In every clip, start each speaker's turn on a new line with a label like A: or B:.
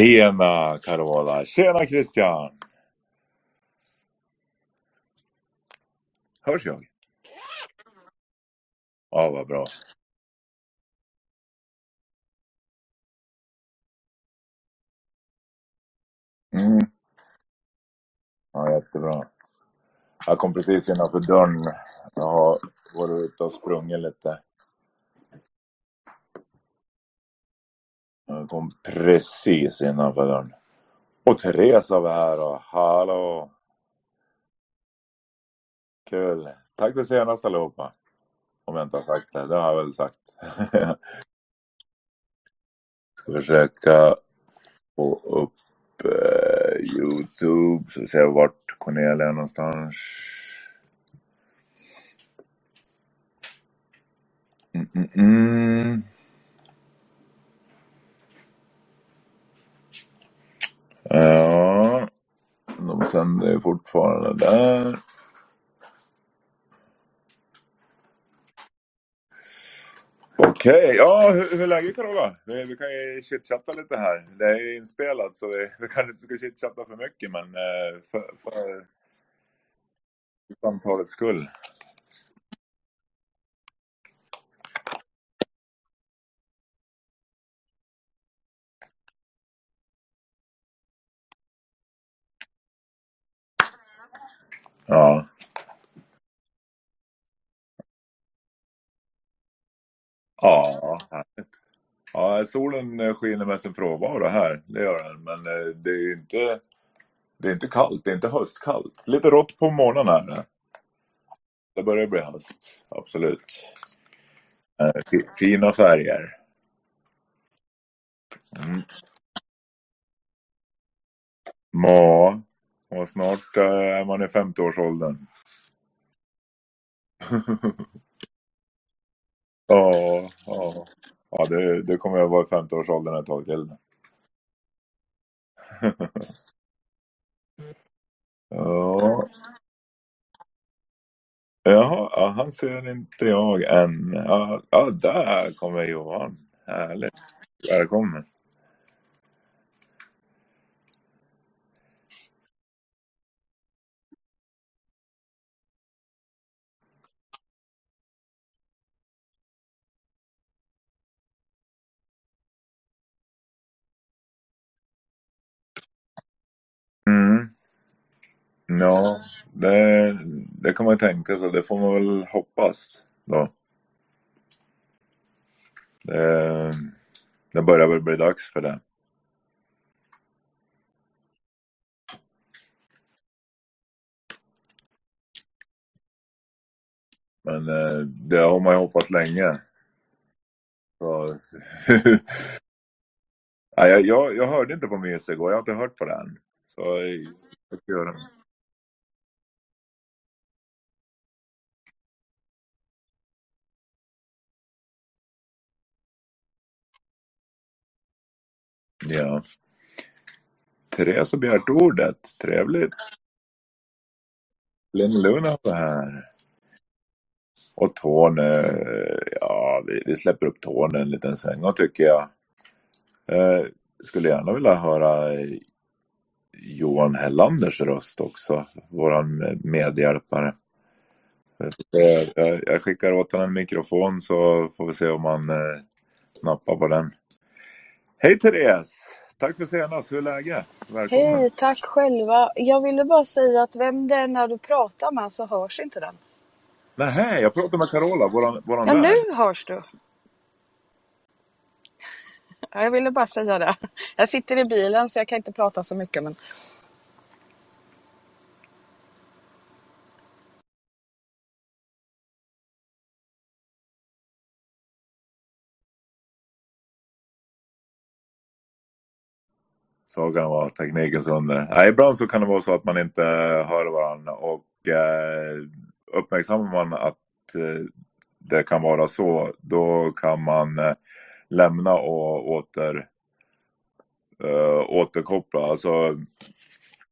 A: Tjena Carola! Tjena Christian! Hörs jag? Ja, vad bra. Mm. Ja, jättebra. Jag kom precis innanför dörren. Jag har varit ute och sprungit lite. Jag kom precis innanför dörren. Och Therese var här och hallå! Kul! Tack för senast allihopa. Om jag inte har sagt det. Det har jag väl sagt. Ska försöka få upp eh, Youtube. Så vi ser vart Cornelia är någonstans. Mm, mm, mm. Ja, de sänder ju fortfarande där. Okej, ja hur, hur är läget Carola? Vi, vi kan ju chitchatta lite här. Det är ju inspelat så vi, vi kanske inte ska chitchatta för mycket men eh, för, för samtalets skull. Ja. Ja, härligt. Ja, solen skiner med sin frånvaro här, det gör den. Men eh, det är inte, det är inte kallt, det är inte höstkallt. Lite rått på morgonen här. Det börjar bli höst, absolut. Eh, fi- Fina färger. Mm. Ja, och snart eh, är man i 50-årsåldern. Ja, ja. Ja, det, det kommer jag vara i 50-årsåldern ett tag till. Ja, Jaha, ja, han ser inte jag än. Ja, ja, där kommer Johan. Härligt. Välkommen. Ja, det, det kan man tänka sig. Det får man väl hoppas då. Det, det börjar väl bli dags för det. Men eh, det har man ju hoppats länge. Så... Nej, jag, jag, jag hörde inte på Mys igår. Jag har inte hört på den. Så eh, jag ska göra det. Ja. Therese har begärt ordet. Trevligt. Linn Luna var här. Och Tony, eh, ja vi, vi släpper upp Tony en liten sväng tycker jag. Eh, skulle gärna vilja höra eh, Johan Hellanders röst också. Våran medhjälpare. Eh, jag, jag skickar åt honom en mikrofon så får vi se om han eh, nappar på den. Hej Therese! Tack för senast. Hur är läget? Välkommen.
B: Hej, tack själva. Jag ville bara säga att vem det är när du pratar med så hörs inte den.
A: Nej, jag pratar med Carola, våran, våran
B: Ja,
A: vän.
B: nu hörs du. Ja, Jag ville bara säga det. Jag sitter i bilen så jag kan inte prata så mycket. Men...
A: Sagan var teknikens under. Nej, ibland så kan det vara så att man inte hör varandra och eh, uppmärksammar man att eh, det kan vara så, då kan man eh, lämna och åter, eh, återkoppla. Alltså,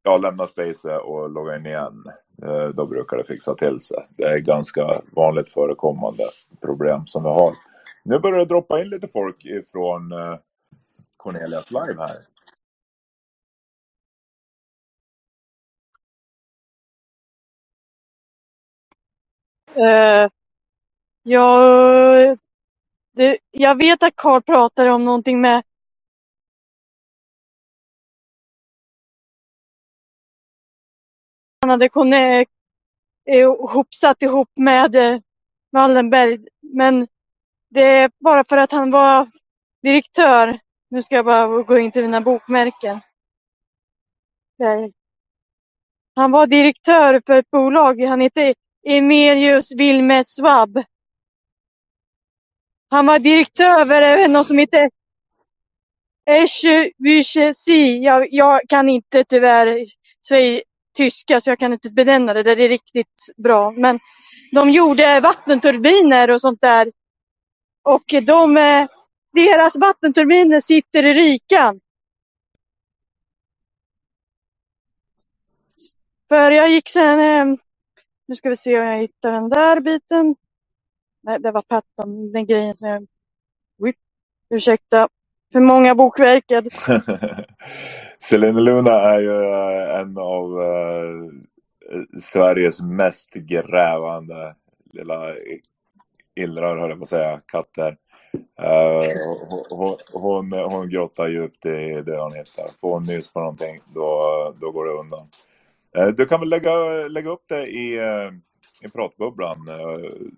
A: ja, lämna Space och logga in igen. Eh, då brukar det fixa till sig. Det är ganska vanligt förekommande problem som vi har. Nu börjar det droppa in lite folk ifrån eh, Cornelias live här.
C: Eh, uh, jag, det, jag vet att Karl pratar om någonting med han hade kunnat eh, ihopsatt ihop med eh, Wallenberg. Men det är bara för att han var direktör. Nu ska jag bara gå in till mina bokmärken. Han var direktör för ett bolag. Han hette Emilius Wilmer Swab. Han var direktör över något som heter Eschewüchesi. Jag, jag kan inte tyvärr säga tyska så jag kan inte benämna det. Det är riktigt bra. Men de gjorde vattenturbiner och sånt där. Och de, eh, deras vattenturbiner sitter i Rikan. För jag gick sen, eh, nu ska vi se om jag hittar den där biten. Nej, det var Patton, den grejen som jag... Ursäkta, för många bokverket.
A: Selena Luna är ju eh, en av uh, Sveriges mest grävande lilla illrar, höll jag på att säga, katter. Uh, hon, hon, hon grottar djupt i det hon hittar. Får hon nys på någonting, då, då går det undan. Uh, du kan väl lägga, lägga upp det i, uh, i pratbubblan,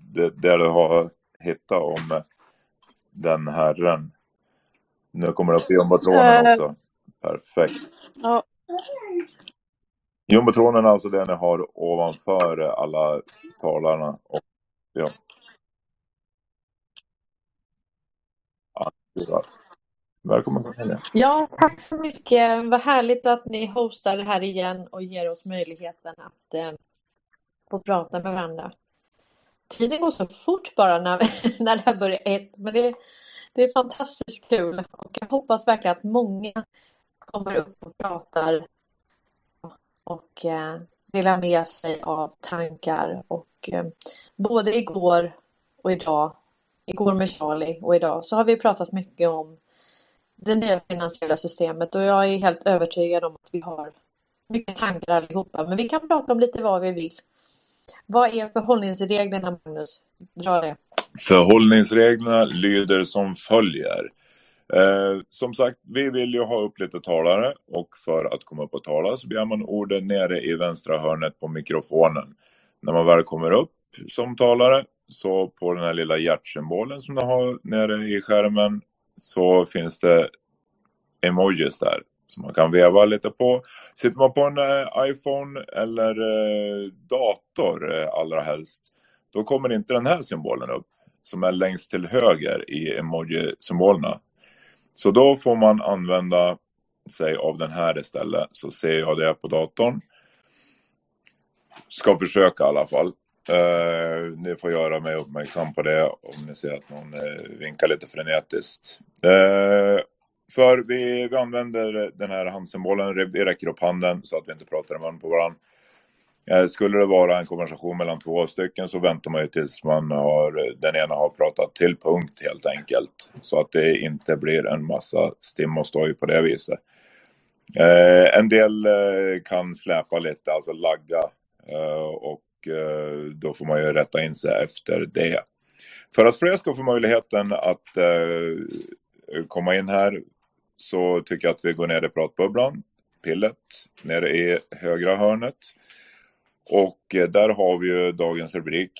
A: det, där du har hittat om den herren. Nu kommer det upp i jumbotronen också. Perfekt.
C: Ja.
A: Jumbotronen är alltså det ni har ovanför alla talarna. Och, ja. Ja, Välkommen Cornelia.
D: Ja, tack så mycket. Vad härligt att ni hostar det här igen och ger oss möjligheten att eh, få prata med varandra. Tiden går så fort bara när, när det här börjar ett, men det, det är fantastiskt kul och jag hoppas verkligen att många kommer upp och pratar och eh, delar med sig av tankar och eh, både igår och idag, igår med Charlie och idag så har vi pratat mycket om det nya finansiella systemet och jag är helt övertygad om att vi har mycket tankar allihopa men vi kan prata om lite vad vi vill. Vad är förhållningsreglerna Magnus? Dra det.
A: Förhållningsreglerna lyder som följer. Eh, som sagt, vi vill ju ha upp lite talare och för att komma upp och tala så begär man ordet nere i vänstra hörnet på mikrofonen. När man väl kommer upp som talare så på den här lilla hjärtsymbolen som du har nere i skärmen så finns det emojis där som man kan veva lite på. Sitter man på en eh, iPhone eller eh, dator eh, allra helst då kommer inte den här symbolen upp som är längst till höger i emoji-symbolerna. Så då får man använda sig av den här istället. Så ser jag det på datorn. Ska försöka i alla fall. Eh, ni får göra mig uppmärksam på det om ni ser att någon eh, vinkar lite frenetiskt. Eh, för vi, vi använder den här handsymbolen, vi räcker upp handen så att vi inte pratar i mun på varandra. Eh, skulle det vara en konversation mellan två stycken så väntar man ju tills man har, den ena har pratat till punkt helt enkelt. Så att det inte blir en massa stim och stoj på det viset. Eh, en del eh, kan släpa lite, alltså lagga. Eh, och Eh, då får man ju rätta in sig efter det. För att fler ska få möjligheten att eh, komma in här så tycker jag att vi går ner i pratbubblan, pillet, nere i högra hörnet. Och eh, där har vi ju dagens rubrik.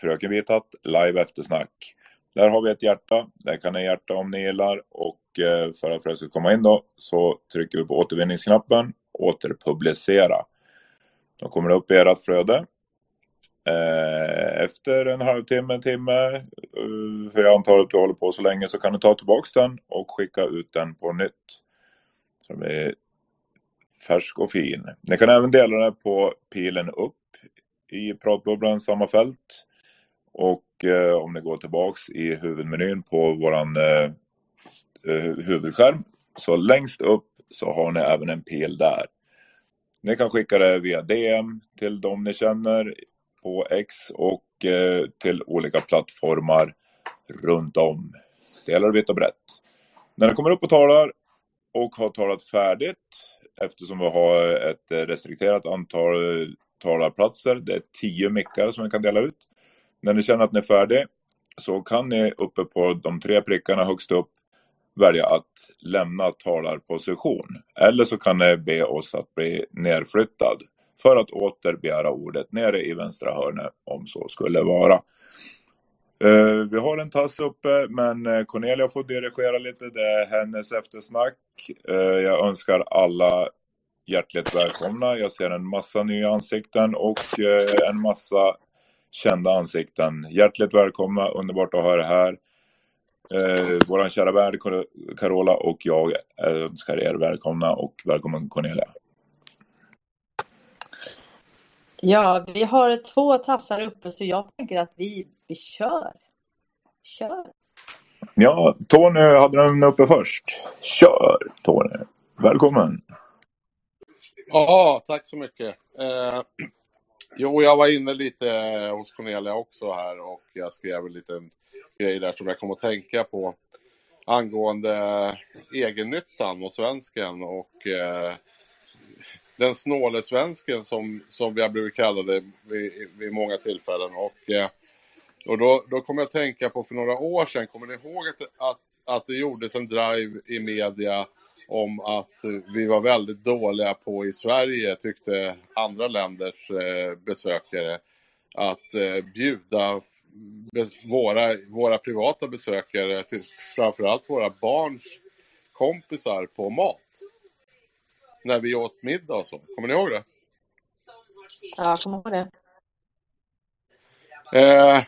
A: Fröken Vithatt, live eftersnack. Där har vi ett hjärta. Där kan ni hjärta om ni gillar. Och för att fler ska komma in då så trycker vi på återvinningsknappen. Återpublicera. Då kommer det upp i ert flöde. Eh, efter en halvtimme, en timme, eh, för jag antar att du håller på så länge, så kan du ta tillbaks den och skicka ut den på nytt. Så den blir färsk och fin. Ni kan även dela den på pilen upp i pratbubblan, samma fält. Och eh, om ni går tillbaks i huvudmenyn på våran eh, eh huvudskärm. Så längst upp så har ni även en pil där. Ni kan skicka det via DM till de ni känner på X och eh, till olika plattformar runt om. Delar vitt och brett. När ni kommer upp och talar och har talat färdigt eftersom vi har ett restrikterat antal eh, talarplatser. Det är tio mickar som vi kan dela ut. När ni känner att ni är färdiga så kan ni uppe på de tre prickarna högst upp välja att lämna talarposition. Eller så kan ni be oss att bli nerflyttad för att åter begära ordet nere i vänstra hörnet om så skulle vara. Eh, vi har en tass uppe men eh, Cornelia får dirigera lite. Det är hennes eftersnack. Eh, jag önskar alla hjärtligt välkomna. Jag ser en massa nya ansikten och en massa kända ansikten. Hjärtligt välkomna, underbart att ha er här. Eh, vår kära värd Carola och jag önskar er välkomna och välkommen Cornelia.
D: Ja, vi har två tassar uppe så jag tänker att vi, vi kör. Kör.
A: Ja, Tony hade den uppe först. Kör Tony. Välkommen.
E: Ja, tack så mycket. Eh, jo, jag var inne lite hos Cornelia också här och jag skrev en liten grej där som jag kom att tänka på angående egennyttan och svensken och eh, den snåle svensken som, som vi har blivit kallade vid, vid många tillfällen. Och, eh, och då, då kommer jag att tänka på för några år sedan, kommer ni ihåg att, att, att det gjordes en drive i media om att vi var väldigt dåliga på i Sverige, tyckte andra länders eh, besökare, att eh, bjuda våra, våra privata besökare, till, framförallt våra barns kompisar på mat. När vi åt middag och så. Kommer ni ihåg det?
D: Ja, jag kommer ihåg det.
E: Eh,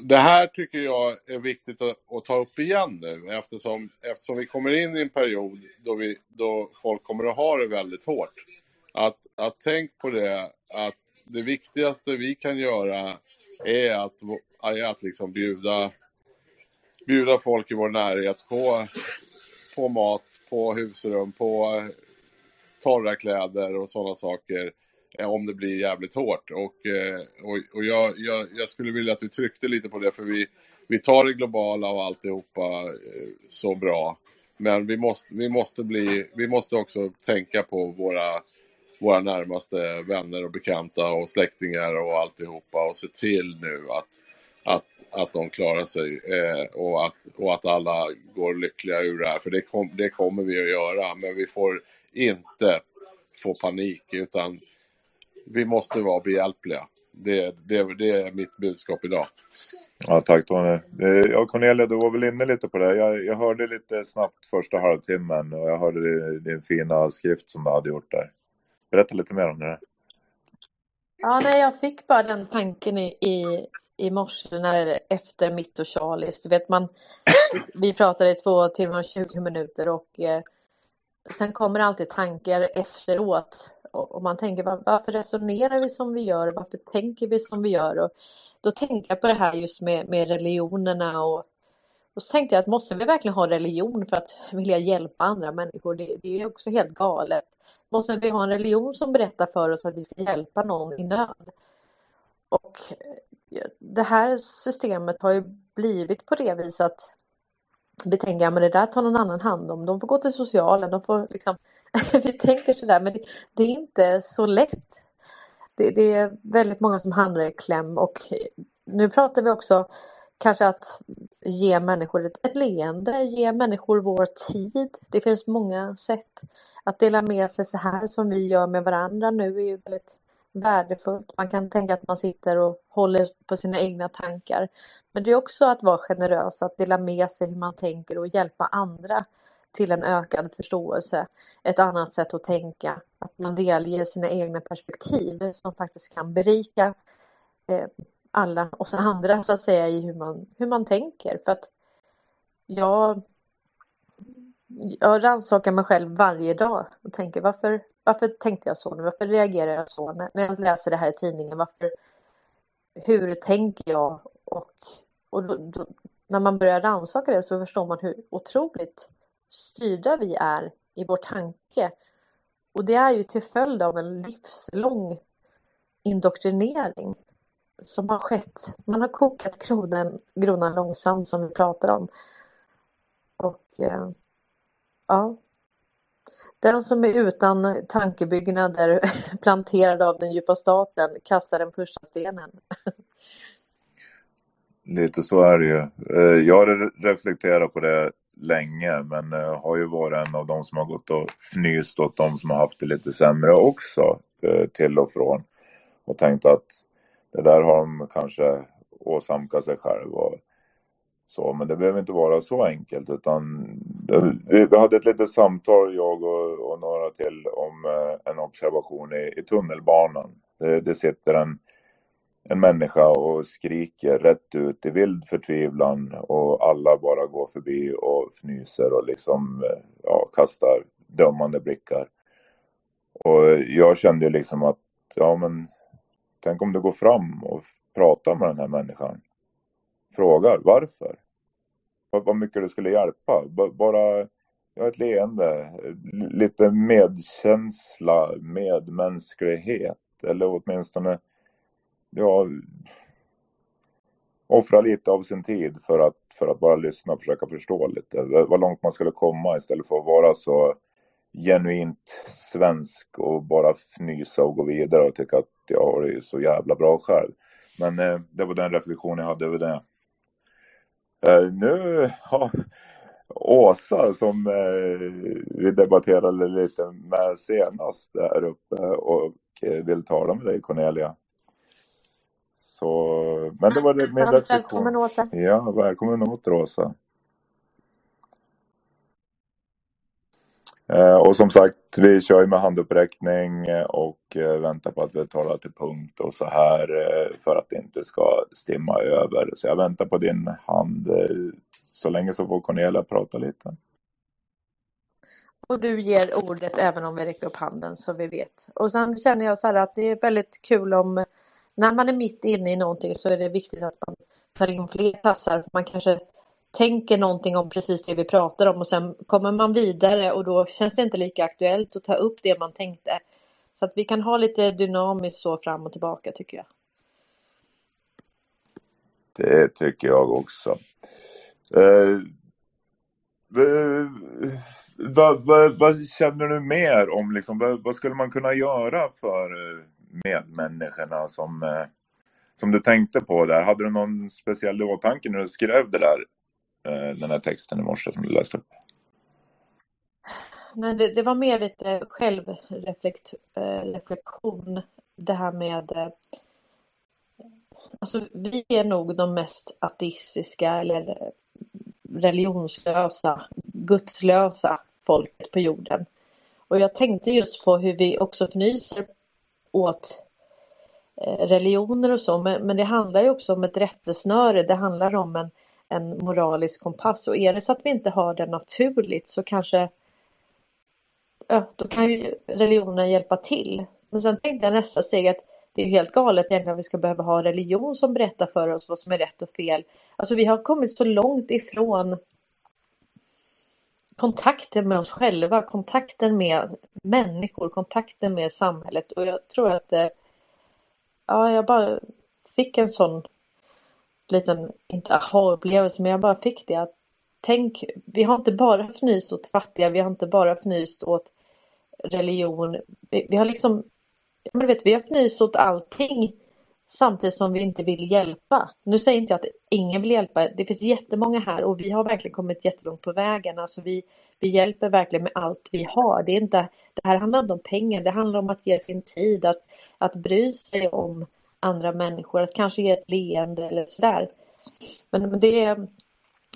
E: det här tycker jag är viktigt att, att, ta upp igen nu eftersom, eftersom vi kommer in i en period då, vi, då folk kommer att ha det väldigt hårt. Att, att tänk på det att det viktigaste vi kan göra är att, är att liksom bjuda, bjuda folk i vår närhet på, på mat, på husrum, på eh, torra kläder och sådana saker eh, om det blir jävligt hårt. Och, eh, och, och jag, jag, jag, skulle vilja att vi tryckte lite på det för vi, vi tar det globala och alltihopa så bra. Men vi måste, vi måste, bli, vi måste också tänka på våra våra närmaste vänner och bekanta och släktingar och alltihopa och se till nu att, att, att de klarar sig eh, och, att, och att alla går lyckliga ur det här. För det, kom, det kommer vi att göra, men vi får inte få panik utan vi måste vara behjälpliga. Det, det, det är mitt budskap idag.
A: Ja, tack Tony. Eh, ja, Cornelia, du var väl inne lite på det. Jag, jag hörde lite snabbt första halvtimmen och jag hörde din, din fina skrift som du hade gjort där. Berätta lite mer om det.
D: Ja, nej, jag fick bara den tanken i, i, i morse när, efter mitt och Charlies. Du vet, man, vi pratade i två timmar och 20 minuter och eh, sen kommer alltid tankar efteråt. Och, och man tänker var, varför resonerar vi som vi gör? Varför tänker vi som vi gör? Och då tänkte jag på det här just med, med religionerna och, och så tänkte jag att måste vi verkligen ha religion för att vilja hjälpa andra människor? Det, det är också helt galet måste vi ha en religion som berättar för oss att vi ska hjälpa någon i nöd. Och eh, det här systemet har ju blivit på det viset att vi tänker att det där tar någon annan hand om. De får gå till socialen. De får liksom, vi tänker sådär, men det, det, är inte så lätt. Det, det, är väldigt många som hamnar i kläm och eh, nu pratar vi också kanske att ge människor ett, ett leende, ge människor vår tid. Det finns många sätt att dela med sig så här som vi gör med varandra nu är ju väldigt värdefullt. Man kan tänka att man sitter och håller på sina egna tankar. Men det är också att vara generös, att dela med sig hur man tänker och hjälpa andra till en ökad förståelse. Ett annat sätt att tänka, att man delger sina egna perspektiv som faktiskt kan berika eh, alla oss andra så att säga i hur man, hur man tänker. För att jag jag rannsakar mig själv varje dag och tänker varför, varför tänkte jag så nu? Varför reagerar jag så när, när jag läser det här i tidningen? Varför, hur tänker jag? Och, och då, då, när man börjar rannsaka det så förstår man hur otroligt styrda vi är i vår tanke. Och det är ju till följd av en livslång indoktrinering som har skett. Man har kokat kronan, gronan långsamt som vi pratar om. Och eh, Ja. Den som är utan tankebyggnader planterad av den djupa staten kastar den första stenen.
A: Lite så är det ju. Eh, jag har reflekterat på det länge men eh, har ju varit en av de som har gått och fnyst åt de som har haft det lite sämre också eh, till och från. Och tänkt att det där har de kanske åsamkat sig själv och så. Men det behöver inte vara så enkelt utan vi hade ett litet samtal jag och, och några till om eh, en observation i, i tunnelbanan. Det, det sitter en en människa och skriker rätt ut i vild förtvivlan och alla bara går förbi och fnyser och liksom eh, ja, kastar dömande blickar. Och jag kände liksom att, ja men tänk om du går fram och pratar med den här människan. Frågar varför. Vad mycket det skulle hjälpa. Bara ja, ett leende, lite medkänsla, medmänsklighet eller åtminstone ja, offra lite av sin tid för att, för att bara lyssna och försöka förstå lite vad långt man skulle komma istället för att vara så genuint svensk och bara fnysa och gå vidare och tycka att jag har det så jävla bra själv. Men eh, det var den reflektion jag hade över det. Eh, nu har Åsa som eh, vi debatterade lite med senast där uppe och eh, vill tala med dig Cornelia. Så, men det var det min reflektion.
D: Välkommen Åsa.
A: Ja, välkommen åter Åsa. Eh, och som sagt, vi kör ju med handuppräckning eh, och eh, väntar på att vi talar till punkt och så här eh, för att det inte ska stimma över. Så jag väntar på din hand. Eh, så länge så får Cornelia prata lite.
D: Och du ger ordet även om vi räcker upp handen så vi vet. Och sen känner jag så här att det är väldigt kul om när man är mitt inne i någonting så är det viktigt att man tar in fler tassar. Man kanske tänker någonting om precis det vi pratar om och sen kommer man vidare och då känns det inte lika aktuellt att ta upp det man tänkte. Så att vi kan ha lite dynamiskt så fram och tillbaka tycker jag.
A: Det tycker jag också. Eh, vad, vad, vad, känner du mer om, liksom, vad, vad, skulle man kunna göra för medmänniskorna som, eh, som du tänkte på där? Hade du någon speciell åtanke när du skrev det där, Eh, den här texten i morse som du läste upp?
D: Nej, det, det var mer lite självreflektion. Eh, det här med eh, Alltså, vi är nog de mest ateistiska eller religionslösa, gudslösa folket på jorden. Och jag tänkte just på hur vi också fnyser åt religioner och så, men, men det handlar ju också om ett rättesnöre. Det handlar om en, en moralisk kompass och är det så att vi inte har det naturligt så kanske ja, då kan ju religionen hjälpa till. Men sen tänkte jag nästa steg att det är helt galet egentligen att vi ska behöva ha religion som berättar för oss vad som är rätt och fel. Alltså vi har kommit så långt ifrån kontakten med oss själva, kontakten med människor, kontakten med samhället och jag tror att eh, ja, jag bara fick en sån liten, inte aha-upplevelse, men jag bara fick det att tänk, vi har inte bara fnyst åt fattiga, vi har inte bara fnyst åt religion, vi, vi har liksom, men vet, vi har fnyst åt allting samtidigt som vi inte vill hjälpa. Nu säger inte jag att ingen vill hjälpa. Det finns jättemånga här och vi har verkligen kommit jättelångt på vägen. Alltså vi, vi hjälper verkligen med allt vi har. Det, är inte, det här handlar inte om pengar, det handlar om att ge sin tid, att, att bry sig om andra människor, att kanske ge ett leende eller sådär. Men, men det är,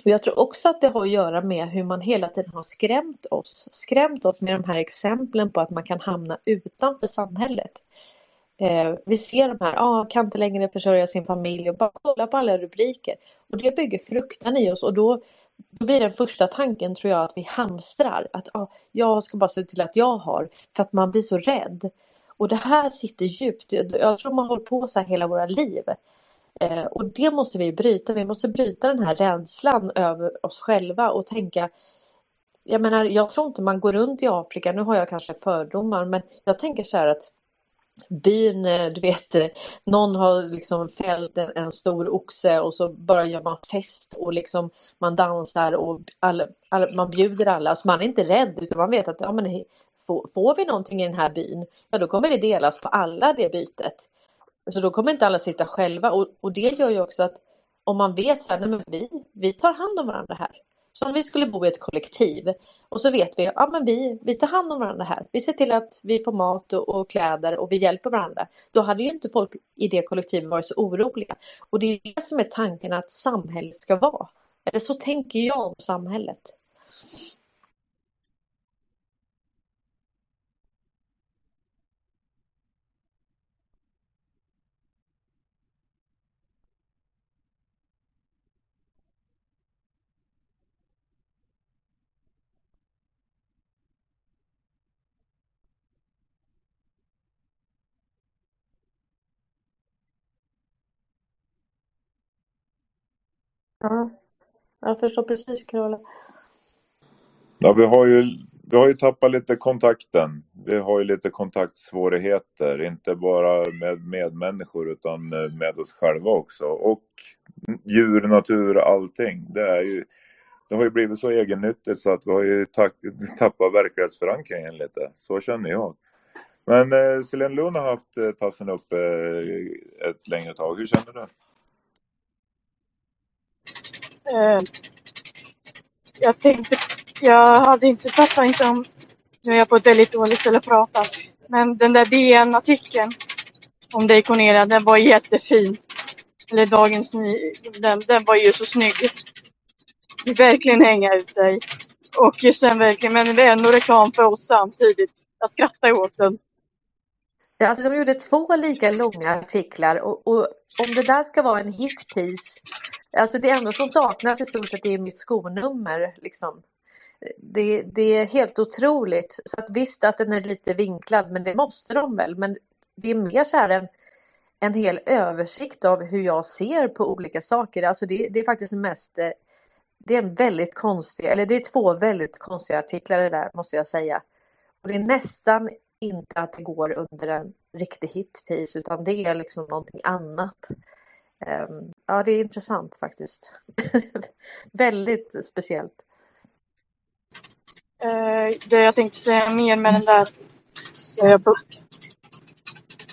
D: jag tror också att det har att göra med hur man hela tiden har skrämt oss. Skrämt oss med de här exemplen på att man kan hamna utanför samhället. Eh, vi ser de här, ah, kan inte längre försörja sin familj och bara kolla på alla rubriker. Och det bygger fruktan i oss och då, då blir den första tanken tror jag att vi hamstrar. Att ah, jag ska bara se till att jag har, för att man blir så rädd. Och det här sitter djupt. Jag tror man håller på så här hela våra liv. Eh, och det måste vi bryta. Vi måste bryta den här rädslan över oss själva och tänka jag menar, jag tror inte man går runt i Afrika, nu har jag kanske fördomar, men jag tänker så här att byn, eh, du vet, någon har liksom fällt en, en, stor oxe och så bara gör man fest och liksom man dansar och all, all, man bjuder alla. Alltså man är inte rädd utan man vet att ja, men, får, får vi någonting i den här byn, ja då kommer det delas på alla det bytet. Så då kommer inte alla sitta själva och, och det gör ju också att om man vet att vi, vi tar hand om varandra här. Så om vi skulle bo i ett kollektiv och så vet vi att ja, vi, vi tar hand om varandra här. Vi ser till att vi får mat och, och, kläder och vi hjälper varandra. Då hade ju inte folk i det kollektivet varit så oroliga. Och det är det som är tanken att samhället ska vara. Eller så tänker jag om samhället. Ja, jag förstår precis Carola.
A: Ja, vi har ju, vi har ju tappat lite kontakten. Vi har ju lite kontaktsvårigheter, inte bara med medmänniskor utan med oss själva också. Och djur, natur, allting. Det, är ju, det har ju blivit så egennyttigt så att vi har ju tappat verklighetsförankringen lite. Så känner jag. Men eh, Selene Lund har haft eh, tassen uppe eh, ett längre tag. Hur känner du?
C: Eh, jag tänkte, jag hade inte fattat inte om, nu är jag på ett väldigt dåligt ställe att prata, men den där DN-artikeln om dig Cornelia, den var jättefin. Eller Dagens den, den var ju så snygg. Vi verkligen hänga ut dig. Och sen verkligen, men det är ändå reklam för oss samtidigt. Jag skrattar åt den.
D: Ja, alltså de gjorde två lika långa artiklar och, och om det där ska vara en hitpiece Alltså det enda som saknas i stort sett är mitt skonummer. Liksom. Det, det, är helt otroligt. Så att visst att den är lite vinklad, men det måste de väl. Men det är mer så här en, en hel översikt av hur jag ser på olika saker. Alltså det, det är faktiskt mest eh, det är en väldigt konstig, eller det är två väldigt konstiga artiklar det där måste jag säga. Och det är nästan inte att det går under en riktig hitpiece utan det är liksom någonting annat. Ehm, ja, det är intressant faktiskt. Väldigt speciellt.
C: Uh, det jag tänkte säga mer med den där... Ska jag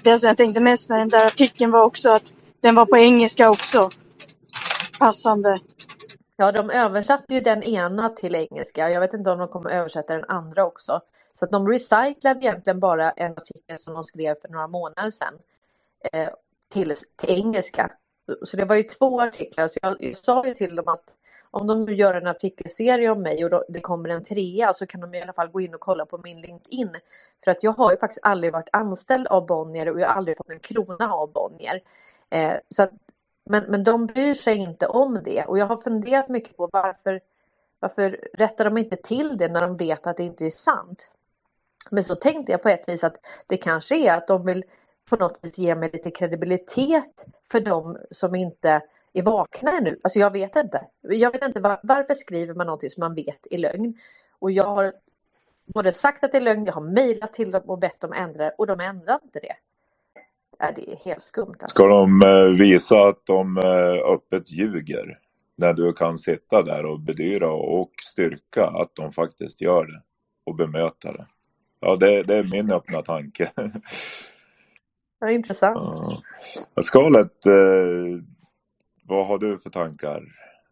C: Det jag tänkte mest med den där artikeln var också att den var på engelska också. Passande.
D: Ja, de översatte ju den ena till engelska. Jag vet inte om de kommer översätta den andra också. Så att de recyclade egentligen bara en artikel som de skrev för några månader sedan eh, till, till engelska. Så det var ju två artiklar. Så jag, jag sa ju till dem att om de nu gör en artikelserie om mig och då, det kommer en trea så kan de i alla fall gå in och kolla på min LinkedIn. För att jag har ju faktiskt aldrig varit anställd av Bonnier och jag har aldrig fått en krona av Bonnier. Eh, så att, men, men de bryr sig inte om det och jag har funderat mycket på varför, varför rättar de inte till det när de vet att det inte är sant? Men så tänkte jag på ett vis att det kanske är att de vill på något vis ge mig lite kredibilitet för de som inte är vakna ännu. Alltså jag vet inte. Jag vet inte var, varför skriver man någonting som man vet är lögn. Och jag har både sagt att det är lögn, jag har mejlat till dem och bett dem ändra det och de ändrar inte det. Ja, det är helt skumt. Alltså.
A: Ska de eh, visa att de eh, öppet ljuger? När du kan sitta där och bedyra och styrka att de faktiskt gör det och bemöta det. Ja, det, det är min öppna tanke.
D: Ja, intressant.
A: Ja. Skalet, eh, vad har du för tankar?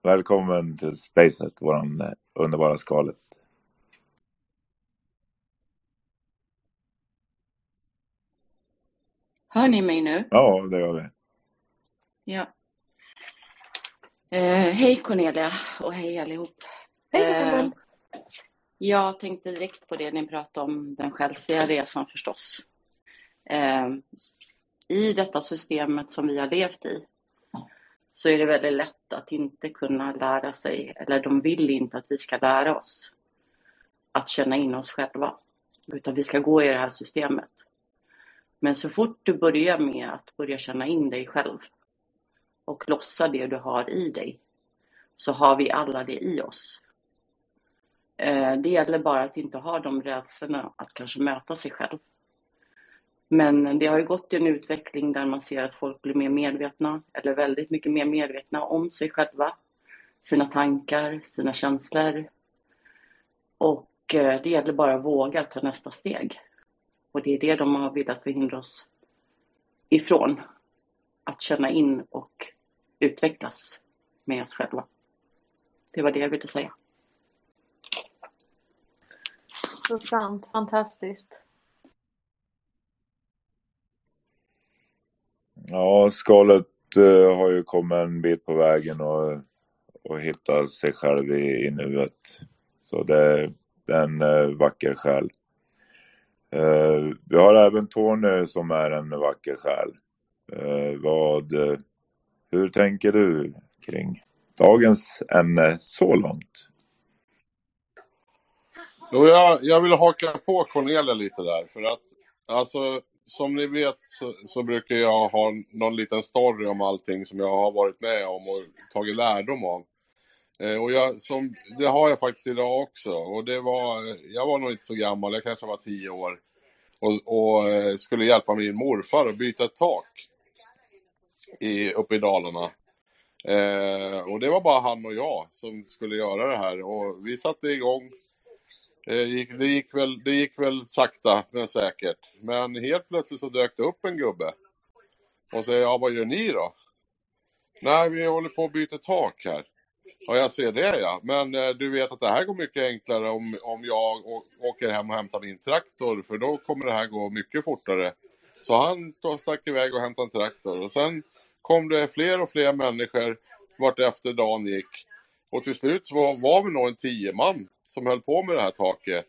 A: Välkommen till Spacet, våran eh, underbara Skalet.
F: Hör ni mig nu?
A: Ja, det gör vi.
F: Ja. Eh, hej Cornelia och hej allihop.
D: Hej, eh,
F: jag tänkte direkt på det ni pratade om, den själsliga resan förstås. Eh, i detta systemet som vi har levt i så är det väldigt lätt att inte kunna lära sig, eller de vill inte att vi ska lära oss att känna in oss själva. Utan vi ska gå i det här systemet. Men så fort du börjar med att börja känna in dig själv och lossa det du har i dig, så har vi alla det i oss. Eh, det gäller bara att inte ha de rädslorna att kanske möta sig själv. Men det har ju gått en utveckling där man ser att folk blir mer medvetna, eller väldigt mycket mer medvetna om sig själva, sina tankar, sina känslor. Och eh, det gäller bara att våga ta nästa steg. Och det är det de har velat förhindra oss ifrån. Att känna in och utvecklas med oss själva. Det var det jag ville säga.
D: Så sant, fantastiskt.
A: Ja, skalet eh, har ju kommit en bit på vägen och, och hittat sig själv i, i nuet. Så det, det är en eh, vacker själ. Eh, vi har även Tony som är en vacker själ. Vad, hur tänker du kring dagens ämne så långt?
E: Jo, jag, jag vill haka på Cornelia lite där, för att alltså, som ni vet så, så, brukar jag ha någon liten story om allting som jag har varit med om och tagit lärdom av. Eh, och jag, som, det har jag faktiskt idag också. Och det var, jag var nog inte så gammal, jag kanske var tio år. Och, och eh, skulle hjälpa min morfar att byta ett tak i, uppe i Dalarna. Eh, och det var bara han och jag som skulle göra det här. Och vi satte igång det gick, det, gick väl, det gick väl sakta men säkert. Men helt plötsligt så dök det upp en gubbe. Och säger, ja vad gör ni då? Nej, vi håller på att byta tak här. Ja, jag ser det ja. Men eh, du vet att det här går mycket enklare om, om jag åker hem och hämtar min traktor. För då kommer det här gå mycket fortare. Så han stack iväg och hämtade en traktor. Och sen kom det fler och fler människor vart efter dagen gick. Och till slut så var, var vi nog en tio man som höll på med det här taket.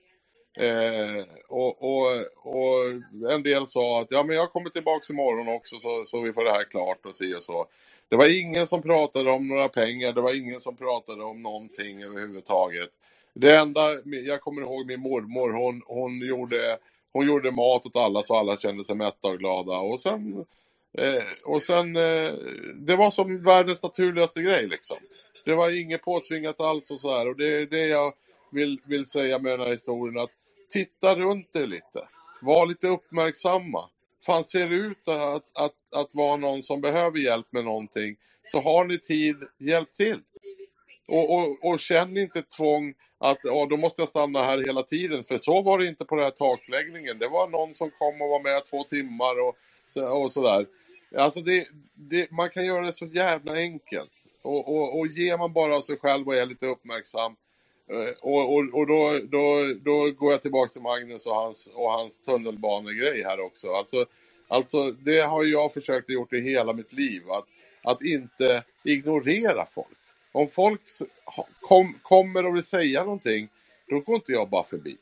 E: Eh, och, och, och, en del sa att ja, men jag kommer tillbaka imorgon också så, så vi får det här klart och si och så. Det var ingen som pratade om några pengar, det var ingen som pratade om någonting överhuvudtaget. Det enda, jag kommer ihåg min mormor, hon, hon, gjorde, hon gjorde mat åt alla så alla kände sig mätta och glada. Och sen, eh, och sen eh, det var som världens naturligaste grej liksom. Det var inget påtvingat alls och så här. Och det är det jag vill, vill säga med den här historien att titta runt er lite. Var lite uppmärksamma. Fan, ser det ut att, att, att vara någon som behöver hjälp med någonting så har ni tid, hjälp till. Och, och, och känn inte tvång att oh, då måste jag stanna här hela tiden. För så var det inte på den här takläggningen. Det var någon som kom och var med två timmar och, och sådär. Alltså det, det, man kan göra det så jävla enkelt. Och, och, och ger man bara sig själv och är lite uppmärksam Eh, Eh, och, och, och då, då, då går jag tillbaka till Magnus och hans, och hans tunnelbanegrej här också. Alltså, alltså det har jag försökt gjort i hela mitt liv. Att, att inte ignorera folk. Om folk kom, kommer och vill säga någonting, då går inte jag bara förbi.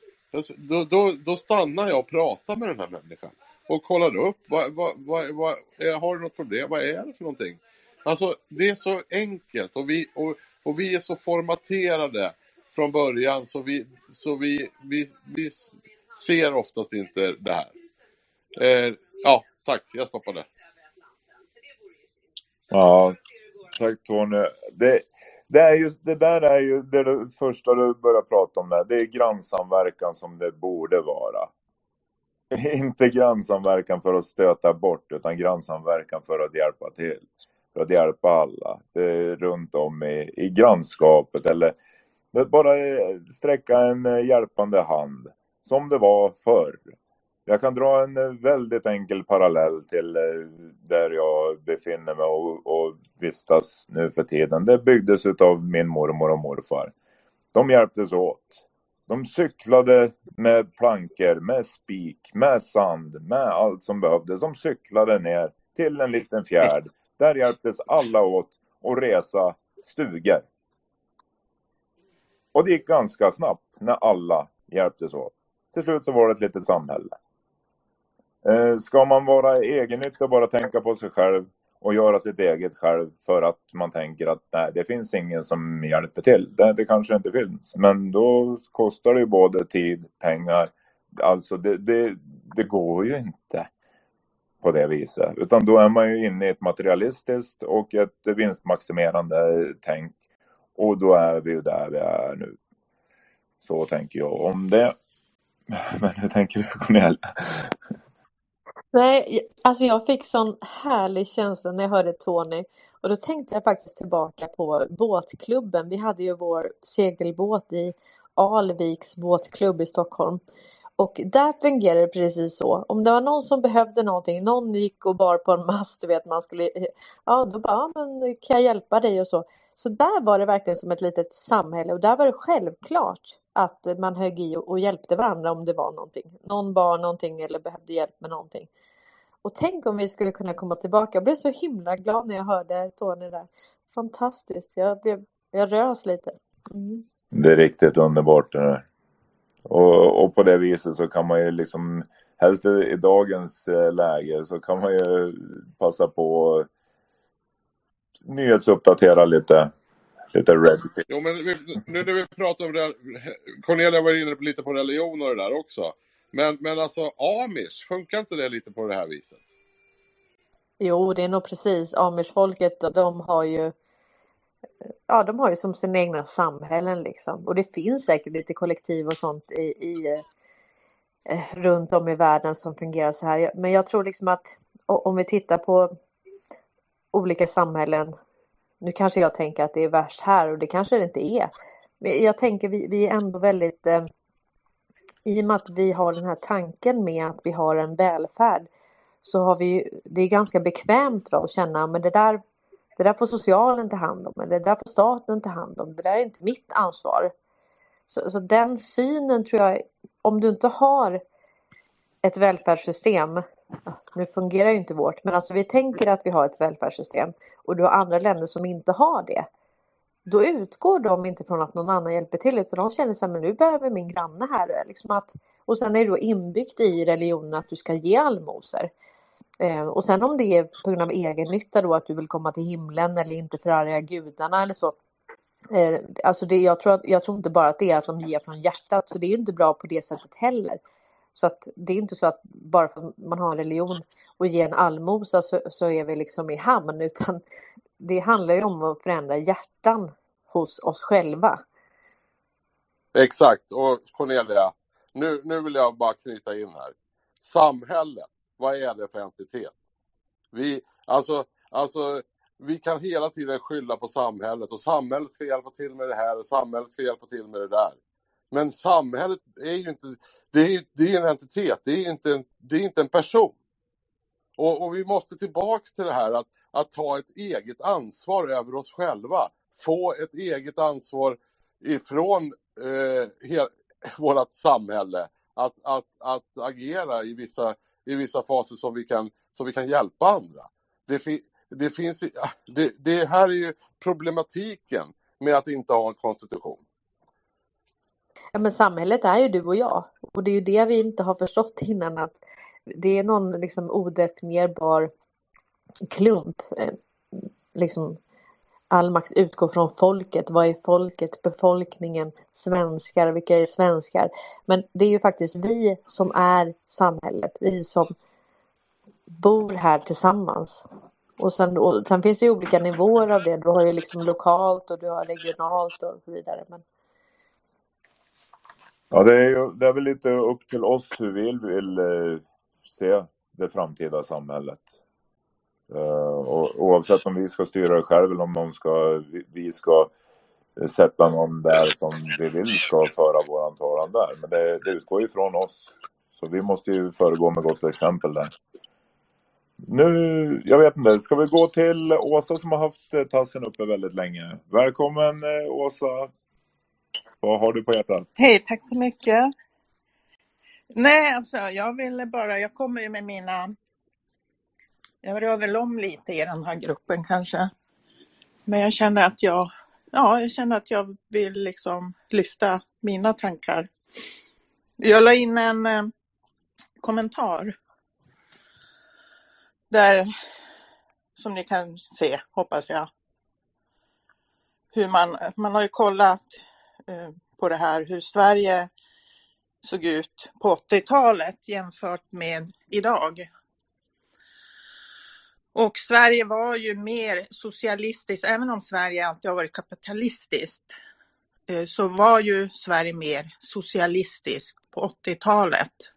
E: Då, då, då stannar jag och pratar med den här människan. Och kollar upp, vad, vad, vad, vad, eh, har du något problem? Vad är det för någonting? Alltså, det är så enkelt och vi, och, och vi är så formaterade från början så vi, så vi, vi, vi ser oftast inte det här. Eh, ja, tack, jag stoppar där.
A: Ja, tack Tony. Det, det, är just, det där är ju det, det första du börjar prata om, där. det är grannsamverkan som det borde vara. Inte grannsamverkan för att stöta bort, utan grannsamverkan för att hjälpa till. För att hjälpa alla runt om i, i grannskapet eller bara eh, sträcka en eh, hjälpande hand, som det var förr. Jag kan dra en eh, väldigt enkel parallell till där jag befinner mig och, och vistas nu för tiden. Det byggdes av min mormor och morfar. De hjälptes åt. De cyklade med plankor, med spik, med sand, med allt som behövdes. De cyklade ner till en liten fjärd. Där hjälptes alla åt att resa stugor. Och det gick ganska snabbt när alla hjälptes åt. Till slut så var det ett litet samhälle. Eh, ska man vara egennyttig och bara tänka på sig själv och göra sitt eget själv för att man tänker att nej, det finns ingen som hjälper till. Det, det kanske inte finns, men då kostar det ju både tid, pengar. Alltså det, det, det går ju inte på det viset, utan då är man ju inne i ett materialistiskt och ett vinstmaximerande tänk och då är vi ju där vi är nu. Så tänker jag om det. Men hur tänker du Cornelia?
D: Nej, alltså jag fick sån härlig känsla när jag hörde Tony och då tänkte jag faktiskt tillbaka på båtklubben. Vi hade ju vår segelbåt i Alviks båtklubb i Stockholm och där fungerade det precis så. Om det var någon som behövde någonting, någon gick och bar på en mast, du vet man skulle, ja då bara, ja, men kan jag hjälpa dig och så. Så där var det verkligen som ett litet samhälle och där var det självklart att man högg i och hjälpte varandra om det var någonting. Någon bar någonting eller behövde hjälp med någonting. Och tänk om vi skulle kunna komma tillbaka. Jag blev så himla glad när jag hörde Tony där. Fantastiskt. Jag, blev, jag rös lite. Mm.
A: Det är riktigt underbart det där. Och, och på det viset så kan man ju liksom, helst i dagens eh, läge så kan man ju passa på att nyhetsuppdatera lite. Lite red.
E: Jo, men vi, nu när vi pratar om Cornelia var inne lite på religion och det där också. Men, men alltså amish, funkar inte det lite på det här viset?
D: Jo, det är nog precis. Amish-folket, de har ju ja, de har ju som sina egna samhällen liksom. Och det finns säkert lite kollektiv och sånt i, i eh, runt om i världen som fungerar så här. Men jag tror liksom att om vi tittar på olika samhällen. Nu kanske jag tänker att det är värst här och det kanske det inte är. Men jag tänker vi, vi är ändå väldigt eh, i och med att vi har den här tanken med att vi har en välfärd så har vi det är ganska bekvämt va, att känna men det där det där får socialen ta hand om, eller det där får staten ta hand om. Det där är inte mitt ansvar. Så, så den synen tror jag, om du inte har ett välfärdssystem, nu fungerar ju inte vårt, men alltså vi tänker att vi har ett välfärdssystem och du har andra länder som inte har det. Då utgår de inte från att någon annan hjälper till utan de känner sig men nu behöver min granne här. Liksom att, och sen är det då inbyggt i religionen att du ska ge allmosor. Eh, och sen om det är på grund av egen nytta då att du vill komma till himlen eller inte förarga gudarna eller så. Eh, alltså det, jag, tror, jag tror inte bara att det är att de ger från hjärtat så det är inte bra på det sättet heller. Så att det är inte så att bara för att man har en religion och ger en allmosa så, så är vi liksom i hamn utan det handlar ju om att förändra hjärtan hos oss själva.
E: Exakt och Cornelia, nu, nu vill jag bara knyta in här. Samhället vad är det för entitet? Vi, alltså, alltså, vi kan hela tiden skylla på samhället och samhället ska hjälpa till med det här och samhället ska hjälpa till med det där. Men samhället är ju inte, det är, det är en entitet, det är inte en, det är inte en person. Och, och, vi måste tillbaks till det här att, att ta ett eget ansvar över oss själva. Få ett eget ansvar ifrån eh, vårt samhälle. Att, att, att agera i vissa i vissa faser som vi kan, som vi kan hjälpa andra. Det, fi, det, finns, det, det här är ju problematiken med att inte ha en konstitution.
D: Ja, men samhället är ju du och jag och det är ju det vi inte har förstått innan att det är någon liksom odefinierbar klump. Eh, liksom all makt utgår från folket. Vad är folket? Befolkningen? Svenskar? Vilka är svenskar? Men det är ju faktiskt vi som är samhället. Vi som bor här tillsammans. Och sen, och sen finns det ju olika nivåer av det. Du har ju liksom lokalt och du har regionalt och så vidare. Men...
A: Ja, det är, ju, det är väl lite upp till oss hur vi vill vill eh, se det framtida samhället. Eh, och, oavsett om vi ska styra det själv eller om någon ska, vi, ska sätta någon där som vi vill ska föra våran talan där. Men det, det utgår ju från oss. Så vi måste ju föregå med gott exempel där. Nu, jag vet inte, ska vi gå till Åsa som har haft eh, tassen uppe väldigt länge. Välkommen Åsa. Vad har du på hjärtat?
G: Hej, tack så mycket. Nej, alltså jag ville bara, jag kommer ju med mina jag rör väl om lite i den här gruppen kanske. Men jag känner att jag, ja, jag känner att jag vill liksom lyfta mina tankar. Jag la in en eh, kommentar. Där, som ni kan se, hoppas jag. Hur man, man har ju kollat Eh, på det här, hur Sverige såg ut på 80-talet jämfört med idag. Och Sverige var ju mer socialistiskt, även om Sverige alltid har varit kapitalistiskt, eh, så var ju Sverige mer socialistiskt på 80-talet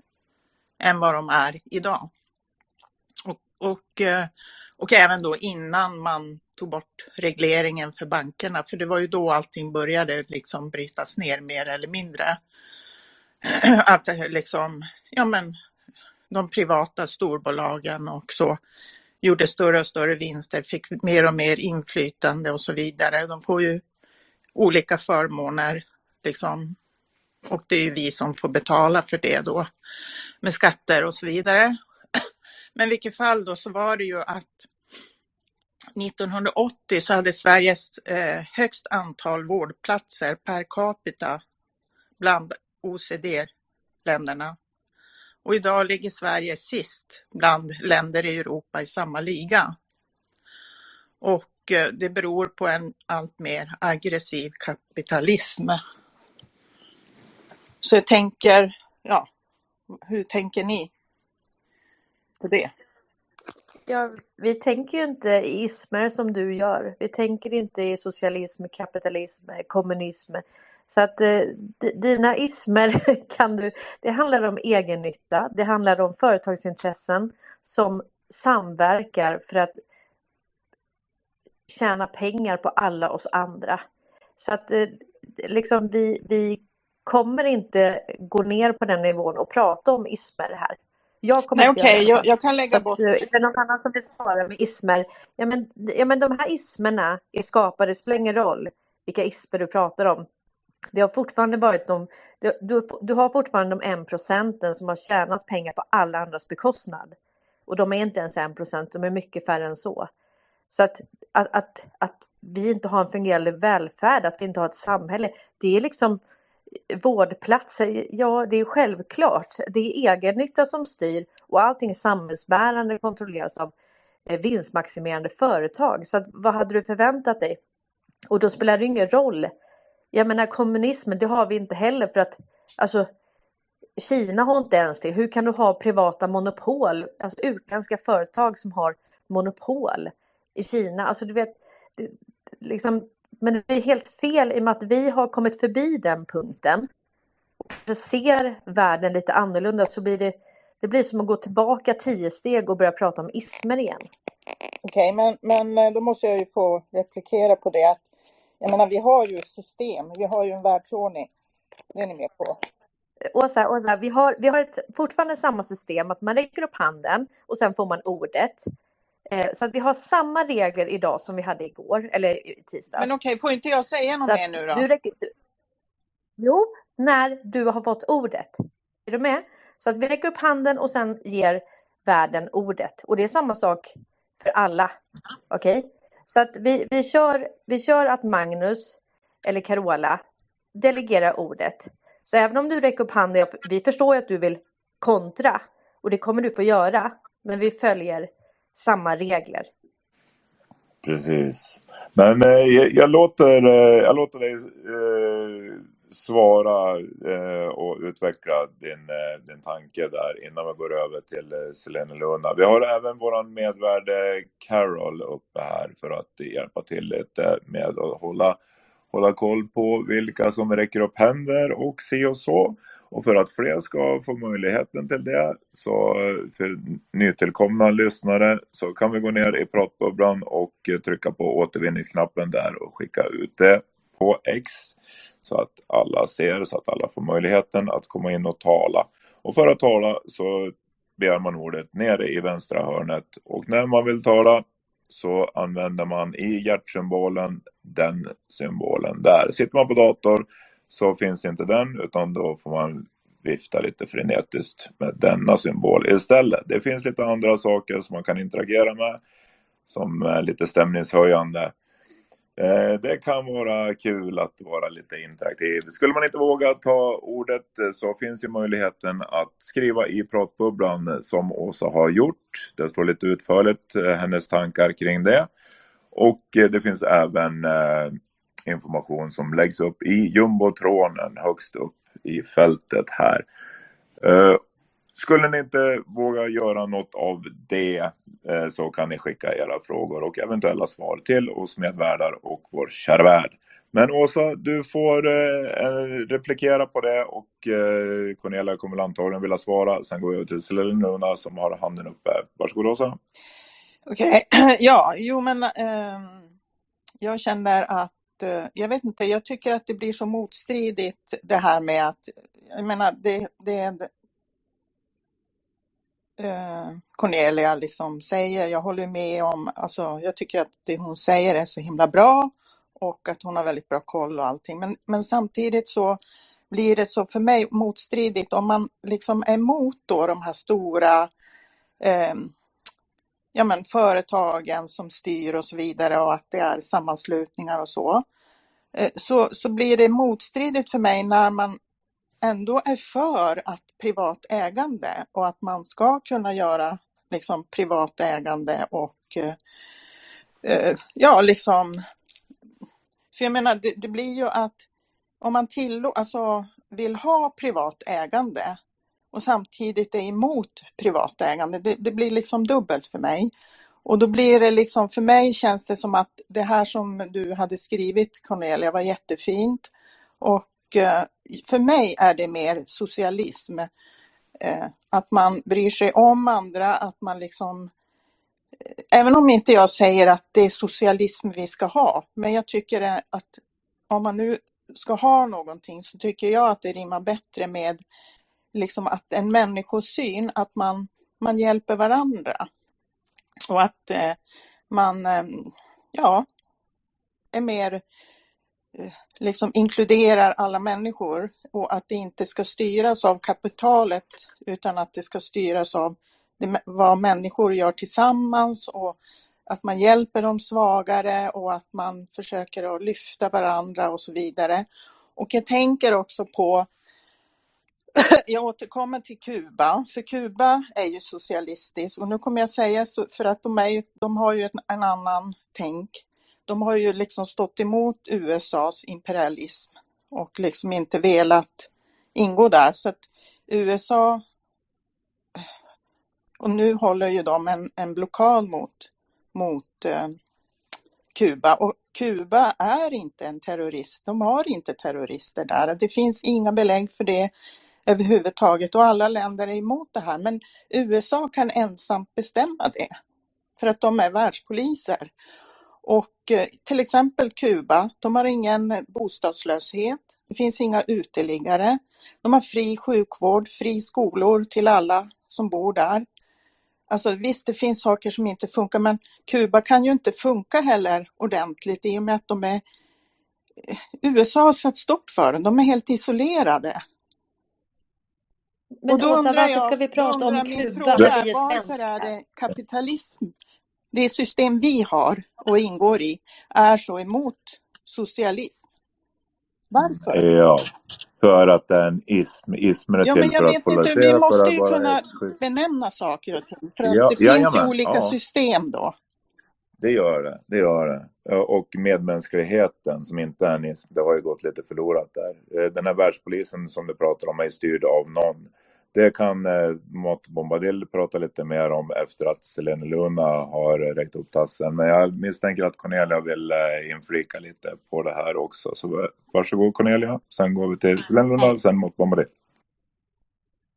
G: än vad de är idag. Och, och, eh, och även då innan man tog bort regleringen för bankerna, för det var ju då allting började liksom brytas ner mer eller mindre. Att eh, liksom, ja men de privata storbolagen och så gjorde större och större vinster, fick mer och mer inflytande och så vidare. De får ju olika förmåner liksom. Och det är ju vi som får betala för det då med skatter och så vidare. Men i vilket fall då så var det ju att 1980 så hade Sveriges eh, högst antal vårdplatser per capita bland OECD-länderna. Och idag ligger Sverige sist bland länder i Europa i samma liga. Och eh, det beror på en allt mer aggressiv kapitalism. Så jag tänker, ja, hur tänker ni på det?
D: Ja, vi tänker ju inte i ismer som du gör. Vi tänker inte i socialism, kapitalism, kommunism. Så att eh, dina ismer kan du, det handlar om egennytta, det handlar om företagsintressen som samverkar för att tjäna pengar på alla oss andra. Så att eh, liksom vi, vi kommer inte gå ner på den nivån och prata om ismer här.
G: Jag kommer Nej, inte okay. Jag, jag kan lägga så bort. Är
D: det någon annan som vill svara med ismer? Ja men, ja, men de här ismerna är skapade, det spelar ingen roll vilka ismer du pratar om. Det har fortfarande varit de, du, du, du har fortfarande de en procenten som har tjänat pengar på alla andras bekostnad. Och de är inte ens en procent, de är mycket färre än så. Så att, att, att, att vi inte har en fungerande välfärd, att vi inte har ett samhälle, det är liksom vårdplatser, ja det är självklart. Det är egennytta som styr och allting samhällsbärande kontrolleras av eh, vinstmaximerande företag. Så att, vad hade du förväntat dig? Och då spelar det ingen roll. Jag menar kommunismen, det har vi inte heller för att alltså Kina har inte ens det. Hur kan du ha privata monopol, alltså utländska företag som har monopol i Kina? Alltså du vet, det, liksom men det är helt fel i och med att vi har kommit förbi den punkten. Och ser världen lite annorlunda så blir det, det blir som att gå tillbaka tio steg och börja prata om ismer igen.
G: Okej, okay, men, men eh, då måste jag ju få replikera på det. Att, jag menar, vi har ju system, vi har ju en världsordning. Det är ni med på?
D: Åsa, Åsa vi har, vi har ett, fortfarande samma system att man räcker upp handen och sen får man ordet. Eh, så att vi har samma regler idag som vi hade igår, eller i tisdags.
G: Men okej, får inte jag säga något mer nu då?
D: Du räcker, du, jo, när du har fått ordet. Är du med? Så att vi räcker upp handen och sen ger världen ordet. Och det är samma sak för alla. Okej? Okay? Så att vi, vi, kör, vi kör att Magnus eller Carola delegerar ordet. Så även om du räcker upp handen, vi förstår ju att du vill kontra och det kommer du få göra. Men vi följer samma regler.
A: Precis. Men eh, jag, jag, låter, eh, jag låter dig eh, svara eh, och utveckla din, eh, din tanke där innan vi går över till eh, Selene Luna. Vi har även vår medvärde Carol uppe här för att hjälpa till lite med att hålla hålla koll på vilka som räcker upp händer och se och så. Och för att fler ska få möjligheten till det, så för nytillkomna lyssnare, så kan vi gå ner i pratbubblan och trycka på återvinningsknappen där och skicka ut det på X. Så att alla ser, så att alla får möjligheten att komma in och tala. Och för att tala så begär man ordet nere i vänstra hörnet. Och när man vill tala så använder man i hjärtsymbolen den symbolen där. Sitter man på dator så finns inte den utan då får man vifta lite frenetiskt med denna symbol istället. Det finns lite andra saker som man kan interagera med som är lite stämningshöjande. Eh, det kan vara kul att vara lite interaktiv. Skulle man inte våga ta ordet eh, så finns ju möjligheten att skriva i pratbubblan eh, som Åsa har gjort. Det står lite utförligt hennes tankar kring det. Och det finns även information som läggs upp i jumbotronen högst upp i fältet här. Skulle ni inte våga göra något av det eh, så kan ni skicka era frågor och eventuella svar till oss medvärdar och vår kära värd Men Åsa, du får eh, replikera på det och eh, Cornelia kommer antagligen vilja svara. Sen går jag till Selina som har handen uppe. Varsågod Åsa.
G: Okej, ja, jo men eh, jag känner att, eh, jag vet inte, jag tycker att det blir så motstridigt det här med att, jag menar det, det eh, Cornelia liksom säger, jag håller med om, alltså jag tycker att det hon säger är så himla bra och att hon har väldigt bra koll och allting. Men, men samtidigt så blir det så för mig motstridigt om man liksom är emot då de här stora eh, ja, men företagen som styr och så vidare och att det är sammanslutningar och så. Eh, så, så blir det motstridigt för mig när man ändå är för att privat ägande och att man ska kunna göra liksom privat ägande och eh, eh, ja, liksom för jag menar, det, det blir ju att om man tillå, alltså, vill ha privat ägande och samtidigt är emot privat ägande, det, det, blir liksom dubbelt för mig. Och då blir det liksom, för mig känns det som att det här som du hade skrivit Cornelia var jättefint. Och eh, för mig är det mer socialism. Eh, att man bryr sig om andra, att man liksom eh, även om inte jag säger att det är socialism vi ska ha, men jag tycker att om man nu ska ha någonting så tycker jag att det rimmar bättre med liksom att en människosyn, att man, man hjälper varandra. Och att eh, man, eh, ja, är mer, eh, Eh, liksom inkluderar alla människor och att det inte ska styras av kapitalet utan att det ska styras av det, vad människor gör tillsammans och att man hjälper de svagare och att man försöker att lyfta varandra och så vidare. Och jag tänker också på, jag återkommer till Kuba, för Kuba är ju socialistiskt och nu kommer jag säga så, för att de, är ju, de har ju en annan tänk. De har ju liksom stått emot USAs imperialism och liksom inte velat ingå där. Så att USA och nu håller ju de en, en blockad mot, mot eh, Kuba. Och Kuba är inte en terrorist. De har inte terrorister där. Det finns inga belägg för det överhuvudtaget och alla länder är emot det här. Men USA kan ensamt bestämma det för att de är världspoliser. Och eh, till exempel Kuba, de har ingen bostadslöshet. Det finns inga uteliggare. De har fri sjukvård, fri skolor till alla som bor där. Alltså visst, det finns saker som inte funkar, men Kuba kan ju inte funka heller ordentligt i och med att de är eh, USA har satt stopp för dem, de är helt isolerade.
D: Men och då Åsa, undrar varför ska vi prata om Kuba? Fråga
G: varför är det kapitalism, det system vi har och ingår i, är så emot socialism? Varför?
A: Ja, för att det är en ism. Ismen är
G: ja,
A: till
G: men jag
A: för
G: vet
A: att polarisera.
G: Inte, vi måste ju kunna benämna saker och ting. För att ja, det finns ju olika ja. system då.
A: Det gör det, det gör det. Och medmänskligheten som inte är en ism, det har ju gått lite förlorat där. Eh, den här världspolisen som du pratar om är styrd av någon. Det kan eh, Mott Bombadil prata lite mer om efter att Selene Luna har räckt upp tassen. Men jag misstänker att Cornelia vill eh, inflika lite på det här också. Så varsågod Cornelia. Sen går vi till Selene Luna och sen Mott Bombadil.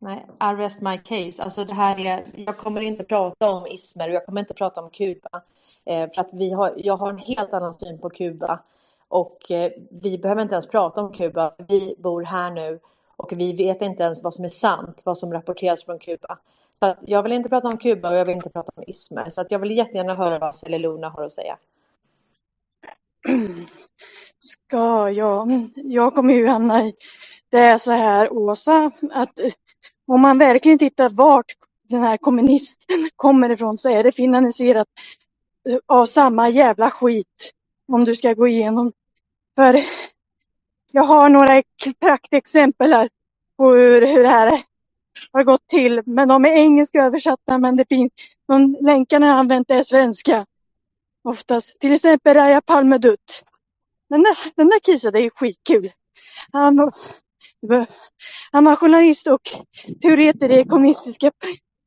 D: Nej, arrest my case. Alltså det här är, jag kommer inte prata om ismer och jag kommer inte prata om Kuba. Eh, för att vi har, jag har en helt annan syn på Kuba. Och eh, vi behöver inte ens prata om Kuba. Vi bor här nu och vi vet inte ens vad som är sant, vad som rapporteras från Kuba. Så jag vill inte prata om Kuba och jag vill inte prata om ismer. Så jag vill jättegärna höra vad Celeluna har att säga.
C: Ska jag? Jag kommer ju hamna i... Det är så här, Åsa, att eh, om man verkligen tittar vart den här kommunisten kommer ifrån så är det finansierat eh, av samma jävla skit. Om du ska gå igenom. För jag har några praktexempel här på hur, hur det här har gått till. Men de är engelska översatta men det finns, de länkarna jag använt är svenska. Oftast. Till exempel Raja Palmedutt. Den där, den där kisen är skitkul. Han, han var journalist och teoretiker i kommunistiska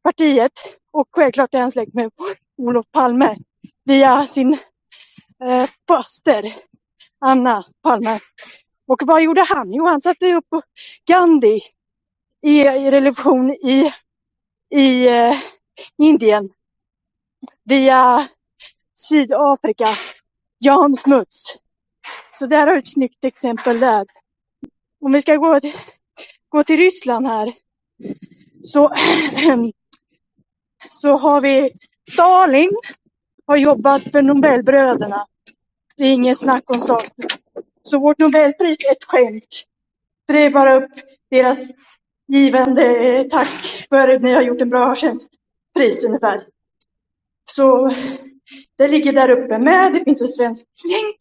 C: partiet. Och självklart är han släkt med Olof Palme via sin eh, faster. Anna Palme. Och vad gjorde han? Jo, han satte upp Gandhi i, i religion i, i eh, Indien via Sydafrika. Jan Smuts. Så där har du ett snyggt exempel där. Om vi ska gå, gå till Ryssland här. Så, så har vi Stalin har jobbat för Nobelbröderna. Det är ingen snack om saken. Så vårt Nobelpris är ett skämt. För det är bara upp deras givande tack för att ni har gjort en bra tjänst. Pris ungefär. Så det ligger där uppe med. Det finns en svensk länk.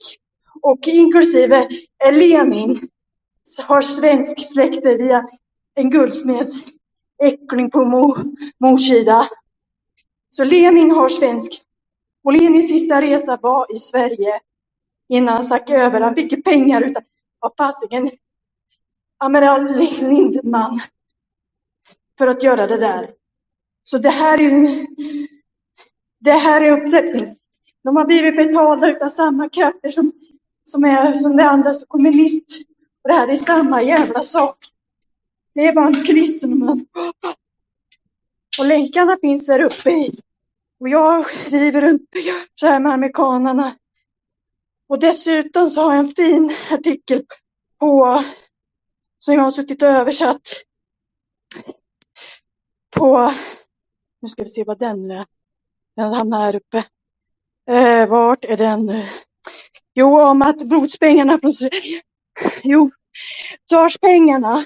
C: Och inklusive Lenin har svensk släkte via en guldsmeds äckling på mors sida. Så Lenin har svensk. Och Lenins sista resa var i Sverige innan han stack över. Han fick ju pengar utan av fasiken, amiral Lindman för att göra det där. Så det här är det här är uppsättningen. De har blivit betalda utav samma krafter som, som är som det andra, så kommunist. Och det här är samma jävla sak. Det är bara en kuliss som man skapar. Och länkarna finns där uppe i. Och jag driver runt så här med amerikanarna. Och dessutom så har jag en fin artikel på som jag har suttit och översatt på, nu ska vi se vad den är. Den hamnar här uppe. Eh, vart är den nu? Jo, om att blodspengarna från Sverige. Jo, svarspengarna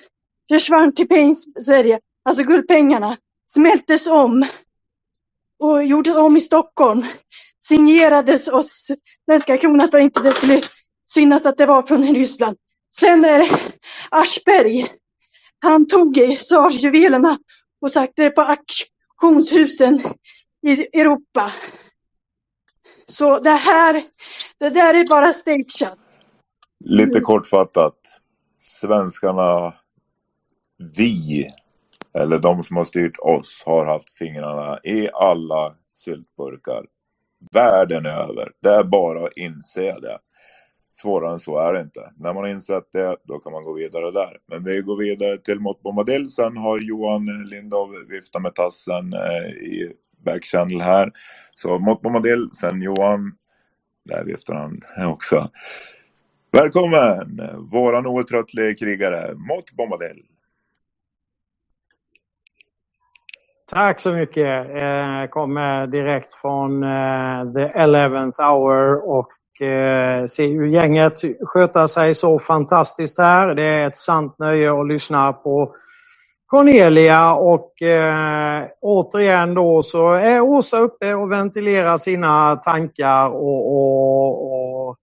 C: försvann till Sverige, alltså guldpengarna, smältes om och gjordes om i Stockholm. Signerades och svenska kronan för att inte det skulle synas att det var från Ryssland. Sen är det Aschberg. Han tog tsarjuvelerna och satte på auktionshusen i Europa. Så det här, det där är bara stageat.
A: Lite kortfattat. Svenskarna, vi, eller de som har styrt oss, har haft fingrarna i alla syltburkar. Världen över. Det är bara att inse det. Svårare än så är det inte. När man har insett det, då kan man gå vidare där. Men vi går vidare till Mot Bombadil. Sen har Johan Lindov viftat med tassen eh, i i backchannel här. Så Mot Bombadil, sen Johan. Där viftar han också. Välkommen! Våran outtröttlige krigare, Mott Bombadil.
H: Tack så mycket. Jag kommer direkt från eh, the 11th hour och eh, ser hur gänget sköter sig så fantastiskt här. Det är ett sant nöje att lyssna på Cornelia och eh, återigen då så är Åsa uppe och ventilerar sina tankar och, och, och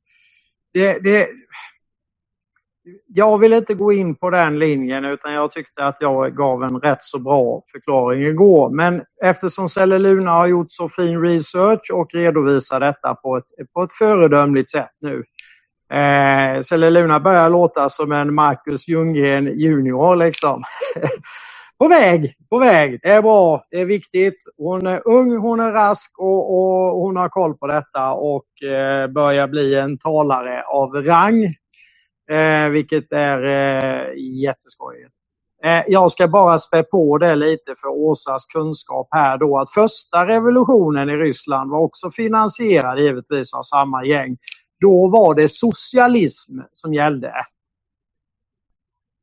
H: det, det, jag vill inte gå in på den linjen utan jag tyckte att jag gav en rätt så bra förklaring igår. Men eftersom Celle Luna har gjort så fin research och redovisar detta på ett, på ett föredömligt sätt nu. Eh, Celle Luna börjar låta som en Marcus Ljunggren junior liksom. på väg, på väg. Det är bra, det är viktigt. Hon är ung, hon är rask och, och hon har koll på detta och eh, börjar bli en talare av rang. Eh, vilket är eh, jätteskojigt. Eh, jag ska bara spä på det lite för Åsas kunskap här då att första revolutionen i Ryssland var också finansierad givetvis av samma gäng. Då var det socialism som gällde.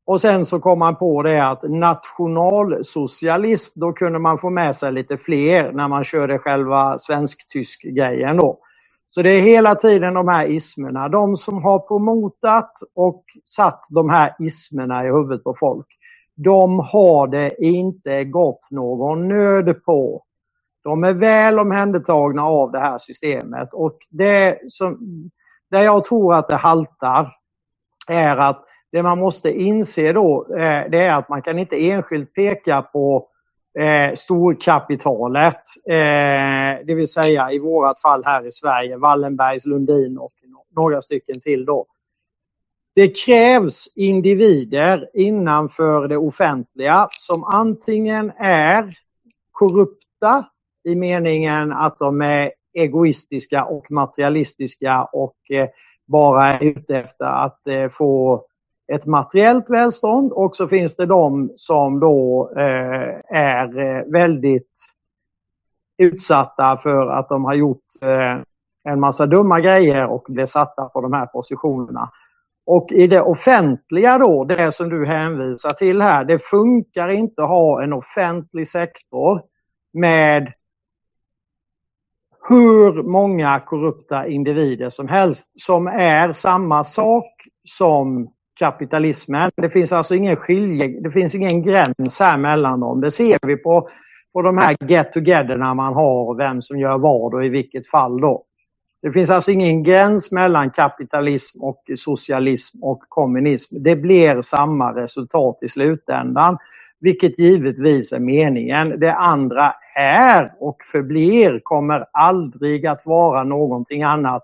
H: Och sen så kom man på det att nationalsocialism, då kunde man få med sig lite fler när man körde själva svensk-tysk grejen då. Så det är hela tiden de här ismerna. De som har promotat och satt de här ismerna i huvudet på folk. De har det inte gått någon nöd på. De är väl omhändertagna av det här systemet och det som, där jag tror att det haltar är att det man måste inse då eh, det är att man kan inte enskilt peka på eh, storkapitalet, eh, det vill säga i vårat fall här i Sverige, Wallenbergs, Lundin och några stycken till då. Det krävs individer innanför det offentliga som antingen är korrupta i meningen att de är egoistiska och materialistiska och eh, bara är ute efter att eh, få ett materiellt välstånd och så finns det de som då eh, är eh, väldigt utsatta för att de har gjort eh, en massa dumma grejer och blir satta på de här positionerna. Och i det offentliga då, det som du hänvisar till här, det funkar inte att ha en offentlig sektor med hur många korrupta individer som helst som är samma sak som kapitalismen. Det finns alltså ingen skilje, det finns ingen gräns här mellan dem. Det ser vi på, på de här get-togetherna man har, vem som gör vad och i vilket fall då. Det finns alltså ingen gräns mellan kapitalism och socialism och kommunism. Det blir samma resultat i slutändan, vilket givetvis är meningen. Det andra är och förblir, kommer aldrig att vara någonting annat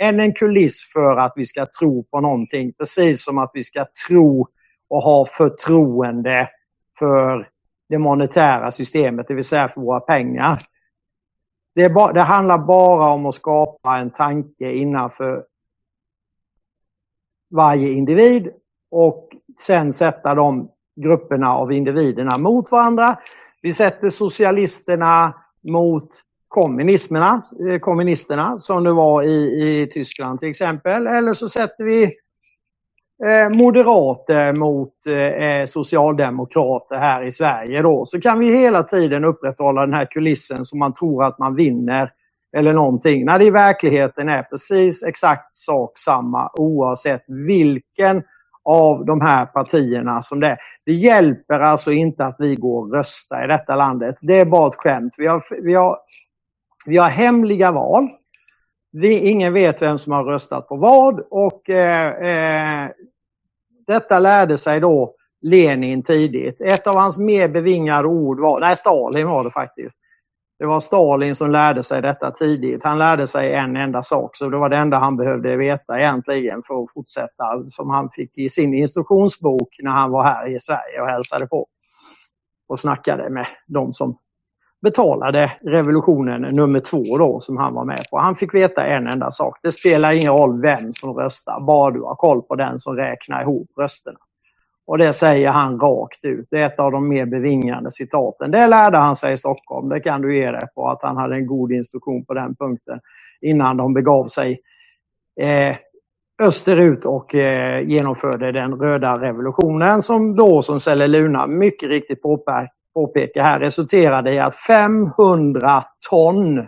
H: än en kuliss för att vi ska tro på någonting. Precis som att vi ska tro och ha förtroende för det monetära systemet, det vill säga för våra pengar. Det, bara, det, handlar bara om att skapa en tanke innanför varje individ och sen sätta de grupperna av individerna mot varandra. Vi sätter socialisterna mot kommunismerna, eh, kommunisterna som det var i, i Tyskland till exempel. Eller så sätter vi eh, moderater mot eh, eh, socialdemokrater här i Sverige då. Så kan vi hela tiden upprätthålla den här kulissen som man tror att man vinner eller någonting. När det i verkligheten är precis exakt sak samma oavsett vilken av de här partierna som det är. Det hjälper alltså inte att vi går och röstar i detta landet. Det är bara ett skämt. Vi har, vi har vi har hemliga val. Vi, ingen vet vem som har röstat på vad och eh, eh, detta lärde sig då Lenin tidigt. Ett av hans mer bevingade ord var, nej Stalin var det faktiskt. Det var Stalin som lärde sig detta tidigt. Han lärde sig en enda sak, så det var det enda han behövde veta egentligen för att fortsätta, som han fick i sin instruktionsbok när han var här i Sverige och hälsade på. Och snackade med de som betalade revolutionen nummer två då som han var med på. Han fick veta en enda sak. Det spelar ingen roll vem som röstar, bara du har koll på den som räknar ihop rösterna. Och det säger han rakt ut. Det är ett av de mer bevingande citaten. Det lärde han sig i Stockholm. Det kan du ge dig på att han hade en god instruktion på den punkten innan de begav sig eh, österut och eh, genomförde den röda revolutionen som då, som Selle Luna mycket riktigt påpekar här, resulterade i att 500 ton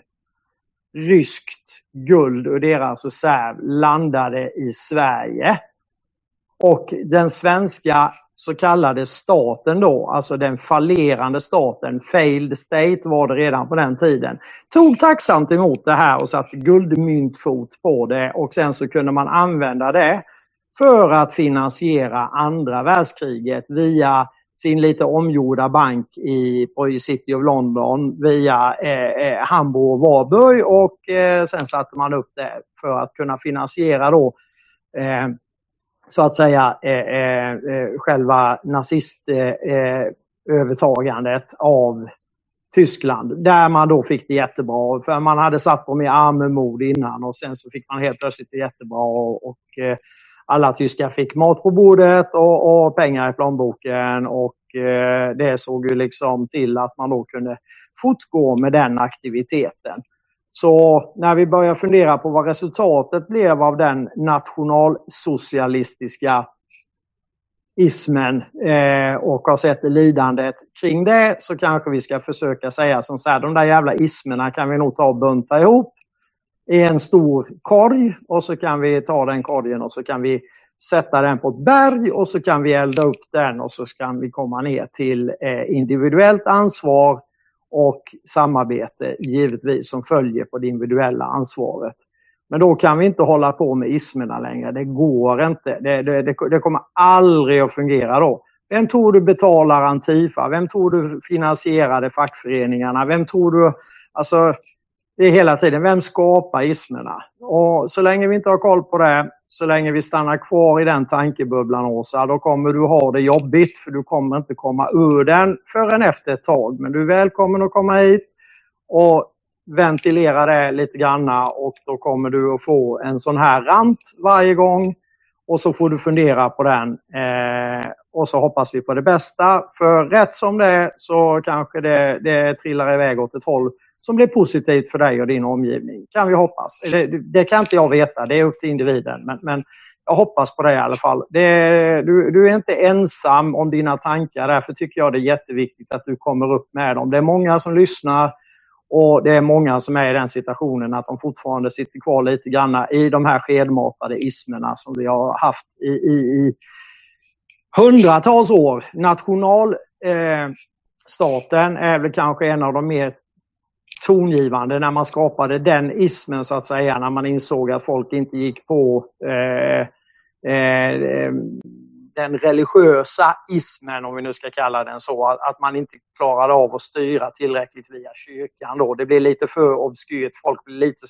H: ryskt guld ur deras reserv landade i Sverige. Och den svenska så kallade staten då, alltså den fallerande staten, failed state var det redan på den tiden, tog tacksamt emot det här och satte guldmyntfot på det och sen så kunde man använda det för att finansiera andra världskriget via sin lite omgjorda bank i, på City of London via eh, eh, Hamburg och Varberg och eh, sen satte man upp det för att kunna finansiera då eh, så att säga eh, eh, eh själva nazistövertagandet eh, av Tyskland. Där man då fick det jättebra för man hade satt dem i armemod innan och sen så fick man helt plötsligt det jättebra och, och alla tyskar fick mat på bordet och, och pengar i plånboken och eh, det såg ju liksom till att man då kunde fortgå med den aktiviteten. Så när vi börjar fundera på vad resultatet blev av den nationalsocialistiska ismen eh, och har sett lidandet kring det så kanske vi ska försöka säga som så här, de där jävla ismerna kan vi nog ta och bunta ihop i en stor korg och så kan vi ta den korgen och så kan vi sätta den på ett berg och så kan vi elda upp den och så kan vi komma ner till eh, individuellt ansvar och samarbete givetvis som följer på det individuella ansvaret. Men då kan vi inte hålla på med ismerna längre. Det går inte. Det, det, det, det kommer aldrig att fungera då. Vem tror du betalar Antifa? Vem tror du finansierade fackföreningarna? Vem tror du... Alltså, det är hela tiden, vem skapar ismerna? Och så länge vi inte har koll på det, så länge vi stannar kvar i den tankebubblan Åsa, då kommer du ha det jobbigt för du kommer inte komma ur den förrän efter ett tag. Men du är välkommen att komma hit och ventilera det lite granna och då kommer du att få en sån här rant varje gång och så får du fundera på den eh, och så hoppas vi på det bästa. För rätt som det är så kanske det, det trillar iväg åt ett håll som blir positivt för dig och din omgivning. Kan vi hoppas. Det, det kan inte jag veta, det är upp till individen. Men, men jag hoppas på det i alla fall. Det, du, du, är inte ensam om dina tankar, därför tycker jag det är jätteviktigt att du kommer upp med dem. Det är många som lyssnar och det är många som är i den situationen att de fortfarande sitter kvar lite grann i de här skedmatade ismerna som vi har haft i, i, i hundratals år. Nationalstaten eh, är väl kanske en av de mer tongivande när man skapade den ismen så att säga, när man insåg att folk inte gick på eh, eh, eh den religiösa ismen, om vi nu ska kalla den så, att man inte klarade av att styra tillräckligt via kyrkan. Då. Det blev lite för obskyrt, folk blev lite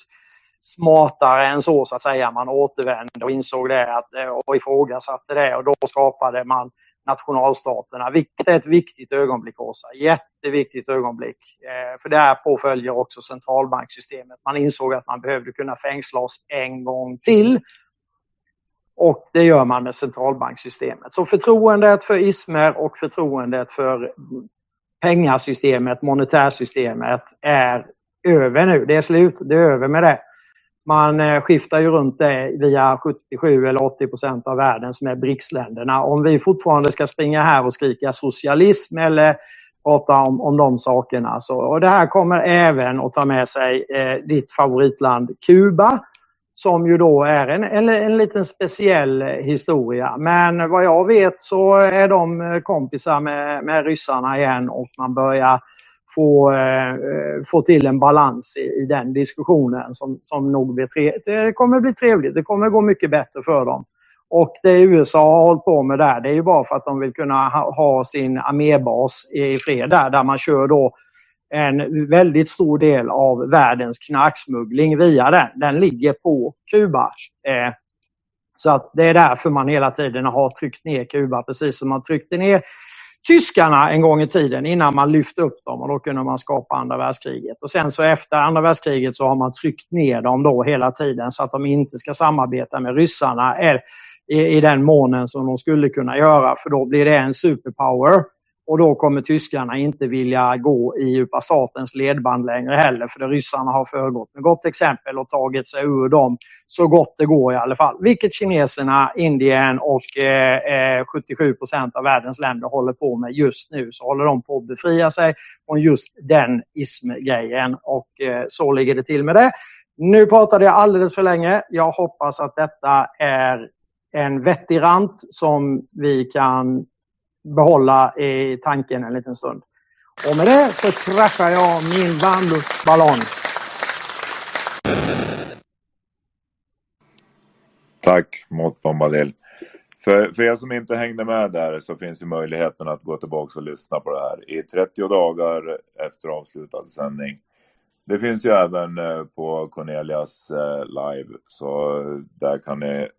H: smartare än så, så att säga. Man återvände och insåg det att, eh, och ifrågasatte det och då skapade man nationalstaterna, vilket är ett viktigt ögonblick, Åsa. Jätteviktigt ögonblick. Eh, för därpå följer också centralbanksystemet. Man insåg att man behövde kunna fängsla oss en gång till. Och det gör man med centralbanksystemet. Så förtroendet för ismer och förtroendet för pengasystemet, monetärsystemet, är över nu. Det är slut, det är över med det. Man eh, skiftar ju runt det via 77 eller 80 procent av världen som är BRICS-länderna. Om vi fortfarande ska springa här och skrika socialism eller prata om, om de sakerna. Så, och det här kommer även att ta med sig eh, ditt favoritland Kuba som ju då är en, en, en liten speciell historia. Men vad jag vet så är de eh, kompisar med, med ryssarna igen och man börjar få, eh, få till en balans i, i den diskussionen som, som nog blir tre, det kommer bli trevligt. Det kommer gå mycket bättre för dem. Och det USA har hållit på med där, det är ju bara för att de vill kunna ha, ha sin armébas i fred där, där man kör då en väldigt stor del av världens knarksmuggling via den. Den ligger på Kuba. Eh, så att det är därför man hela tiden har tryckt ner Kuba, precis som man tryckte ner tyskarna en gång i tiden innan man lyfte upp dem och då kunde man skapa andra världskriget. Och sen så efter andra världskriget så har man tryckt ner dem då hela tiden så att de inte ska samarbeta med ryssarna eh, i, i den månen som de skulle kunna göra för då blir det en superpower och då kommer tyskarna inte vilja gå i djupa statens ledband längre heller för det ryssarna har föregått med gott exempel och tagit sig ur dem så gott det går i alla fall. Vilket kineserna, Indien och eh, 77 eh, procent av världens länder håller på med just nu. Så håller de på att befria sig från just den ismgrejen och eh, så ligger det till med det. Nu pratade jag alldeles för länge. Jag hoppas att detta är en vettig rant som vi kan behålla i tanken en liten stund. Och med det så kraschar jag min varmluftsballong.
A: Tack mot Bombadil. För, för er som inte hängde med där så finns ju möjligheten att gå tillbaka och lyssna på det här i 30 dagar efter avslutad sändning. Det finns ju även eh, på Cornelias eh, live så där kan ni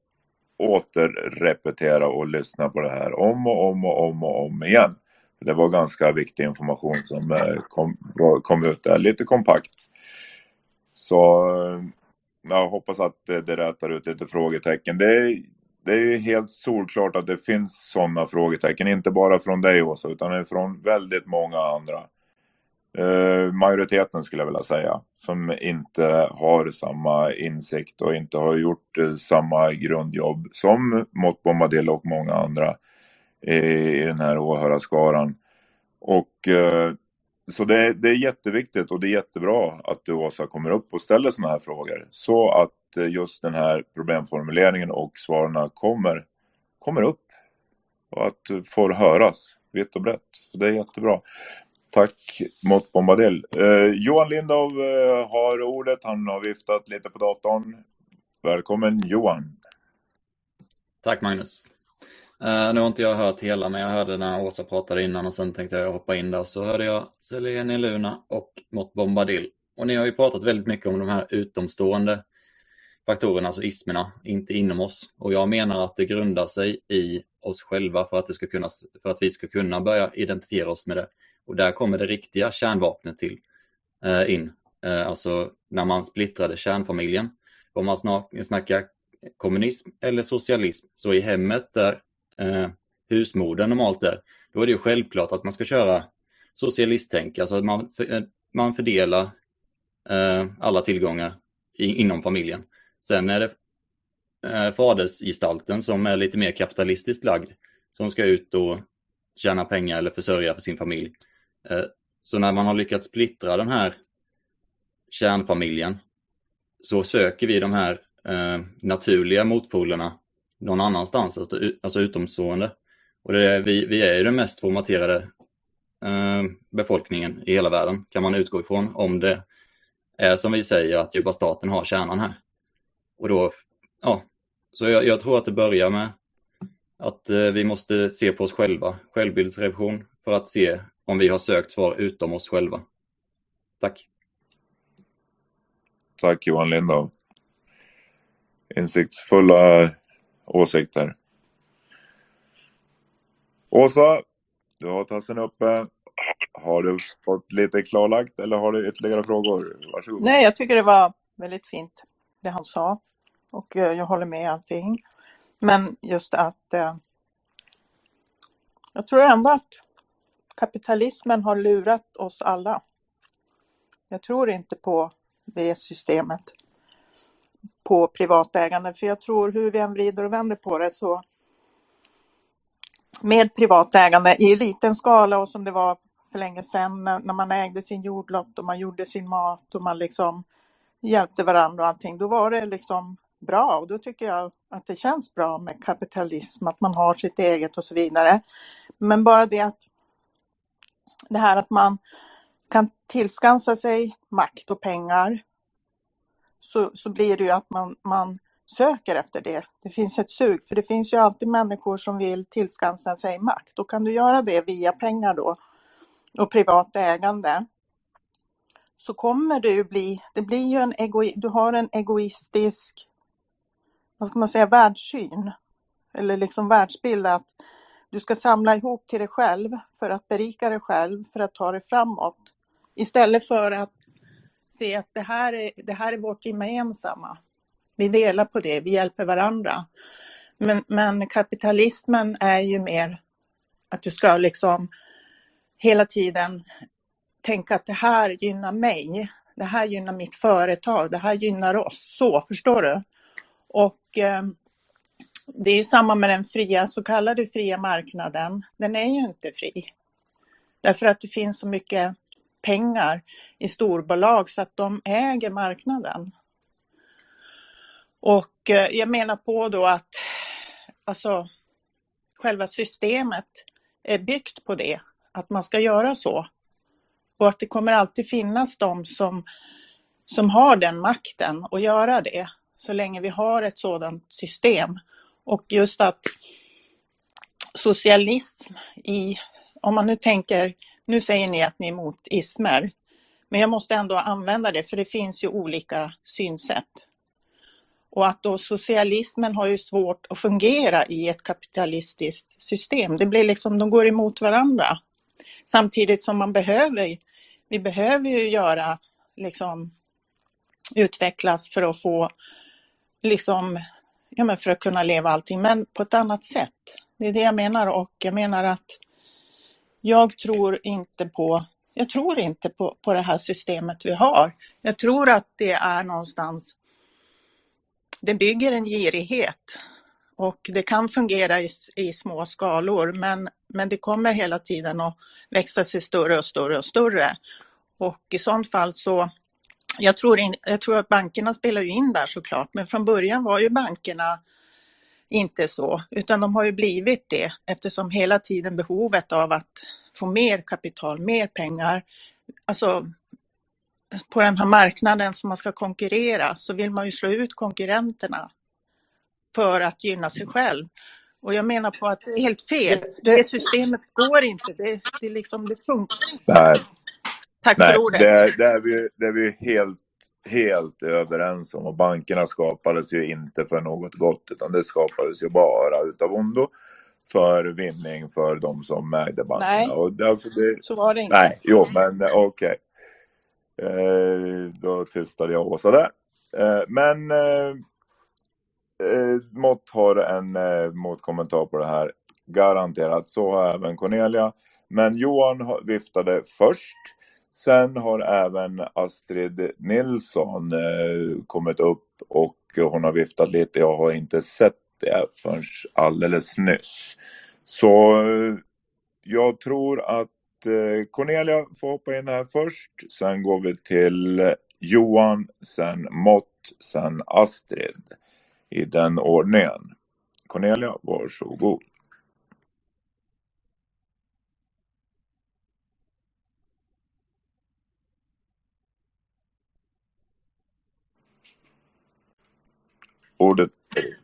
A: återrepetera och lyssna på det här om och om och om och om igen. Det var ganska viktig information som eh, kom, kom ut där, lite kompakt. Så eh, jag hoppas att det, det rätar ut lite frågetecken. Det är, det är helt solklart att det finns sådana frågetecken, inte bara från dig Åsa, utan från väldigt många andra. Eh, majoriteten skulle jag vilja säga, som inte har samma insikt och inte har gjort eh, samma grundjobb som Mott Bombadil och många andra i, i den här åhörarskaran. Och eh, så det, det, är jätteviktigt och det är jättebra att du Åsa kommer upp och ställer sådana här frågor. Så att eh, just den här problemformuleringen och svaren kommer, kommer upp. Och att eh, får höras vitt och brett. Så det är jättebra. Tack mot Bombadil. Eh, Johan Lindov eh, har ordet. Han har viftat lite på datorn. Välkommen Johan.
I: Tack Magnus. Eh, nu har inte jag hört hela, men jag hörde när Åsa pratade innan och sen tänkte jag hoppa in där. Så hörde jag Selene Luna och Mott Bombadil. Och ni har ju pratat väldigt mycket om de här utomstående faktorerna, alltså ismerna, inte inom oss. Och jag menar att det grundar sig i oss själva för att, det ska kunna, för att vi ska kunna börja identifiera oss med det. Och där kommer det riktiga kärnvapnet till eh, in. eh, alltså när man splittrade kärnfamiljen. Om man snackar kommunism eller socialism, så i hemmet där eh, husmodern normalt är, då är det ju självklart att man ska köra socialisttänk, alltså att man, för, eh, man fördelar eh, alla tillgångar i, inom familjen. Sen är det eh, fadersgestalten som är lite mer kapitalistiskt lagd, som ska ut och tjäna pengar eller försörja för sin familj. Eh, så när man har lyckats splittra den här kärnfamiljen så söker vi de här eh, naturliga motpolerna någon annanstans, alltså, alltså, utomstående. Och det är, vi, vi är ju den mest formaterade eh, befolkningen i hela världen, kan man utgå ifrån, om det är som vi säger att djupa staten har kärnan här. Och då, ja, så jag, jag tror att det börjar med att vi måste se på oss själva, självbildsrevision, för att se om vi har sökt svar utom oss själva. Tack.
A: Tack Johan Lindau. Insiktsfulla åsikter. Åsa, du har tassen uppe. Har du fått lite klarlagt eller har du ytterligare frågor? Varsågod.
G: Nej, jag tycker det var väldigt fint det han sa och eh, jag håller med allting. Men just att eh, jag tror ändå att kapitalismen har lurat oss alla. Jag tror inte på det systemet på privatägande, för jag tror hur vi än vrider och vänder på det så med privat ägande i liten skala och som det var för länge sedan när man ägde sin jordlott och man gjorde sin mat och man liksom hjälpte varandra och allting, då var det liksom bra och då tycker jag att det känns bra med kapitalism, att man har sitt eget och så vidare. Men bara det att det här att man kan tillskansa sig makt och pengar så, så blir det ju att man, man söker efter det. Det finns ett sug, för det finns ju alltid människor som vill tillskansa sig makt. Och kan du göra det via pengar då och privat ägande så kommer det ju bli, det blir ju en ego, du har en egoistisk, vad ska man säga, världssyn. Eller liksom världsbild att du ska samla ihop till dig själv för att berika dig själv, för att ta dig framåt. Istället för att se att det här är, det här är vårt gemensamma. Vi delar på det, vi hjälper varandra. Men, men kapitalismen är ju mer att du ska liksom hela tiden tänka att det här gynnar mig. Det här gynnar mitt företag, det här gynnar oss. Så, förstår du? Och eh, det är ju samma med den fria, så kallade fria marknaden. Den är ju inte fri. Därför att det finns så mycket pengar i storbolag så att de äger marknaden. Och eh, jag menar på då att alltså, själva systemet är byggt på det, att man ska göra så. Och att det kommer alltid finnas de som, som har den makten att göra det, så länge vi har ett sådant system. Och just att socialism i, om man nu tänker, nu säger ni att ni är emot ismer, men jag måste ändå använda det för det finns ju olika synsätt. Och att då socialismen har ju svårt att fungera i ett kapitalistiskt system. Det blir liksom, de går emot varandra. Samtidigt som man behöver, vi behöver ju göra, liksom utvecklas för att få, liksom, ja men för att kunna leva allting, men på ett annat sätt. Det är det jag menar och jag menar att jag tror inte på jag tror inte på, på det här systemet vi har. Jag tror att det är någonstans, det bygger en girighet och det kan fungera i, i små skalor men, men det kommer hela tiden att växa sig större och större och större. Och i sånt fall så, jag tror, in, jag tror att bankerna spelar ju in där såklart, men från början var ju bankerna inte så, utan de har ju blivit det eftersom hela tiden behovet av att få mer kapital, mer pengar. Alltså på den här marknaden som man ska konkurrera så vill man ju slå ut konkurrenterna för att gynna sig själv. Och jag menar på att det är helt fel. Det systemet går inte. Det, det, liksom, det funkar inte. Tack
A: Nej,
G: för ordet.
A: Det, det, är vi, det är vi helt, helt överens om. Och bankerna skapades ju inte för något gott, utan det skapades ju bara utav ondo för vinning för de som ägde bankerna.
G: Nej,
A: Och alltså det,
G: så var det inte.
A: nej, jo, men okej. Okay. Eh, då tystade jag Åsa där. Eh, men eh, eh, Mott har en eh, motkommentar på det här. Garanterat, så har även Cornelia. Men Johan viftade först. Sen har även Astrid Nilsson eh, kommit upp och hon har viftat lite. Jag har inte sett det förrän alldeles nyss. Så eh, jag tror att eh, Cornelia får hoppa in här först. Sen går vi till Johan, sen Mott, sen Astrid. I den ordningen. Cornelia, varsågod. Ordet.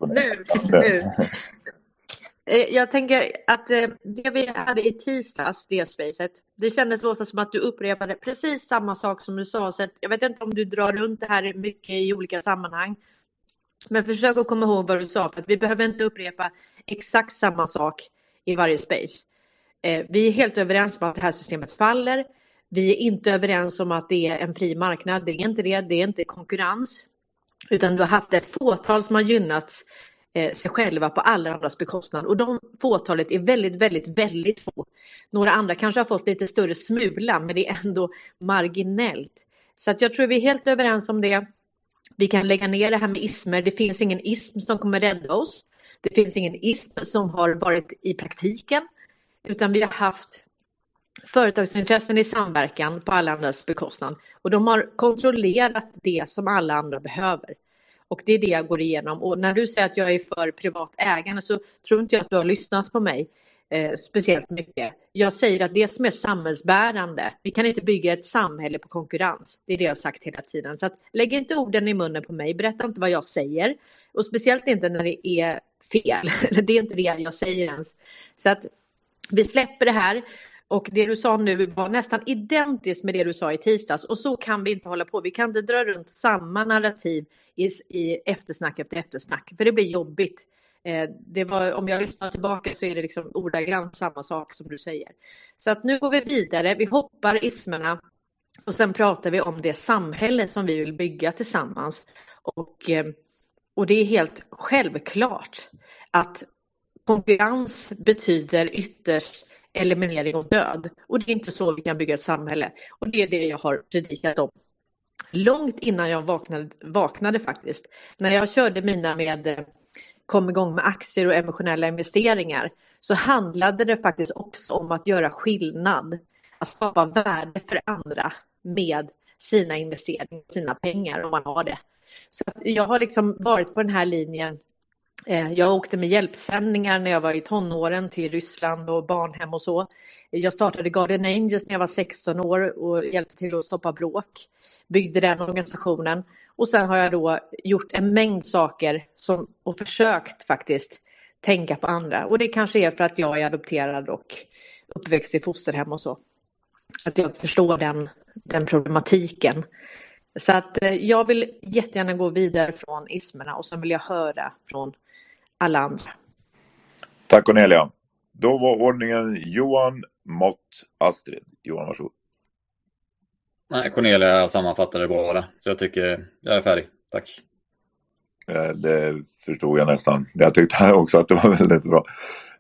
D: Nu, nu. Eh, Jag tänker att eh, det vi hade i tisdags, det spacet, det kändes Åsa som att du upprepade precis samma sak som du sa. Så att jag vet inte om du drar runt det här mycket i olika sammanhang. Men försök att komma ihåg vad du sa, för att vi behöver inte upprepa exakt samma sak i varje space. Eh, Vi är helt överens om att det här systemet faller. Vi är inte överens om att det är en fri marknad. Det är inte det. Det är inte konkurrens. Utan du har haft ett fåtal som har gynnat eh, sig själva på alla andras bekostnad. Och de fåtalet är väldigt, väldigt, väldigt få. Några andra kanske har fått lite större smula, men det är ändå marginellt. Så att jag tror vi är helt överens om det. Vi kan lägga ner det här med ismer. Det finns ingen ism som kommer rädda oss. Det finns ingen ism som har varit i praktiken. Utan vi har haft företagsintressen i samverkan på alla andras bekostnad. Och de har kontrollerat det som alla andra behöver. Och det är det jag går igenom. Och när du säger att jag är för privat ägande så tror inte jag att du har lyssnat på mig eh, speciellt mycket. Jag säger att det som är samhällsbärande, vi kan inte bygga ett samhälle på konkurrens. Det är det jag har sagt hela tiden. Så att, lägg inte orden i munnen på mig, berätta inte vad jag säger. Och speciellt inte när det är fel. det är inte det jag säger ens. Så att vi släpper det här. Och det du sa nu var nästan identiskt med det du sa i tisdags. Och så kan vi inte hålla på. Vi kan inte dra runt samma narrativ i, i eftersnack efter eftersnack. För det blir jobbigt. Eh, det var, om jag lyssnar tillbaka så är det liksom ordagrant samma sak som du säger. Så att nu går vi vidare. Vi hoppar ismerna. Och sen pratar vi om det samhälle som vi vill bygga tillsammans. Och, eh, och det är helt självklart att konkurrens betyder ytterst eliminering och död. Och det är inte så vi kan bygga ett samhälle. Och det är det jag har predikat om. Långt innan jag vaknade, vaknade faktiskt. När jag körde mina med eh, kom igång med aktier och emotionella investeringar så handlade det faktiskt också om att göra skillnad. Att skapa värde för andra med sina investeringar, sina pengar om man har det. Så att jag har liksom varit på den här linjen Eh, jag åkte med hjälpsändningar när jag var i tonåren till Ryssland och barnhem och så. Jag startade Garden Angels när jag var 16 år och hjälpte till att stoppa bråk. Byggde den organisationen och sen har jag då gjort en mängd saker som, och försökt faktiskt tänka på andra. Och det kanske är för att jag är adopterad och uppväxt i fosterhem och så. Att jag förstår den, den problematiken. Så att eh, jag vill jättegärna gå vidare från ismerna och sen vill jag höra från alla andra.
A: Tack Cornelia. Då var ordningen Johan, Mott, Astrid. Johan, varsågod.
I: Nej, Cornelia sammanfattade bra där. Så jag tycker jag är färdig. Tack.
A: Eh, Det förstod jag nästan. Jag tyckte också att det var väldigt bra.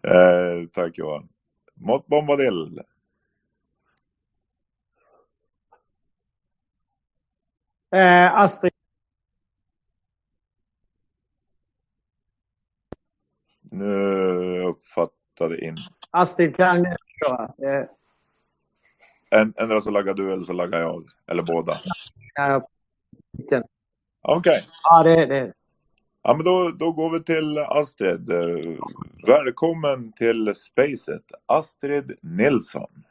A: Eh, tack Johan. Mott Bombadil.
H: Eh, Astrid,
A: Nu uppfattade in.
H: Astrid kan. Eh,
A: En, ändra så laggar du eller så laggar jag. Eller båda.
H: ja,
A: Okej.
H: ja, det, det.
A: Ja, men då, då går vi till Astrid. Eh, Välkommen till Spacet. Astrid Nilsson.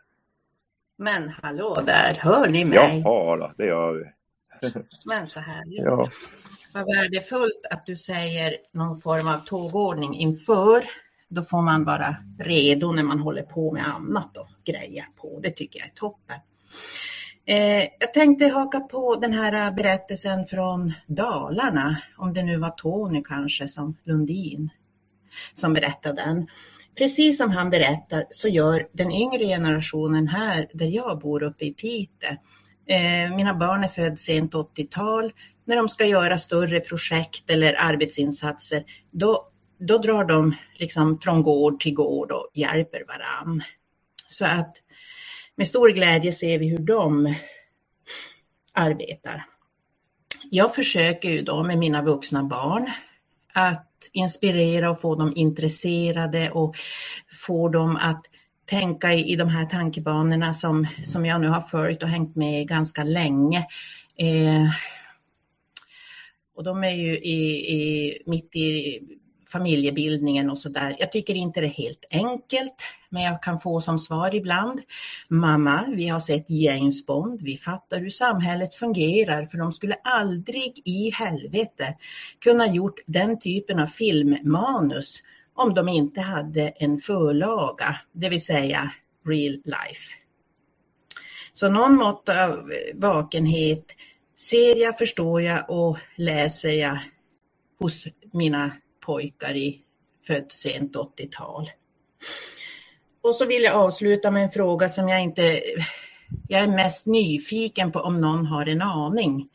J: Men hallå där, hör ni mig?
A: Jaha, då, det gör vi.
J: Men så här.
A: Ja.
J: Vad värdefullt att du säger någon form av tågordning inför. Då får man vara redo när man håller på med annat och grejer på. Det tycker jag är toppen. Eh, jag tänkte haka på den här berättelsen från Dalarna, om det nu var Tony kanske som Lundin som berättade den. Precis som han berättar så gör den yngre generationen här där jag bor uppe i Piteå Eh, mina barn är född sent 80-tal. När de ska göra större projekt eller arbetsinsatser, då, då drar de liksom från gård till gård och hjälper varann. Så att med stor glädje ser vi hur de arbetar. Jag försöker ju då med mina vuxna barn att inspirera och få dem intresserade och få dem att tänka i, i de här tankebanorna som, som jag nu har följt och hängt med ganska länge. Eh, och de är ju i, i, mitt i familjebildningen och sådär. Jag tycker inte det är helt enkelt, men jag kan få som svar ibland. Mamma, vi har sett James Bond, vi fattar hur samhället fungerar, för de skulle aldrig i helvete kunna gjort den typen av filmmanus om de inte hade en förlaga, det vill säga real life. Så någon mått av vakenhet ser jag, förstår jag och läser jag hos mina pojkar i född sent 80-tal. Och så vill jag avsluta med en fråga som jag inte... Jag är mest nyfiken på om någon har en aning.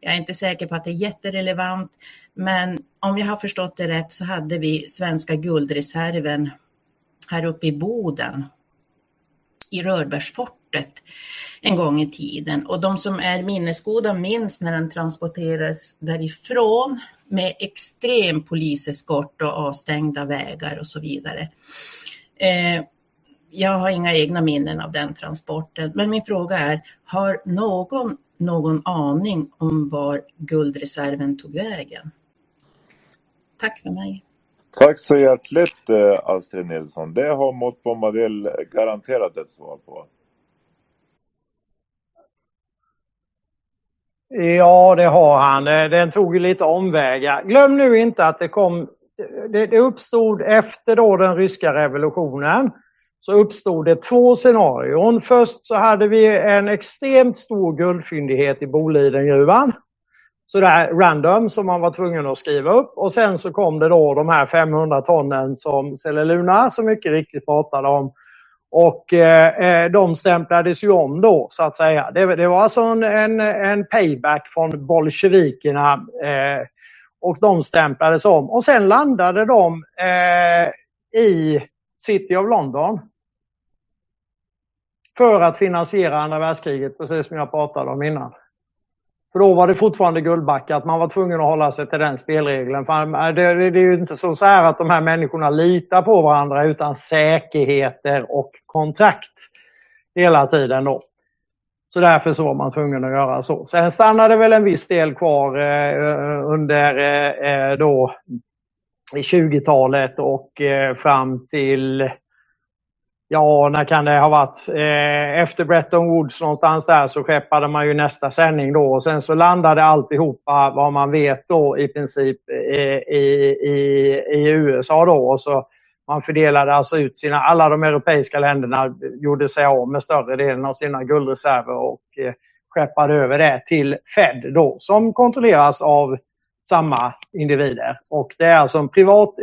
J: Jag är inte säker på att det är jätterelevant, men om jag har förstått det rätt så hade vi svenska guldreserven här uppe i Boden i Rörbärsfortet en gång i tiden. Och de som är minnesgoda minns när den transporterades därifrån med extrem poliseskort och avstängda vägar och så vidare. Eh, jag har inga egna minnen av den transporten, men min fråga är, har någon någon aning om var guldreserven tog vägen? Tack för mig.
A: Tack så hjärtligt eh, Astrid Nilsson. Det har Mott Bombadil garanterat ett svar på.
H: Ja, det har han. Eh, den tog ju lite omvägar. Glöm nu inte att det kom det, det uppstod efter då den ryska revolutionen så uppstod det två scenarion. Först så hade vi en extremt stor guldfyndighet i Bolidengruvan. Sådär random som man var tvungen att skriva upp. Och sen så kom det då de här 500 tonnen som Celeluna så mycket riktigt pratade om. Och eh, eh, de stämplades ju om då så att säga. Det, det var alltså en, en, en, payback från bolsjevikerna eh, och de stämplades om. Och sen landade de eh, i City of London för att finansiera andra världskriget, precis som jag pratade om innan. För då var det fortfarande Guldbacka, man var tvungen att hålla sig till den spelregeln. För äh, det, det, det är ju inte så, så här att de här människorna litar på varandra utan säkerheter och kontrakt hela tiden då. Så därför så var man tvungen att göra så. Sen stannade väl en viss del kvar eh, eh under eh, eh då 20-talet och eh, fram till Ja, när kan det ha varit? Eh, efter Bretton Woods någonstans där så skeppade man ju nästa sändning då och sen så landade alltihopa vad man vet då i princip eh, i, i, i USA då. Och så man fördelade alltså ut sina, alla de europeiska länderna gjorde sig av med större delen av sina guldreserver och eh, skeppade över det till Fed då som kontrolleras av samma individer. Och det är alltså en privat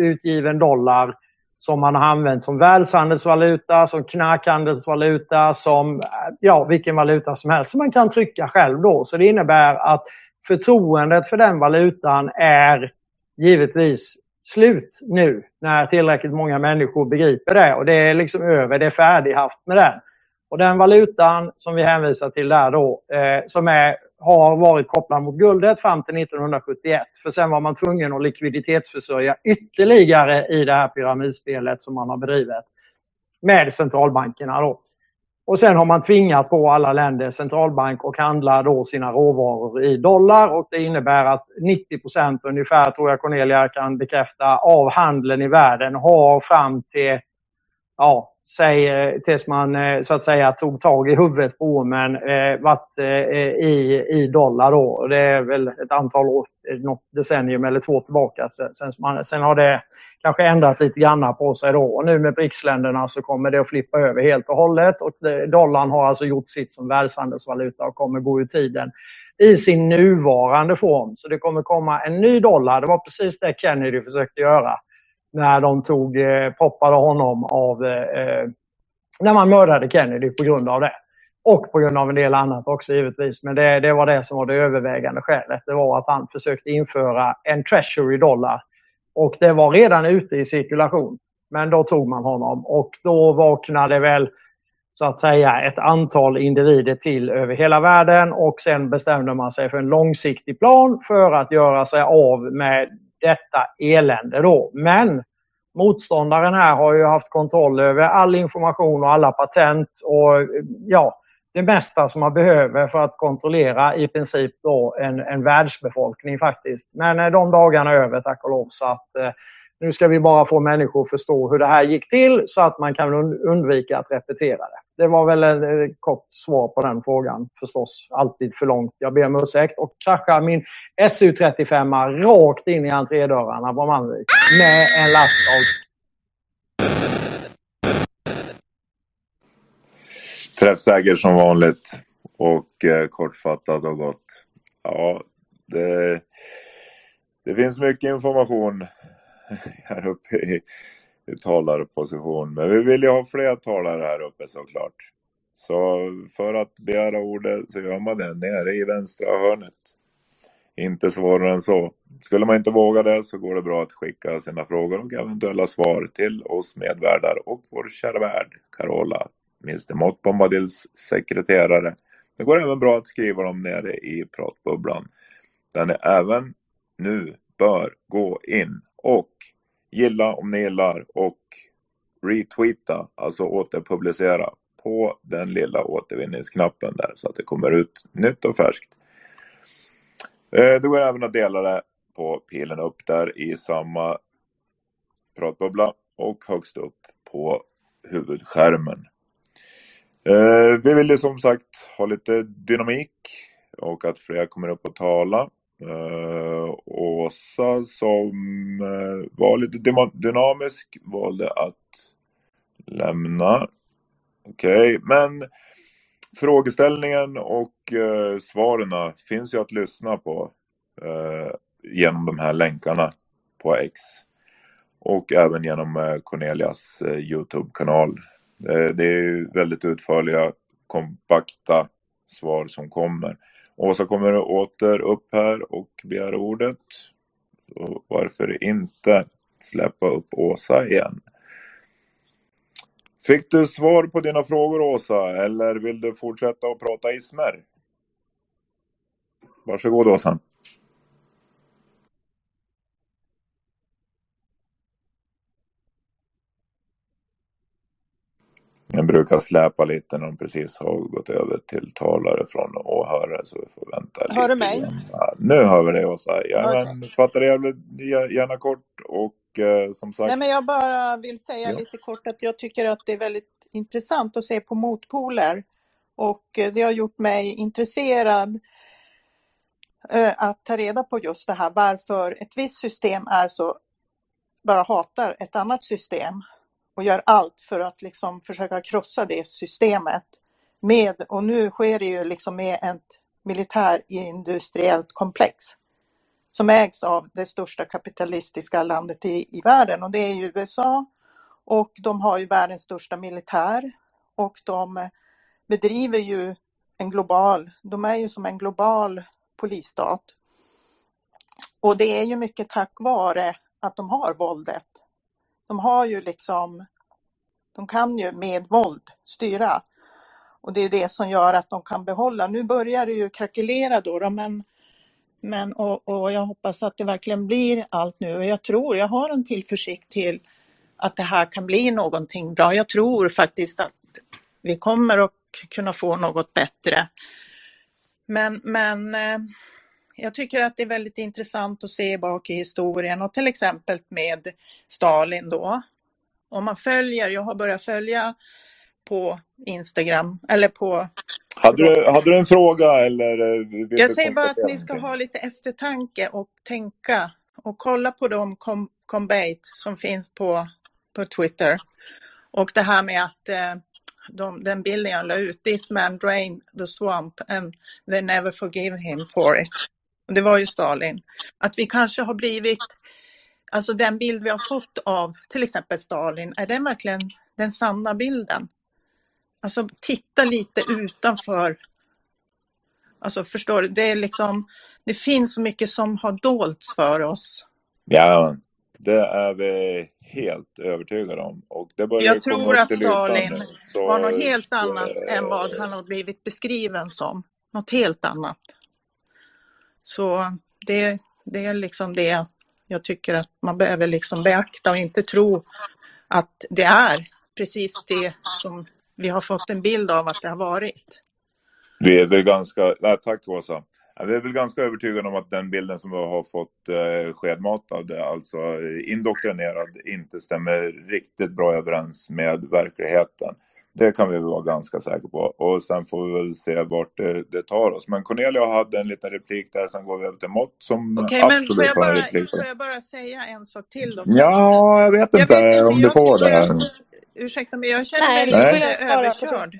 H: utgiven dollar som man har använt som världshandelsvaluta, som knarkhandelsvaluta, som eh, ja, vilken valuta som helst som man kan trycka själv då. Så det innebär att förtroendet för den valutan är givetvis slut nu när tillräckligt många människor begriper det och det är liksom över, det är färdighaft med den. Och den valutan som vi hänvisar till där då, eh, som är har varit kopplad mot guldet fram till 1971. För sen var man tvungen att likviditetsförsörja ytterligare i det här pyramidspelet som man har bedrivit med centralbankerna. Då. Och sen har man tvingat på alla länder centralbank och handla då sina råvaror i dollar och det innebär att 90% ungefär, tror jag Cornelia kan bekräfta, av handeln i världen har fram till ja, sig tills man eh, så att säga tog tag i huvudet på ormen eh, varit eh, i, i dollar då. Det är väl ett antal år, något decennium eller två tillbaka. Sen, man, sen har det kanske ändrat lite grann på sig då. Och nu med BRICS-länderna så kommer det att flippa över helt och hållet. Och eh, dollarn har alltså gjort sitt som världshandelsvaluta och kommer gå ur tiden i sin nuvarande form. Så det kommer komma en ny dollar. Det var precis det Kennedy försökte göra när de tog, eh, poppade honom av, eh, eh, när man mördade Kennedy på grund av det. Och på grund av en del annat också givetvis. Men det, det var det som var det övervägande skälet. Det var att han försökte införa en treasury dollar. Och det var redan ute i cirkulation. Men då tog man honom och då vaknade väl så att säga ett antal individer till över hela världen och sen bestämde man sig för en långsiktig plan för att göra sig av med detta elände då. Men motståndaren här har ju haft kontroll över all information och alla patent och ja, det mesta som man behöver för att kontrollera i princip då en, en världsbefolkning faktiskt. Men eh, de dagarna är över tack och lov så att eh, nu ska vi bara få människor att förstå hur det här gick till så att man kan undvika att repetera det. Det var väl ett eh, kort svar på den frågan förstås. Alltid för långt. Jag ber om ursäkt och kraschar min SU35 rakt in i entrédörrarna på Malmvik med en last av
A: Träffsäker som vanligt och eh, kortfattat och gott. Ja, det, det finns mycket information här uppe i, i talarposition. Men vi vill ju ha fler talare här uppe såklart. Så för att begära ordet så gör man det nere i vänstra hörnet. Inte svårare än så. Skulle man inte våga det så går det bra att skicka sina frågor och eventuella svar till oss medvärdar och vår kära värd Carola, Mr Mott Bombadils sekreterare. Det går även bra att skriva dem nere i pratbubblan. Där ni även nu bör gå in och gilla om ni gillar och retweeta, alltså återpublicera på den lilla återvinningsknappen där så att det kommer ut nytt och färskt. Eh, det går även att dela det på pilen upp där i samma pratbubbla och högst upp på huvudskärmen. Eh, vi vill ju som sagt ha lite dynamik och att fler kommer upp och tala. Uh, Åsa som uh, var lite dynamisk valde att lämna. Okej, okay. men frågeställningen och eh, uh, svaren finns ju att lyssna på uh, genom de här länkarna på X. Och även genom Cornelias Youtube-kanal. det är väldigt utförliga, kompakta svar som kommer. Åsa kommer åter upp här och begär ordet. Så varför inte släppa upp Åsa igen? Fick du svar på dina frågor Åsa eller vill du fortsätta att prata ismer? Varsågod Åsa. Den brukar släpa lite när de precis har gått över till talare från åhörare så vi får vänta lite.
G: Hör du mig?
A: Ja, nu hör vi dig Åsa. Ja, okay. Fattar det gärna kort och eh, som sagt.
G: Nej, men jag bara vill säga ja. lite kort att jag tycker att det är väldigt intressant att se på motpoler och eh, det har gjort mig intresserad eh, att ta reda på just det här varför ett visst system är så bara hatar ett annat system och gör allt för att liksom försöka krossa det systemet. Med, och nu sker det ju liksom med ett militärindustriellt komplex som ägs av det största kapitalistiska landet i, i världen och det är USA. Och de har ju världens största militär och de bedriver ju en global, de är ju som en global polisstat. Och det är ju mycket tack vare att de har våldet de har ju liksom, de kan ju med våld styra. Och det är det som gör att de kan behålla. Nu börjar det ju krackelera då, då men, men och, och jag hoppas att det verkligen blir allt nu. Och jag tror, jag har en tillförsikt till att det här kan bli någonting bra. Jag tror faktiskt att vi kommer att kunna få något bättre. Men, men eh, jag tycker att det är väldigt intressant att se bak i historien och till exempel med Stalin då. Om man följer, jag har börjat följa på Instagram eller på...
A: Hade du, hade du en fråga eller?
G: Eh, jag säger bara att ni ska ha lite eftertanke och tänka och kolla på de com combate som finns på, på Twitter. Och det här med att eh, de, den bilden jag la ut, this man drained the swamp and they never forgive him for it det var ju Stalin, att vi kanske har blivit, alltså den bild vi har fått av till exempel Stalin, är den verkligen den sanna bilden? alltså titta lite utanför. Alltså förstår du, det är liksom, det finns så mycket som har dolts för oss.
A: Ja, det är vi helt övertygade om. Och det börjar
G: Jag tror att Stalin
A: nu. Så,
G: var något helt annat än vad han har blivit beskriven som. Något helt annat. Så det, det är liksom det jag tycker att man behöver liksom beakta och inte tro att det är precis det som vi har fått en bild av att det har varit.
A: Vi är väl ganska, nej, tack Åsa. Vi är väl ganska övertygade om att den bilden som vi har fått eh, skedmatad, alltså indoktrinerad, inte stämmer riktigt bra överens med verkligheten. Det kan vi vara ganska säkra på. Och sen får vi väl se vart det, det tar oss. Men Cornelia hade en liten replik där, sen går vi över till Mott som
G: Okej, men får
A: absolut
G: jag, bara,
A: replik
G: får jag bara säga en sak till då?
A: Ja, jag vet
G: Jag
A: inte
G: vet inte,
A: om du
G: jag
A: får det.
G: att, ursäkta mig, jag känner mig
D: Nej,
G: lite
D: jag
G: överkörd.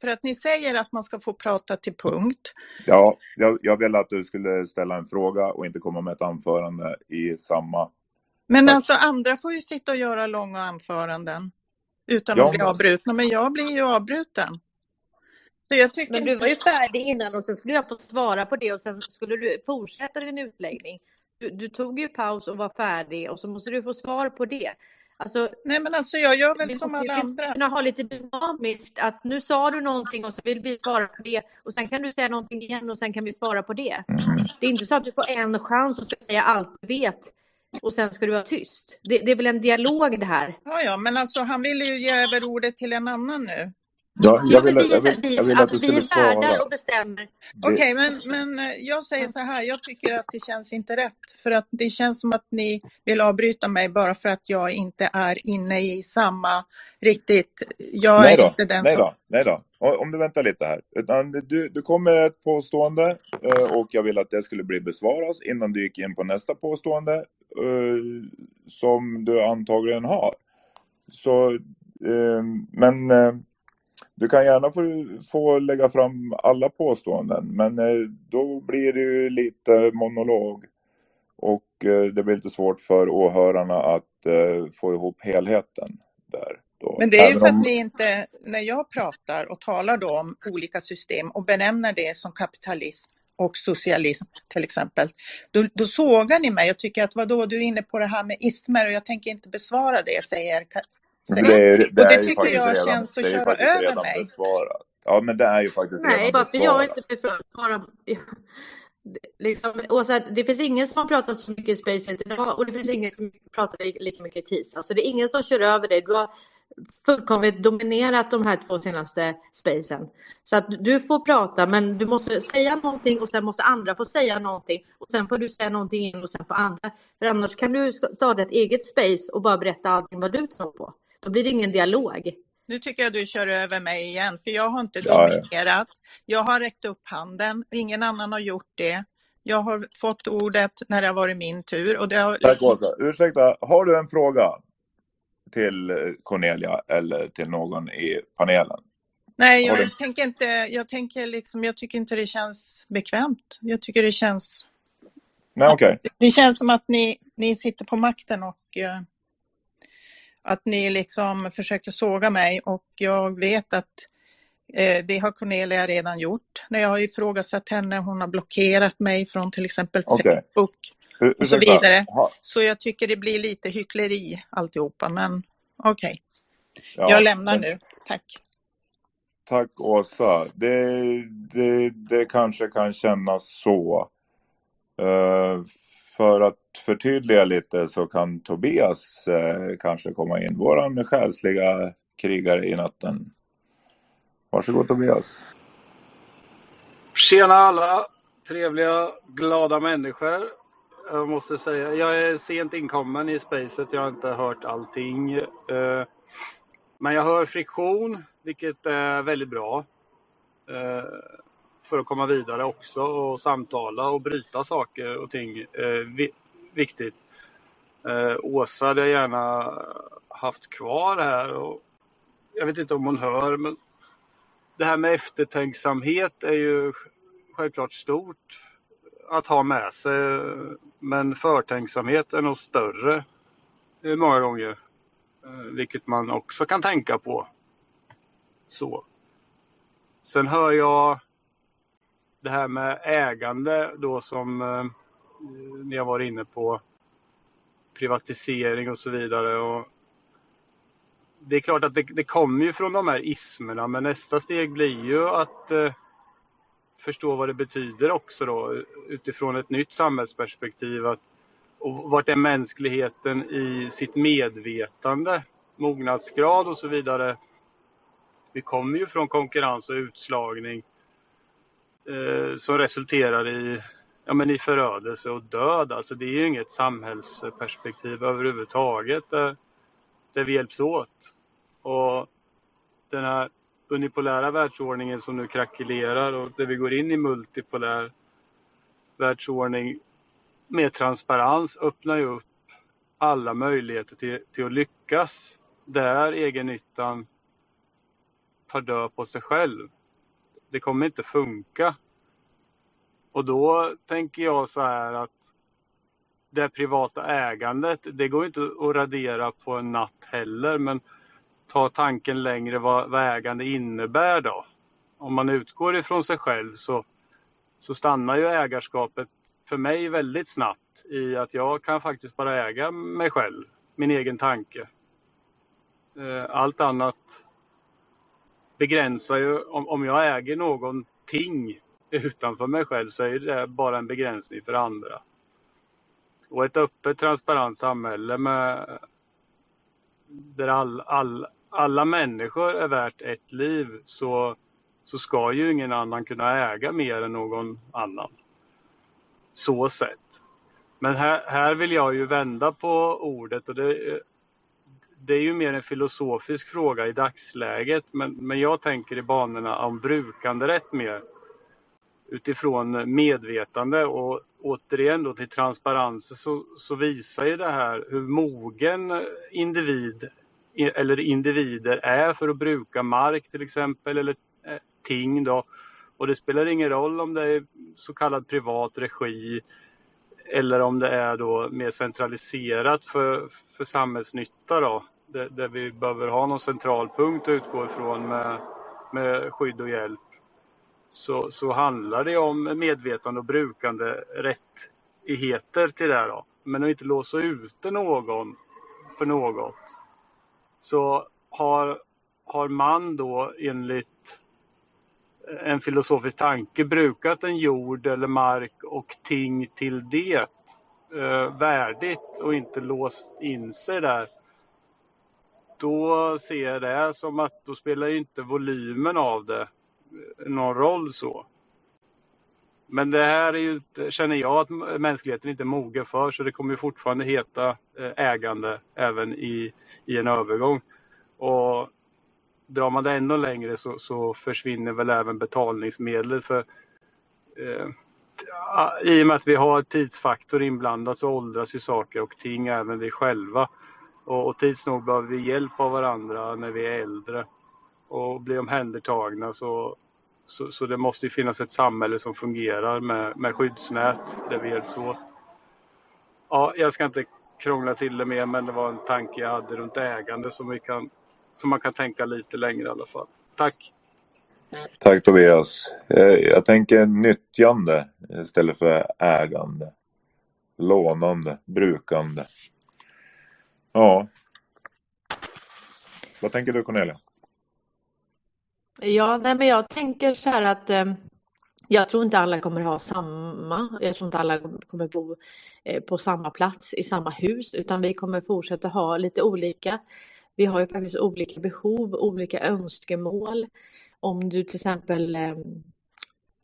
G: För att ni säger att man ska få prata till punkt.
A: Ja, jag, jag ville att du skulle ställa en fråga och inte komma med ett anförande i samma...
G: Men alltså andra får ju sitta och göra långa anföranden utan
A: Ja,
G: att bli avbrutna, men jag blir ju avbruten. Så jag tycker
D: Men du var ju färdig innan och sen skulle jag få svara på det och sen skulle du fortsätta din utläggning. Du, du tog ju paus och var färdig och så måste du få svar på det. Alltså,
G: Nej men alltså jag gör väl som alla andra.
D: kunna ha lite dynamiskt att nu sa du någonting och så vill vi svara på det och sen kan du säga någonting igen och sen kan vi svara på det.
A: Mm.
D: Det är inte så att du får en chans och ska säga allt du vet och sen ska du vara tyst. Det, det är väl en dialog det här.
G: Ja, ja, men alltså han ville ju ge över ordet till en annan nu.
A: Ja,
D: Ja,
A: jag
D: men
A: ville,
D: vi,
A: jag vill,
D: vi,
A: jag ville att
D: alltså,
A: du
D: vi
A: skulle
D: är värdar
A: svara.
D: och bestämmer.
G: Okej, men, men eh, jag säger så här, jag tycker att det känns inte rätt. För att det känns som att ni vill avbryta mig bara för att jag inte är inne i samma riktigt. Jag
A: Nej
G: är
A: då,
G: inte den
A: nej
G: som...
A: då, nej då. Om du väntar lite här. Utan du, du kom med ett påstående eh, och jag vill att det skulle bli besvaras innan du gick in på nästa påstående eh, som du antagligen har. Så, eh, men du kan gärna få, få lägga fram alla påståenden, men då blir det ju lite monolog. Och det blir lite svårt för åhörarna att få ihop helheten där. Då.
G: Men det är ju för
A: om-
G: att ni inte, när jag pratar och talar då om olika system och benämner det som kapitalism och socialism till exempel, då, då sågar ni mig och tycker att vadå, du är inne på det här med ismer och jag tänker inte besvara det, säger, säger.
A: Det, är, det,
G: Och det tycker jag
A: redan,
G: känns att köra över mig.
A: besvarat. Ja, men det är ju faktiskt
D: Nej,
A: redan
D: varför jag
A: besvarat.
D: inte besvarar... Liksom, Åsa, det finns ingen som har pratat så mycket i Spacet idag och det finns ingen som pratar li- lika mycket i TIS. Alltså det är ingen som kör över dig. Du har fullkomligt dominerat de här två senaste spacen. Så att du får prata, men du måste säga någonting och sen måste andra få säga någonting och sen får du säga någonting in och sen får andra. För annars kan du starta ett eget space och bara berätta allting vad du tror på. Då blir det ingen dialog.
G: Nu tycker jag du kör över mig igen, för jag har inte dominerat. Jag har räckt upp handen, ingen annan har gjort det. Jag har fått ordet när det har varit min tur. Och det har...
A: Tack Åsa. Ursäkta, har du en fråga till Cornelia eller till någon i panelen?
G: Nej, jag
A: du-
G: tänker inte, jag tänker liksom, jag tycker inte det känns bekvämt. Jag tycker det känns,
A: Nej, okej.
G: det känns som att ni, ni sitter på makten och eh, att ni liksom försöker såga mig och jag vet att eh, det har Cornelia redan gjort. När jag har ifrågasatt henne, hon har blockerat mig från till exempel
A: Okej.
G: Facebook och så vidare.
A: ha-
G: Så jag tycker det blir lite hyckleri alltihopa, men okej.
A: ja,
G: Jag lämnar
A: men-
G: nu. Tack.
A: Tack Åsa. Det, det, det kanske kan kännas så. Eh, för att förtydliga lite så kan Tobias eh, kanske komma in. Våran själsliga krigare i natten. Varsågod Tobias.
K: Tjena alla trevliga, glada människor. Jag måste säga, jag är sent inkommen i spacet. Jag har inte hört allting. Eh, men jag hör friktion, vilket är väldigt bra. Eh, för att komma vidare också och samtala och bryta saker och ting. Eh, viktigt. Åsa hade jag gärna haft kvar här. Och jag vet inte om hon hör, men det här med eftertänksamhet är ju självklart stort att ha med sig. Men förtänksamhet är nog större eh, många gånger. Eh, vilket man också kan tänka på. Så. Sen hör jag det här med ägande då som eh, ni har varit inne på. Privatisering och så vidare. Och det är klart att det, det kommer ju från de här ismerna men nästa steg blir ju att eh, förstå vad det betyder också då utifrån ett nytt samhällsperspektiv. Att, och vart är mänskligheten i sitt medvetande, mognadsgrad och så vidare. Vi kommer ju från konkurrens och utslagning eh, som resulterar i, ja, men i förödelse och död. Alltså det är ju inget samhällsperspektiv överhuvudtaget där, där vi hjälps åt. Och den här unipolära världsordningen som nu krackelerar och där vi går in i multipolär världsordning med transparens öppnar ju upp alla möjligheter till, till att lyckas där egennyttan tar död på sig själv. Det kommer inte funka. Och då tänker jag så här att det privata ägandet, det går inte att radera på en natt heller men ta tanken längre vad, vad ägande innebär då. Om man utgår ifrån sig själv så, så stannar ju ägarskapet för mig väldigt snabbt i att jag kan faktiskt bara äga mig själv, min egen tanke. Eh, allt annat begränsar ju, om, om jag äger någonting utanför mig själv så är det bara en begränsning för andra. Och ett öppet, transparent samhälle med där all, all, alla människor är värt ett liv så, så ska ju ingen annan kunna äga mer än någon annan. Så sett. Men här, här vill jag ju vända på ordet och det, det är ju mer en filosofisk fråga i dagsläget men, men jag tänker i banorna om brukanderätt mer utifrån medvetande och återigen då till transparens så, så visar ju det här hur mogen individ eller individer är för att bruka mark till exempel eller eh, ting då. Och det spelar ingen roll om det är så kallad privat regi eller om det är då mer centraliserat för, för samhällsnytta då. Där, där vi behöver ha någon central punkt att utgå ifrån med, med skydd och hjälp. Så, så handlar det om medvetande och brukande rättigheter till det då. Men att inte låsa ute någon för något så har, har man då enligt en filosofisk tanke brukat en jord eller mark och ting till det eh, värdigt och inte låst in sig där. Då ser jag det som att då spelar inte volymen av det någon roll så. Men det här är ju, känner jag att mänskligheten inte är mogen för så det kommer fortfarande heta eh, ägande även i, i en övergång. Och drar man det ännu längre så, så försvinner väl även betalningsmedlet för eh, i och med att vi har tidsfaktor inblandat så åldras ju saker och ting även vi själva. Och, och tids nog behöver vi hjälp av varandra när vi är äldre och blir omhändertagna så, så, så det måste ju finnas ett samhälle som fungerar med, med skyddsnät där vi hjälps åt. Ja, jag ska inte krångla till det mer men det var en tanke jag hade runt ägande som vi kan som man kan tänka lite längre i alla fall. Tack!
A: Tack Tobias. Eh, jag tänker nyttjande istället för ägande. Lånande, brukande. Ja. Vad tänker du Cornelia?
D: Ja, nej, men jag tänker så här att eh, jag tror inte alla kommer ha samma, jag tror inte alla kommer bo eh, på samma plats i samma hus, utan vi kommer fortsätta ha lite olika vi har ju faktiskt olika behov, olika önskemål. Om du till exempel eh,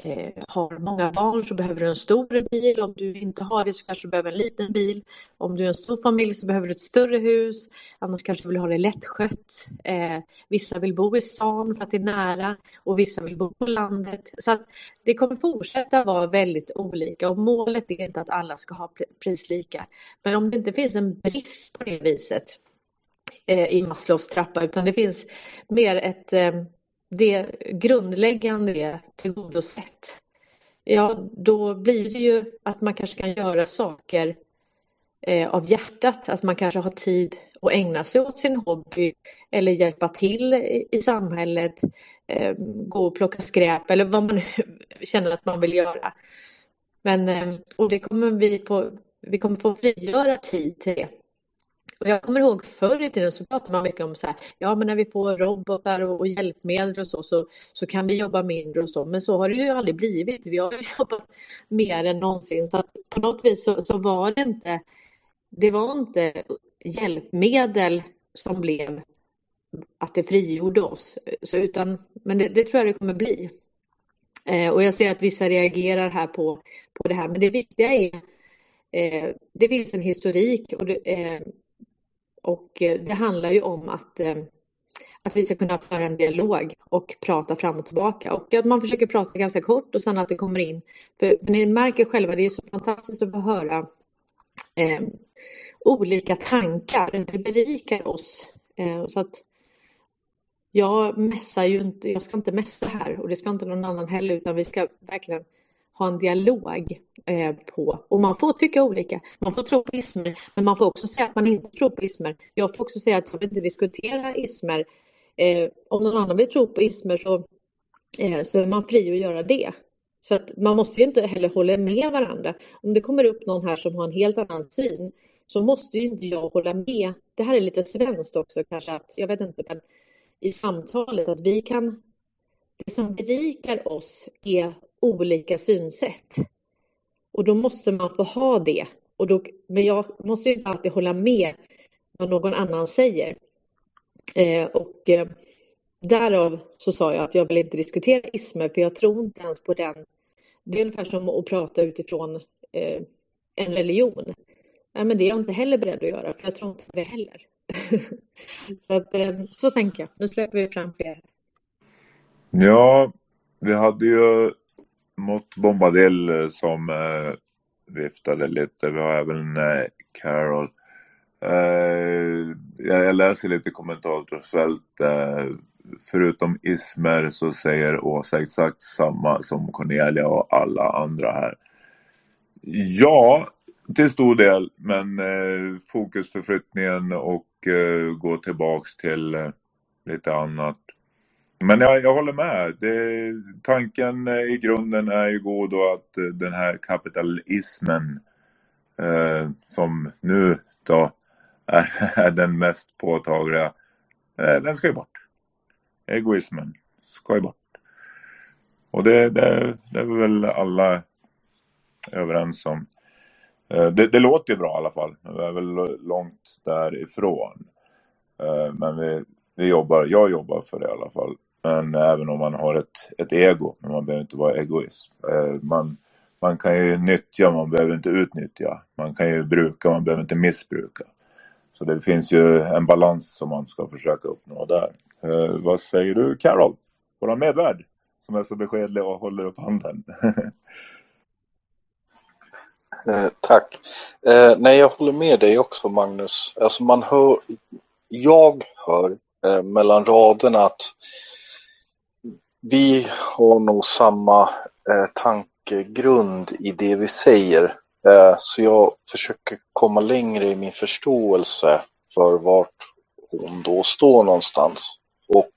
D: Eh, har många barn så behöver du en stor bil. Om du inte har det så kanske du behöver en liten bil. Om du är en stor familj så behöver du ett större hus. Annars kanske du vill ha det lättskött. Eh, vissa vill bo i stan för att det är nära och vissa vill bo på landet. Så det kommer fortsätta vara väldigt olika och målet är inte att alla ska ha prislika. Men om det inte finns en brist på det viset Eh, i Maslows trappa utan det finns mer ett eh, det grundläggande är tillgodosett. Ja, då blir det ju att man kanske kan göra saker eh, av hjärtat, att man kanske har tid att ägna sig åt sin hobby eller hjälpa till i, i samhället, eh, gå och plocka skräp eller vad man känner att man vill göra. Men, eh, och det kommer vi få, vi kommer få frigöra tid till det. Och jag kommer ihåg förr i tiden så pratade man mycket om så här, ja men när vi får robotar och, och hjälpmedel och så, så, så kan vi jobba mindre och så, men så har det ju aldrig blivit. Vi har ju jobbat mer än någonsin, så att på något vis så, så var det inte, det var inte hjälpmedel som blev att det frigjorde oss, så utan, men det, det tror jag det kommer bli. Eh, och jag ser att vissa reagerar här på, på det här, men det viktiga är eh, det finns en historik och det, eh, och eh, det handlar ju om att, eh, att vi ska kunna föra en dialog och prata fram och tillbaka. Och att man försöker prata ganska kort och sen att det kommer in. För ni märker själva, det är så fantastiskt att få höra eh, olika tankar. Det berikar oss. Eh, så att jag mässar ju inte, jag ska inte mässa här och det ska inte någon annan heller utan vi ska verkligen ha en dialog eh, på. Och man får tycka olika. Man får tro på ismer, men man får också säga att man inte tror på ismer. Jag får också säga att jag vill inte diskutera ismer. Eh, om någon annan vill tro på ismer så, eh, så är man fri att göra det. Så att man måste ju inte heller hålla med varandra. Om det kommer upp någon här som har en helt annan syn så måste ju inte jag hålla med. Det här är lite svenskt också kanske att, jag vet inte, men i samtalet att vi kan det som berikar oss är olika synsätt. Och då måste man få ha det. Och då, men jag måste ju inte alltid hålla med vad någon annan säger. Eh, och eh, därav så sa jag att jag vill inte diskutera ismer för jag tror inte ens på den. Det är ungefär som att prata utifrån eh, en religion. Nej, men det är jag inte heller beredd att göra för jag tror inte på det heller. så, att, eh, så tänker jag. Nu släpper vi fram fler.
A: Ja, vi hade ju mot Bombadil eh, som eh, viftade lite. Vi har även eh, Carol. Eh, jag, läser lite kommentarsfält. Eh, förutom Ismer så säger Åsa exakt samma som Cornelia och alla andra här. Ja, till stor del, men eh, fokusförflyttningen och eh, gå tillbaks till eh, lite annat men jag, jag håller med. Det, tanken eh, i grunden är ju god då att eh, den här kapitalismen eh, som nu då är, den mest påtagliga, eh, den ska ju bort. Egoismen ska ju bort. Och det, det, det är väl alla överens om. Eh, det, det, låter ju bra i alla fall. Vi är väl långt därifrån. Eh, men vi, vi jobbar, jag jobbar för det i alla fall. Men även om man har ett, ett ego, men man behöver inte vara egoist. Eh, man, man kan ju nyttja, man behöver inte utnyttja. Man kan ju bruka, man behöver inte missbruka. Så det finns ju en balans som man ska försöka uppnå där. Eh, vad säger du Carol? Vår medvärd som är så beskedlig och håller upp handen.
L: eh, tack. Eh, nej, jag håller med dig också Magnus. Alltså man hör, jag hör eh, mellan raderna att vi har nog samma eh, tankegrund i det vi säger. Eh, så jag försöker komma längre i min förståelse för vart hon då står någonstans. Och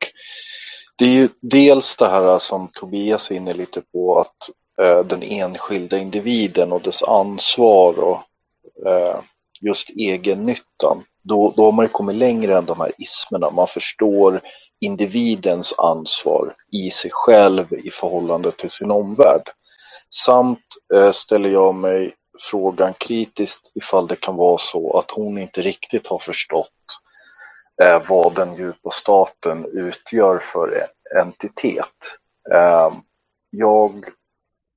L: det är ju dels det här som Tobias är inne lite på att eh, den enskilda individen och dess ansvar och eh, just egennyttan. Då, då har man ju kommit längre än de här ismerna. Man förstår individens ansvar i sig själv i förhållande till sin omvärld. Samt eh, ställer jag mig frågan kritiskt ifall det kan vara så att hon inte riktigt har förstått eh, vad den djupa staten utgör för entitet. Eh, jag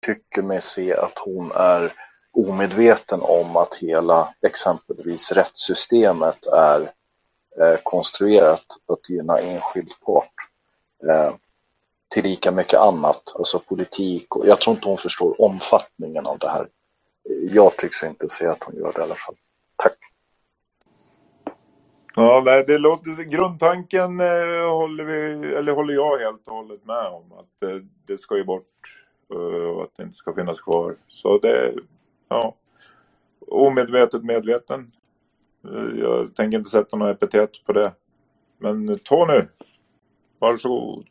L: tycker mig se att hon är omedveten om att hela exempelvis rättssystemet är eh, konstruerat att gynna enskild part. Eh, till lika mycket annat, alltså politik. Och jag tror inte hon förstår omfattningen av det här. Jag tycks inte se att hon gör det i alla fall. Tack.
A: Ja, nej, det låter, grundtanken eh, håller, vi, eller håller jag helt och hållet med om. Att eh, det ska ju bort eh, och att det inte ska finnas kvar. Så det, ja. Omedvetet medveten. Eh, jag tänker inte sätta något epitet på det. Men Tony, varsågod.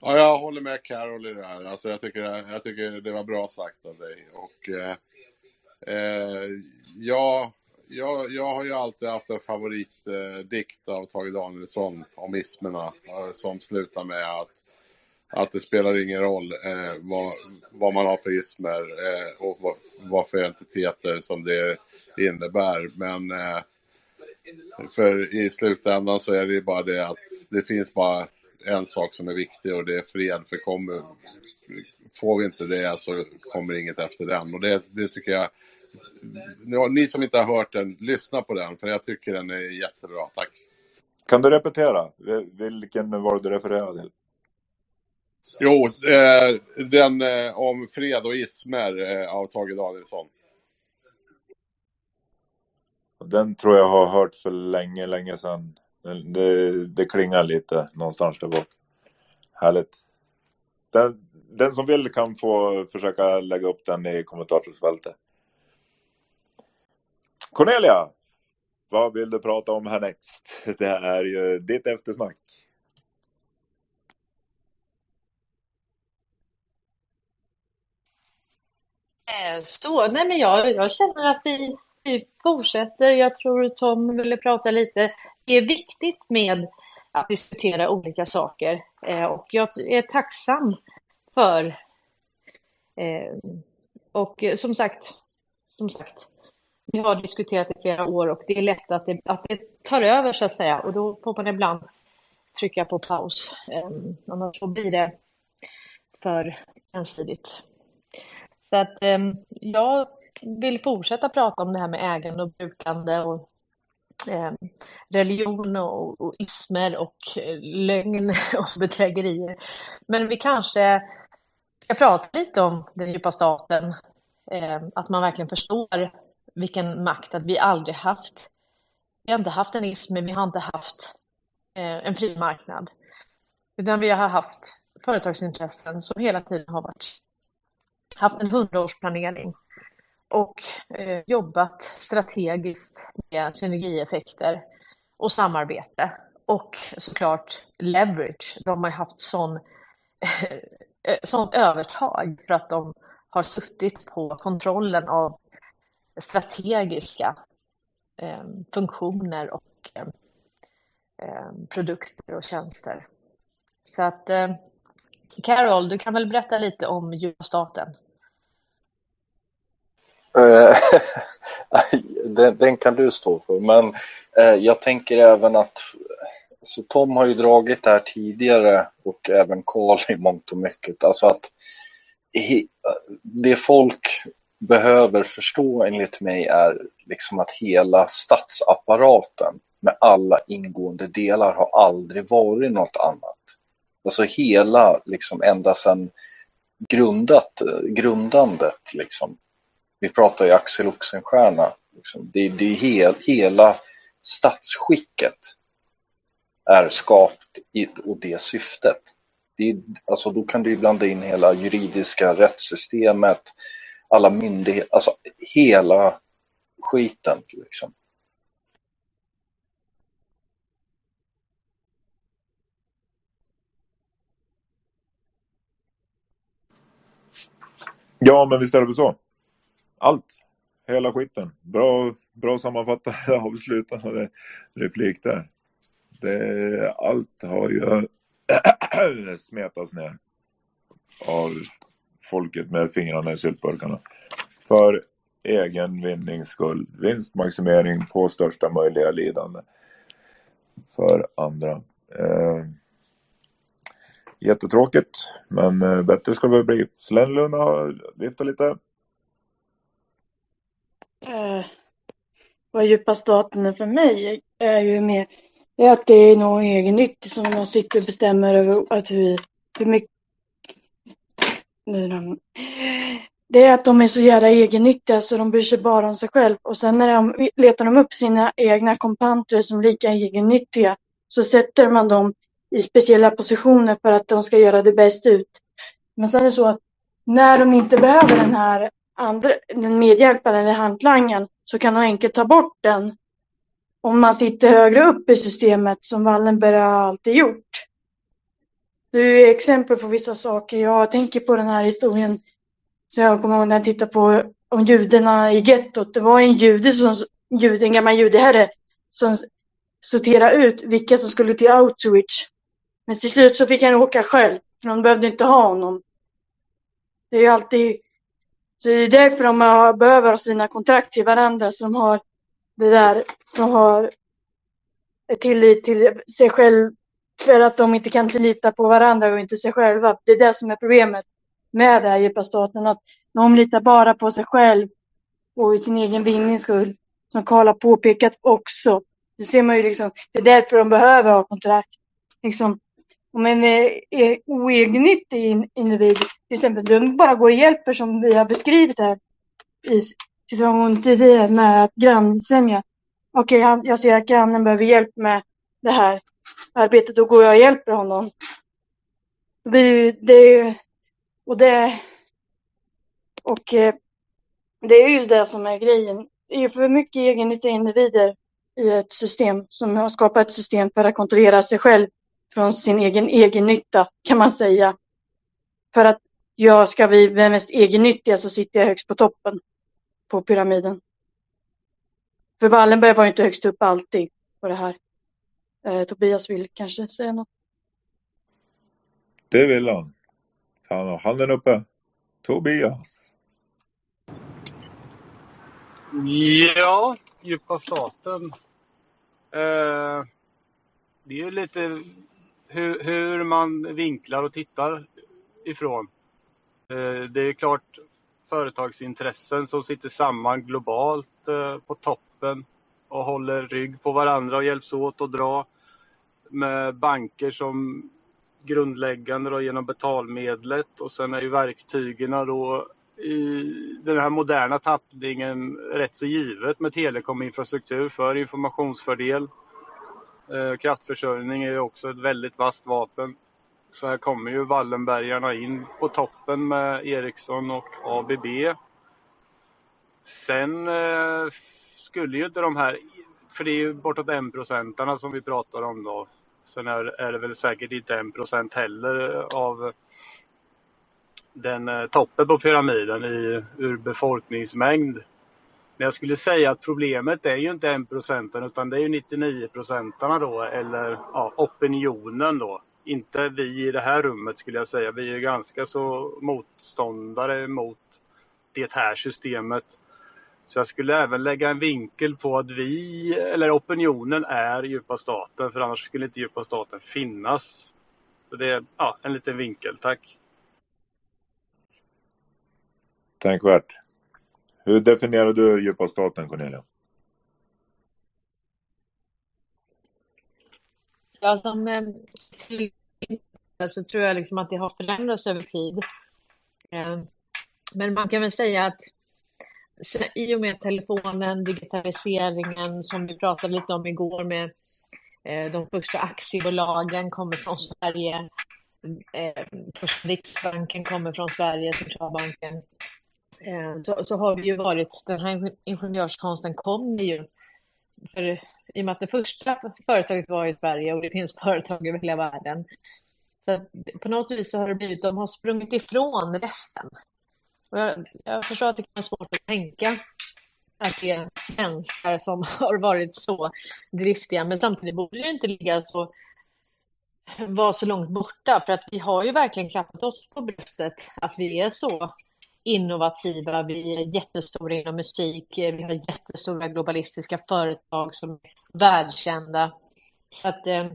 E: Ja, jag håller med Carol i det här. Alltså, jag, tycker, jag tycker det var bra sagt av dig. Och, eh, eh, jag, jag, jag har ju alltid haft en favoritdikt av Tage Danielsson om ismerna eh, som slutar med att, att det spelar ingen roll eh, vad, vad man har för ismer eh, och vad, vad för entiteter som det innebär. Men eh, för i slutändan så är det ju bara det att det finns bara en sak som är viktig och det är fred. För kommer, får vi inte det så kommer inget efter den. Och det, det tycker jag, ni som inte har hört den, lyssna på den för jag tycker den är jättebra. Tack.
A: Kan du repetera? Vilken var det du refererade till?
E: Jo, eh, den eh, om fred och ismer eh, av Tage Danielsson.
A: Den tror jag har hört för länge, länge sedan. Det, det klingar lite någonstans där bak. Härligt. Den, den som vill kan få försöka lägga upp den i kommentarsfältet. Cornelia, vad vill du prata om härnäst? Det är ju ditt eftersnack.
D: Eh, så, nej men jag, jag känner att vi, vi fortsätter. Jag tror Tom ville prata lite. Det är viktigt med att diskutera olika saker eh, och jag är tacksam för eh, och som sagt, som sagt, vi har diskuterat i flera år och det är lätt att det, att det tar över så att säga och då får man ibland trycka på paus. Annars så blir det för ensidigt. Så att eh, jag vill fortsätta prata om det här med ägande och brukande och eh, religion och, och ismer och eh, lögn och bedrägerier. Men vi kanske ska prata lite om den djupa staten, eh, att man verkligen förstår vilken makt att vi aldrig haft. Vi har inte haft en ism, men vi har inte haft eh, en fri marknad, utan vi har haft företagsintressen som hela tiden har varit haft en hundraårsplanering och eh, jobbat strategiskt med synergieffekter och samarbete och såklart leverage. De har haft sån, eh, sån sånt övertag för att de har suttit på kontrollen av strategiska eh, funktioner och eh, eh, produkter och tjänster. Så att eh, Carol, du kan väl berätta lite om djurstaten?
L: Eh, den, den kan du stå för, men eh, jag tänker även att så Tom har ju dragit det här tidigare och även Karl i mångt och mycket. Alltså att he, det folk behöver förstå enligt mig är liksom att hela statsapparaten med alla ingående delar har aldrig varit något annat. Alltså hela, liksom ända sedan grundat, grundandet liksom. Vi pratar ju Axel Oxenstierna. Liksom. Det, det är hel, hela statsskicket är skapt i, och det syftet. Det är, alltså då kan du ju blanda in hela juridiska rättssystemet, alla myndigheter, alltså hela skiten liksom.
A: Ja, men visst är det väl så. Allt. Hela skiten. Bra, bra sammanfattat avslutande replik där. Det, allt har ju smetats ner av folket med fingrarna i syltburkarna. För egen vinnings skull. Vinstmaximering på största möjliga lidande. För andra. Eh, jättetråkigt, men eh, bättre ska det bli. Slenlund har viftat lite.
C: Eh, vad djupa staten är för mig är ju mer är att det är någon egennyttig som man sitter och bestämmer över att hur, hur mycket det är att de är så jävla egennyttiga så de bryr sig bara om sig själv och sen när de letar de upp sina egna kompanter som är lika egennyttiga så sätter man dem i speciella positioner för att de ska göra det bäst ut. Men sen är det så att när de inte behöver den här andra, den medhjälparen eller hantlangen, så kan de enkelt ta bort den om man sitter högre upp i systemet som Wallenberg har alltid gjort. Det är exempel på vissa saker. Jag tänker på den här historien som jag kommer ihåg när jag tittade på om judarna i gettot. Det var en jude som, en gammal judeherre som sorterade ut vilka som skulle till Auschwitz. Men till slut så fick han åka själv, för de behövde inte ha honom. Det är ju alltid så det är därför de har, behöver ha sina kontrakt till varandra, så de har det där, så de har tillit till sig själv för att de inte kan lita på varandra och inte sig själva. Det är det som är problemet med den här djupa staten, att de litar bara på sig själv och i sin egen vinnings skull. Som Karl har påpekat också. Det ser man ju liksom, det är därför de behöver ha kontrakt. Liksom, om en är eh, eh, oegennyttig individ, till exempel, den bara går och hjälper som vi har beskrivit här i situation tidigare med att grannsämja. Okej, okay, jag ser att grannen behöver hjälp med det här arbetet, då går jag och hjälper honom. Det, det, och det, och eh, det är ju det som är grejen. Det är för mycket egennyttiga individer i ett system som har skapat ett system för att kontrollera sig själv från sin egen egennytta kan man säga. För att jag ska bli den mest egennyttiga så sitter jag högst på toppen på pyramiden. För Wallenberg var ju inte högst upp alltid på det här. Eh, Tobias vill kanske säga något.
A: Det vill han. Han har handen uppe. Tobias.
K: Ja, djupa staten. Eh, det är ju lite hur, hur man vinklar och tittar ifrån. Eh, det är klart företagsintressen som sitter samman globalt eh, på toppen och håller rygg på varandra och hjälps åt att dra med banker som grundläggande då genom betalmedlet och sen är ju verktygen då i den här moderna tappningen rätt så givet med telekominfrastruktur för informationsfördel Eh, kraftförsörjning är ju också ett väldigt vasst vapen. Så här kommer ju Wallenbergarna in på toppen med Ericsson och ABB. Sen eh, skulle ju inte de här, för det är ju bortåt 1 procentarna som vi pratar om då. Sen är, det väl säkert inte 1 procent heller av den eh, toppen på pyramiden i, ur befolkningsmängd. Men jag skulle säga att problemet är ju inte 1 procenten utan det är ju 99 procentarna då eller ja, opinionen då. Inte vi i det här rummet skulle jag säga. Vi är ganska så motståndare mot det här systemet. Så jag skulle även lägga en vinkel på att vi, eller opinionen är djupa staten för annars skulle inte djupa staten finnas. Så det är ja, en liten vinkel, tack.
A: Tänkvärt. Hur definierar du djupa staten, Cornelia?
D: Ja, som eh, så tror jag liksom att det har förändrats över tid. Eh, men man kan väl säga att i och med telefonen, digitaliseringen som vi pratade lite om igår med eh, de första aktiebolagen kommer från Sverige. Eh, första Riksbanken kommer från Sverige, centralbanken. Eh, så, så har vi ju varit, den här ingenjörskonsten kommer ju, för i och med att det första företaget var i Sverige och det finns företag över hela världen. Så på något vis så har det blivit, de har sprungit ifrån resten. Och jag, jag förstår att det kan vara svårt att tänka att det är svenskar som har varit så driftiga, men samtidigt borde det inte ligga så vara så långt borta, för att vi har ju verkligen klappat oss på bröstet att vi är så innovativa, vi är jättestora inom musik, eh, vi har jättestora globalistiska företag som är världskända. Så att eh,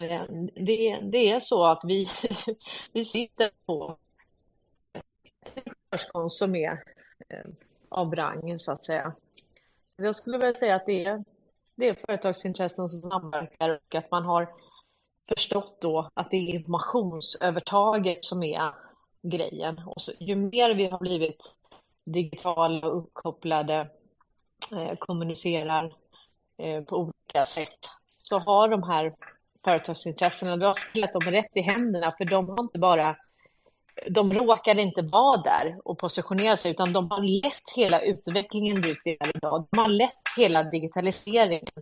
D: eh det, det är så att vi, vi sitter på konst som är eh, av rang, så att säga. Jag skulle vilja säga att det är, det är företagsintressen som samverkar och att man har förstått då att det är informationsövertaget som är grejen. Och så, ju mer vi har blivit digitala och uppkopplade, eh, kommunicerar eh, på olika sätt, så har de här företagsintressena, du har spelat dem rätt i händerna, för de har inte bara de råkade inte vara där och positionera sig, utan de har lett hela utvecklingen dit vi är idag. De har lett hela digitaliseringen,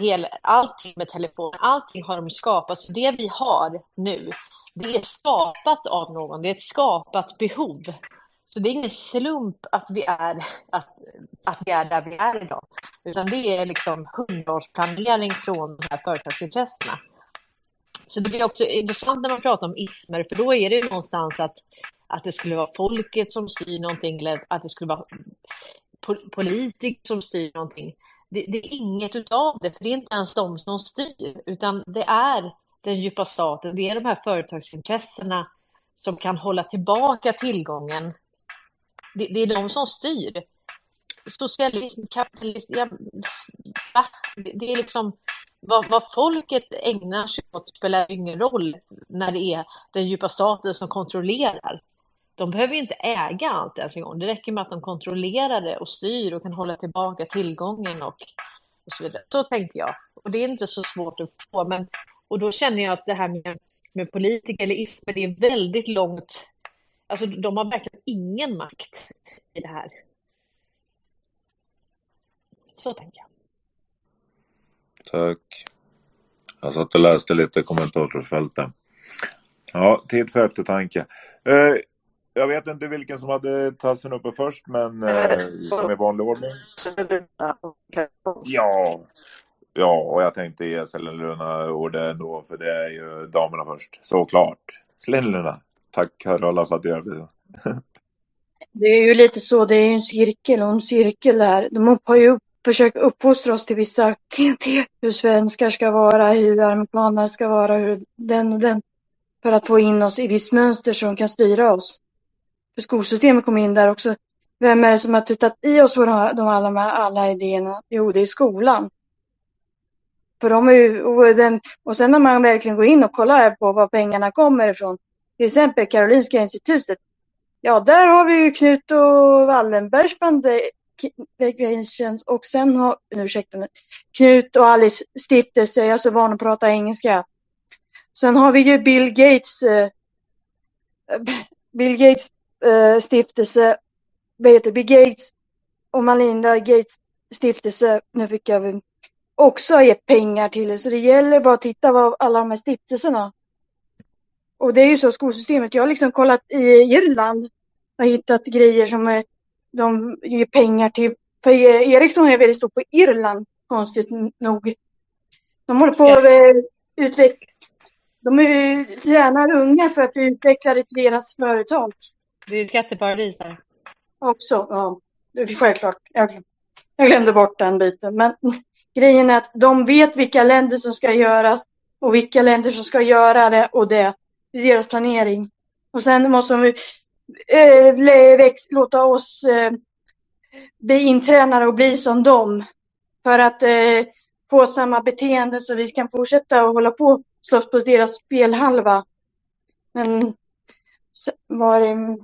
D: hela, allting med telefonen, allting har de skapat. Så det vi har nu, det är skapat av någon, det är ett skapat behov. Så det är ingen slump att vi är, att, att vi är där vi är idag, utan det är liksom hundraårsplanering från de här företagsintressena. Så det blir också intressant när man pratar om ismer, för då är det någonstans att, att det skulle vara folket som styr någonting eller att det skulle vara politiker som styr någonting. Det, det är inget utav det, för det är inte ens de som styr, utan det är den djupa staten, det är de här företagsintressena som kan hålla tillbaka tillgången. Det, det är de som styr. Socialism, kapitalism, ja, det är liksom vad, vad folket ägnar sig åt spelar ingen roll när det är den djupa staten som kontrollerar. De behöver inte äga allt ens en gång. Det räcker med att de kontrollerar det och styr och kan hålla tillbaka tillgången och, och så vidare. Så tänker jag. Och det är inte så svårt att få. Men, och då känner jag att det här med, med politiker eller ismer, det är väldigt långt. Alltså de har verkligen ingen makt i det här. Så tänker jag.
A: Tack. Jag satt och läste lite kommentatorsfälten. Ja, tid för eftertanke. Eh, jag vet inte vilken som hade tassen uppe först, men eh, som i vanlig ordning. Ja. Ja, och jag tänkte ge Luna ordet ändå, för det är ju damerna först. Såklart. Luna. Tack Carola för att du gör det.
C: Det är ju lite så, det är ju en cirkel och en cirkel där. De har ju försökt uppfostra oss till vissa hur svenskar ska vara, hur amerikaner ska vara, hur den och den. För att få in oss i visst mönster som kan styra oss. För skolsystemet kom in där också. Vem är det som har tutat i oss de, alla, de här, alla idéerna? Jo, det är skolan. För de är ju, och, den, och sen när man verkligen går in och kollar på var pengarna kommer ifrån. Till exempel Karolinska institutet. Ja, där har vi ju Knut och Wallenbergs Vacations eh, och sen har, ursäkta, Knut och Alice stiftelse, jag är så van att prata engelska. Sen har vi ju Bill Gates, eh, Bill Gates eh, stiftelse, vad heter Bill Gates och Malinda Gates stiftelse, nu fick jag också gett pengar till det, så det gäller bara att titta på alla de här stiftelserna. Och det är ju så skolsystemet, jag har liksom kollat i Irland och hittat grejer som är de ger pengar till, för Ericsson är väldigt stor på Irland, konstigt nog. De håller på att utveckla, de är, tränar unga för att bli utvecklade till deras företag.
D: Det är skatteparadis här.
C: Också, ja. Självklart. Jag, jag glömde bort den biten. Men grejen är att de vet vilka länder som ska göras och vilka länder som ska göra det och det. Det är deras planering. Och sen måste de eh, låta oss äh, bli intränade och bli som dem. För att äh, få samma beteende så vi kan fortsätta och hålla på och slåss på deras spelhalva. Men var det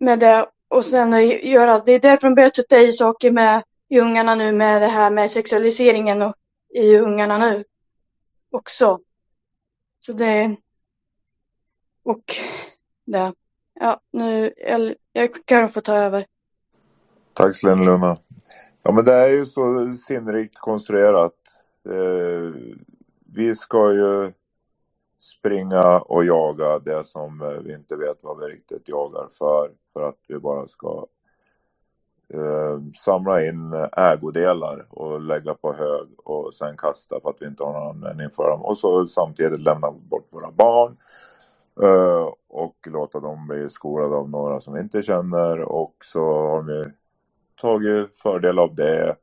C: med det och sen göra, det är därför de börjar tutta i saker med i ungarna nu med det här med sexualiseringen och i ungarna nu också. Så det och det. Ja, nu, jag, jag kan få ta över.
A: Tack Sven Luna. Ja men det är ju så sinnrikt konstruerat. Eh, vi ska ju springa och jaga det som vi inte vet vad vi riktigt jagar för. För att vi bara ska eh, samla in ägodelar och lägga på hög och sen kasta för att vi inte har någon användning för dem. Och så samtidigt lämna bort våra barn Eh, och låta dem bli skolade av några som vi inte känner och så har vi tagit fördel av det.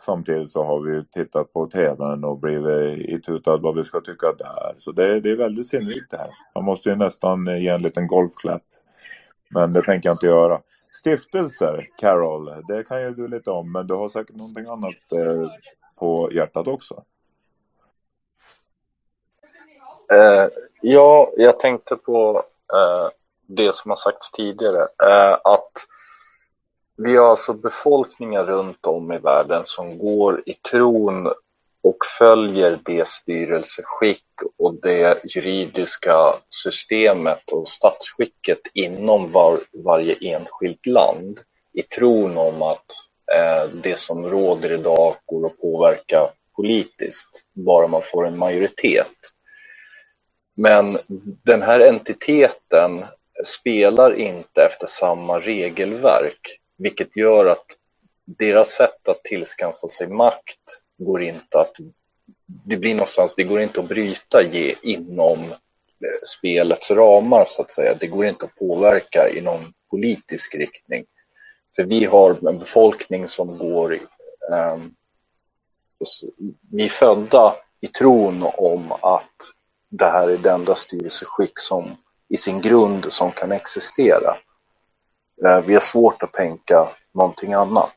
A: Samtidigt så har vi tittat på tvn och blivit itutad vad vi ska tycka där. Så det, det är väldigt sinnrikt det här. Man måste ju nästan ge en liten golfklapp. Men det tänker jag inte göra. Stiftelser, Carol, det kan ju du lite om, men du har säkert någonting annat eh, på hjärtat också.
L: Eh, ja, jag tänkte på eh, det som har sagts tidigare. Eh, att vi har alltså befolkningar runt om i världen som går i tron och följer det styrelseskick och det juridiska systemet och statsskicket inom var, varje enskilt land i tron om att eh, det som råder idag går att påverka politiskt, bara man får en majoritet. Men den här entiteten spelar inte efter samma regelverk, vilket gör att deras sätt att tillskansa sig makt går inte att... Det blir någonstans, det går inte att bryta ge inom eh, spelets ramar så att säga. Det går inte att påverka i någon politisk riktning. För vi har en befolkning som går... Um, vi är födda i tron om att det här är det enda styrelseskick som i sin grund som kan existera. Uh, vi har svårt att tänka någonting annat.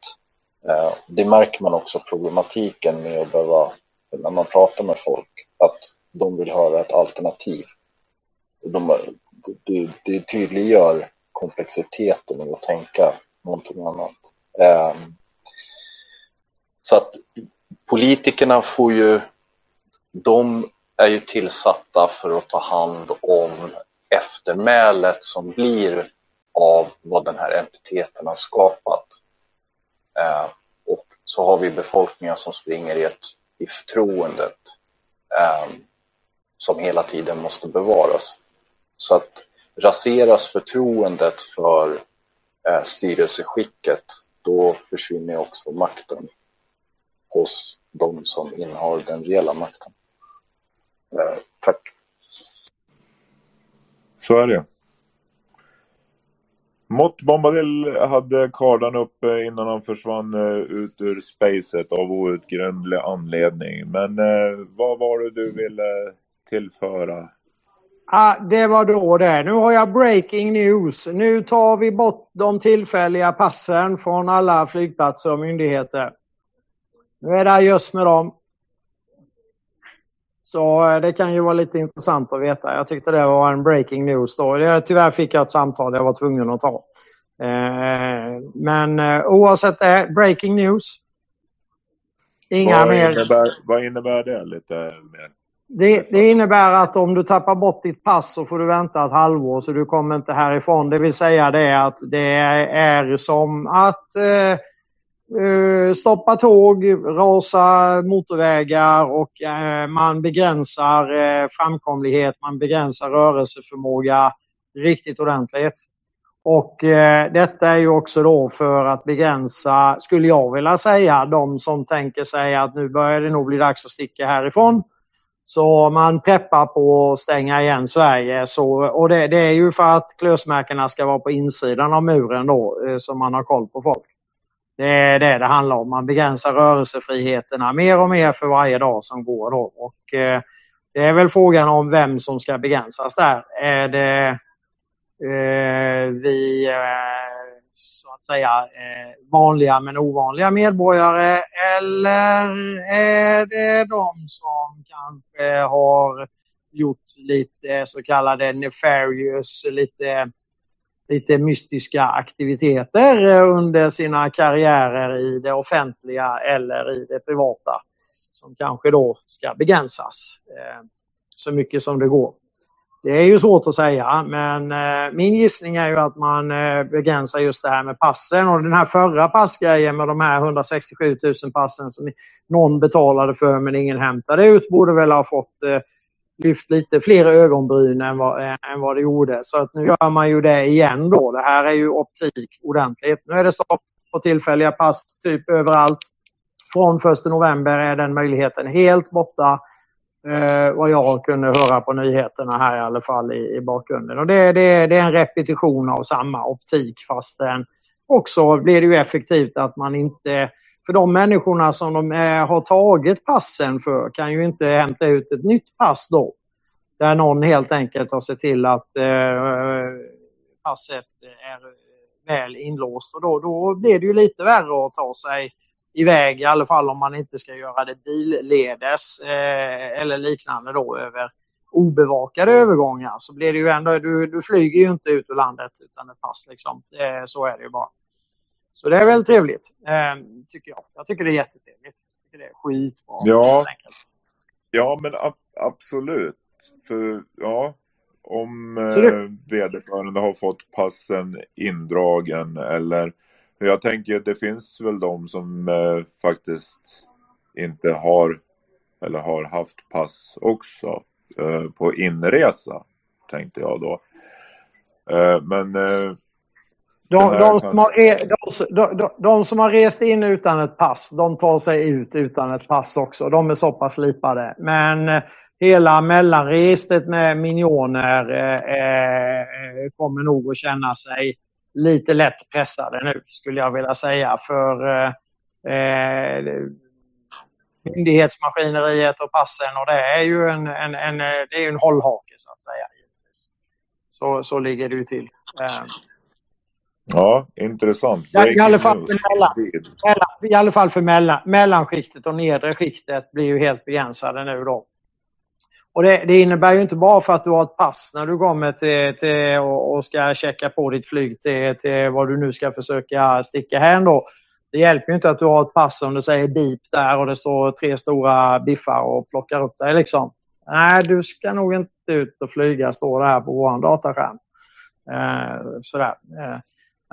L: Eh, det märker man också problematiken med att behöva, när man pratar med folk, att de vill höra ett alternativ. De, det, det tydliggör komplexiteten i att tänka någonting annat. Eh, så att politikerna får ju, de är ju tillsatta för att ta hand om eftermälet som blir av vad den här entiteten har skapat. Eh, och så har vi befolkningar som springer i, ett, i förtroendet eh, som hela tiden måste bevaras. Så att raseras förtroendet för eh, styrelseskicket, då försvinner också makten hos de som innehar den reella makten. Eh, tack.
A: Så är det. Mott Bombadil hade kardan uppe innan han försvann eh, ut ur spacet av outgrundlig anledning. Men eh, vad var det du ville tillföra
H: Ah, det var då det. Nu har jag breaking news. Nu tar vi bort de tillfälliga passen från alla flygplatser och myndigheter. Nu är det just med dem. Så eh, det kan ju vara lite intressant att veta. Jag tyckte det var en breaking news då. Tyvärr fick jag ett samtal jag var tvungen att ta. Eh, men eh, oavsett det, breaking news. Inga
A: vad
H: mer...
A: Innebär, vad innebär det lite mer?
H: Det, det, innebär att om du tappar bort ditt pass så får du vänta ett halvår så du kommer inte härifrån. Det vill säga det att det är som att eh, Eh, stoppa tåg, rasa motorvägar och eh, man begränsar eh, framkomlighet, man begränsar rörelseförmåga riktigt ordentligt. Och detta är ju också då för att begränsa, skulle jag vilja säga, de som tänker sig att nu börjar det nog bli dags att sticka härifrån. Så man preppar på att stänga igen Sverige. Så, och det, det är ju för att klösmärkena ska vara på insidan av muren då, som så man har koll på folk. Det är det det handlar om. Man begränsar rörelsefriheterna mer och mer för varje dag som går. Då. Och, eh, det är väl frågan om vem som ska begränsas där. Är det eh, vi eh, så att säga eh, vanliga men ovanliga medborgare eller är det de som kanske har gjort lite så kallade nefarious, lite, lite mystiska aktiviteter eh, under sina karriärer i det offentliga eller i det privata som kanske då ska begränsas eh, så mycket som det går. Det är ju svårt att säga, men eh, min gissning är ju att man begränsar just det här med passen och den här förra passgrejen med de här 167 000 passen som någon betalade för men ingen hämtade ut borde väl ha fått lyft lite fler ögonbryn än vad, än vad det gjorde. Så att nu gör man ju det igen då. Det här är ju optik ordentligt. Nu är det stopp på tillfälliga pass typ överallt. Från 1 november är den möjligheten helt borta eh, vad jag kunde höra på nyheterna här i alla fall i, i bakgrunden. Och det, det, det är en repetition av samma optik fastän också blir det ju effektivt att man inte för de människorna som de är, har tagit passen för kan ju inte hämta ut ett nytt pass då. Där någon helt enkelt har sett till att eh, passet är väl inlåst och då, då blir det ju lite värre att ta sig iväg, i alla fall om man inte ska göra det billedes eh, eller liknande då över obevakade övergångar så blir det ju ändå, du, du flyger ju inte ut ur landet utan ett pass liksom. Eh, så är det ju bara. Så det är väldigt trevligt, eh, tycker jag. Jag tycker det är jättetrevligt. tycker det är skitbra.
A: Ja, ja men ab absolut. För, ja, om eh, vederbörande har fått passen indragen eller jag tänker det finns väl de som eh, faktiskt inte har eller har haft pass också eh, på inresa tänkte jag då. Eh, men eh,
H: de, de, som har, de, de, som har rest in utan ett pass, de tar sig ut utan ett pass också. De är så pass slipade. Men eh, hela mellanregistret med minioner eh, eh, kommer nog att känna sig lite lätt pressade nu, skulle jag vilja säga. För eh, eh, myndighetsmaskineriet och passen och det är ju en, en, en, det är en hållhake så att säga. Så, så ligger det ju till. Eh,
A: Ja, intressant.
H: Ja, I alla fall för, mellan, mellan, i alla fall för mellan, mellanskiktet och nedre skiktet blir ju helt begränsade nu då. Och det, det, innebär ju inte bara för att du har ett pass när du kommer till, till och, och ska checka på ditt flyg till, till vad du nu ska försöka sticka hem då. Det hjälper ju inte att du har ett pass som du säger beep där och det står tre stora biffar och plockar upp dig liksom. Nej, du ska nog inte ut och flyga, står det här på vår dataskärm. Eh, sådär. Eh,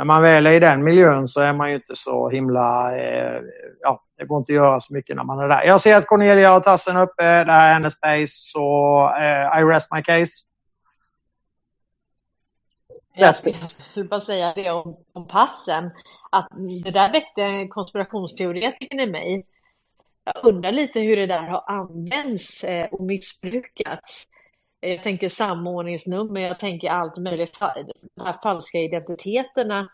H: när man väl är i den miljön så är man ju inte så himla... Eh, ja, det går inte att göra så mycket när man är där. Jag ser att Cornelia har tassen uppe. Det här är hennes space. Så eh, I rest my case.
D: Jag skulle bara säga det om, om passen. Att det där väckte en konspirationsteoretikern i mig. Jag undrar lite hur det där har använts eh, och missbrukats. Jag tänker samordningsnummer, jag tänker allt möjligt, de här falska identiteterna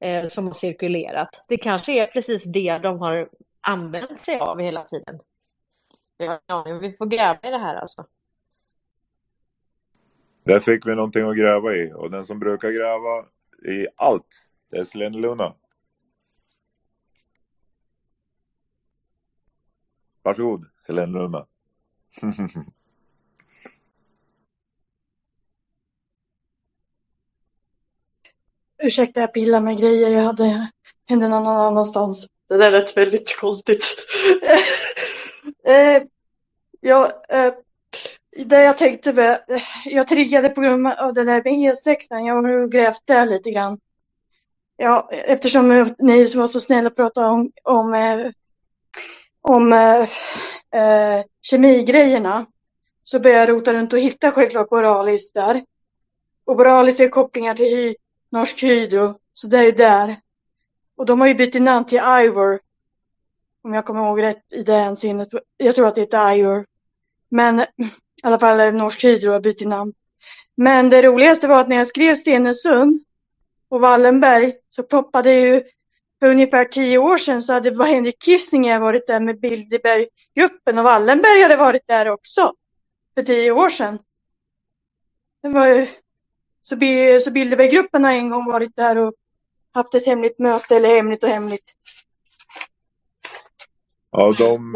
D: eh, som har cirkulerat. Det kanske är precis det de har använt sig av hela tiden. Ja, vi får gräva i det här alltså.
A: Där fick vi någonting att gräva i och den som brukar gräva i allt, det är Selene Luna. Varsågod, Selene Luna.
C: Ursäkta, jag pillar med grejer. Jag hade hände någon annanstans. Det där lät väldigt konstigt. eh, ja, eh, det jag tänkte med, jag triggade på grund av det där med E6. Jag har grävt där lite grann. Ja, eftersom ni som var så snälla pratade om, om, eh, om eh, kemigrejerna så började jag rota runt och hitta självklart Borealis där. Och Borealis är kopplingar till Norsk Hydro, så det är ju där. Och de har ju bytt namn till Ivor. Om jag kommer ihåg rätt i det hänseendet. Jag tror att det heter Ivor. Men i alla fall Norsk Hydro har bytt namn. Men det roligaste var att när jag skrev Stenungsund och Wallenberg så poppade ju för ungefär tio år sedan så hade bara Henrik Kissinger varit där med Bilderberggruppen och Wallenberg hade varit där också. För tio år sedan. Det var ju, så, så Bilderberggruppen har en gång varit där och haft ett hemligt möte eller hemligt och hemligt.
A: Ja, de,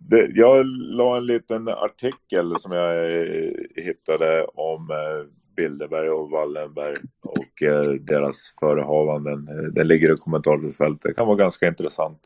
A: de, jag la en liten artikel som jag eh, hittade om eh, Bilderberg och Wallenberg och eh, deras förehavanden. Den ligger i kommentarsfältet. Det kan vara ganska intressant.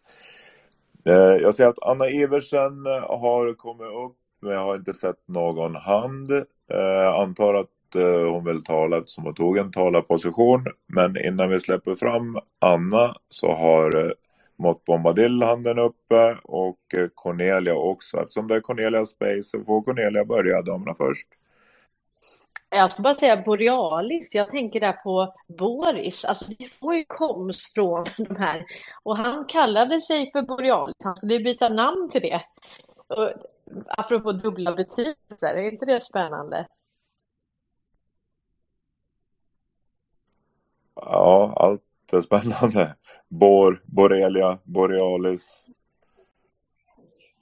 A: Jag ser att Anna Iversen har kommit upp, men jag har inte sett någon hand. Jag antar att Eh, hon vill tala eftersom hon tog en talarposition. Men innan vi släpper fram Anna så har eh, Mott Bombadil handen uppe och eh, Cornelia också. Eftersom det är Cornelia Space så får Cornelia börja, damerna först.
D: Jag ska bara säga Borealis, jag tänker där på Boris, alltså vi får ju komst från de här. Och han kallade sig för Borealis, han skulle byta namn till det. Och, apropå dubbla betydelser, är inte det spännande?
A: Ja, allt är spännande. Bor, Borelia, Borealis.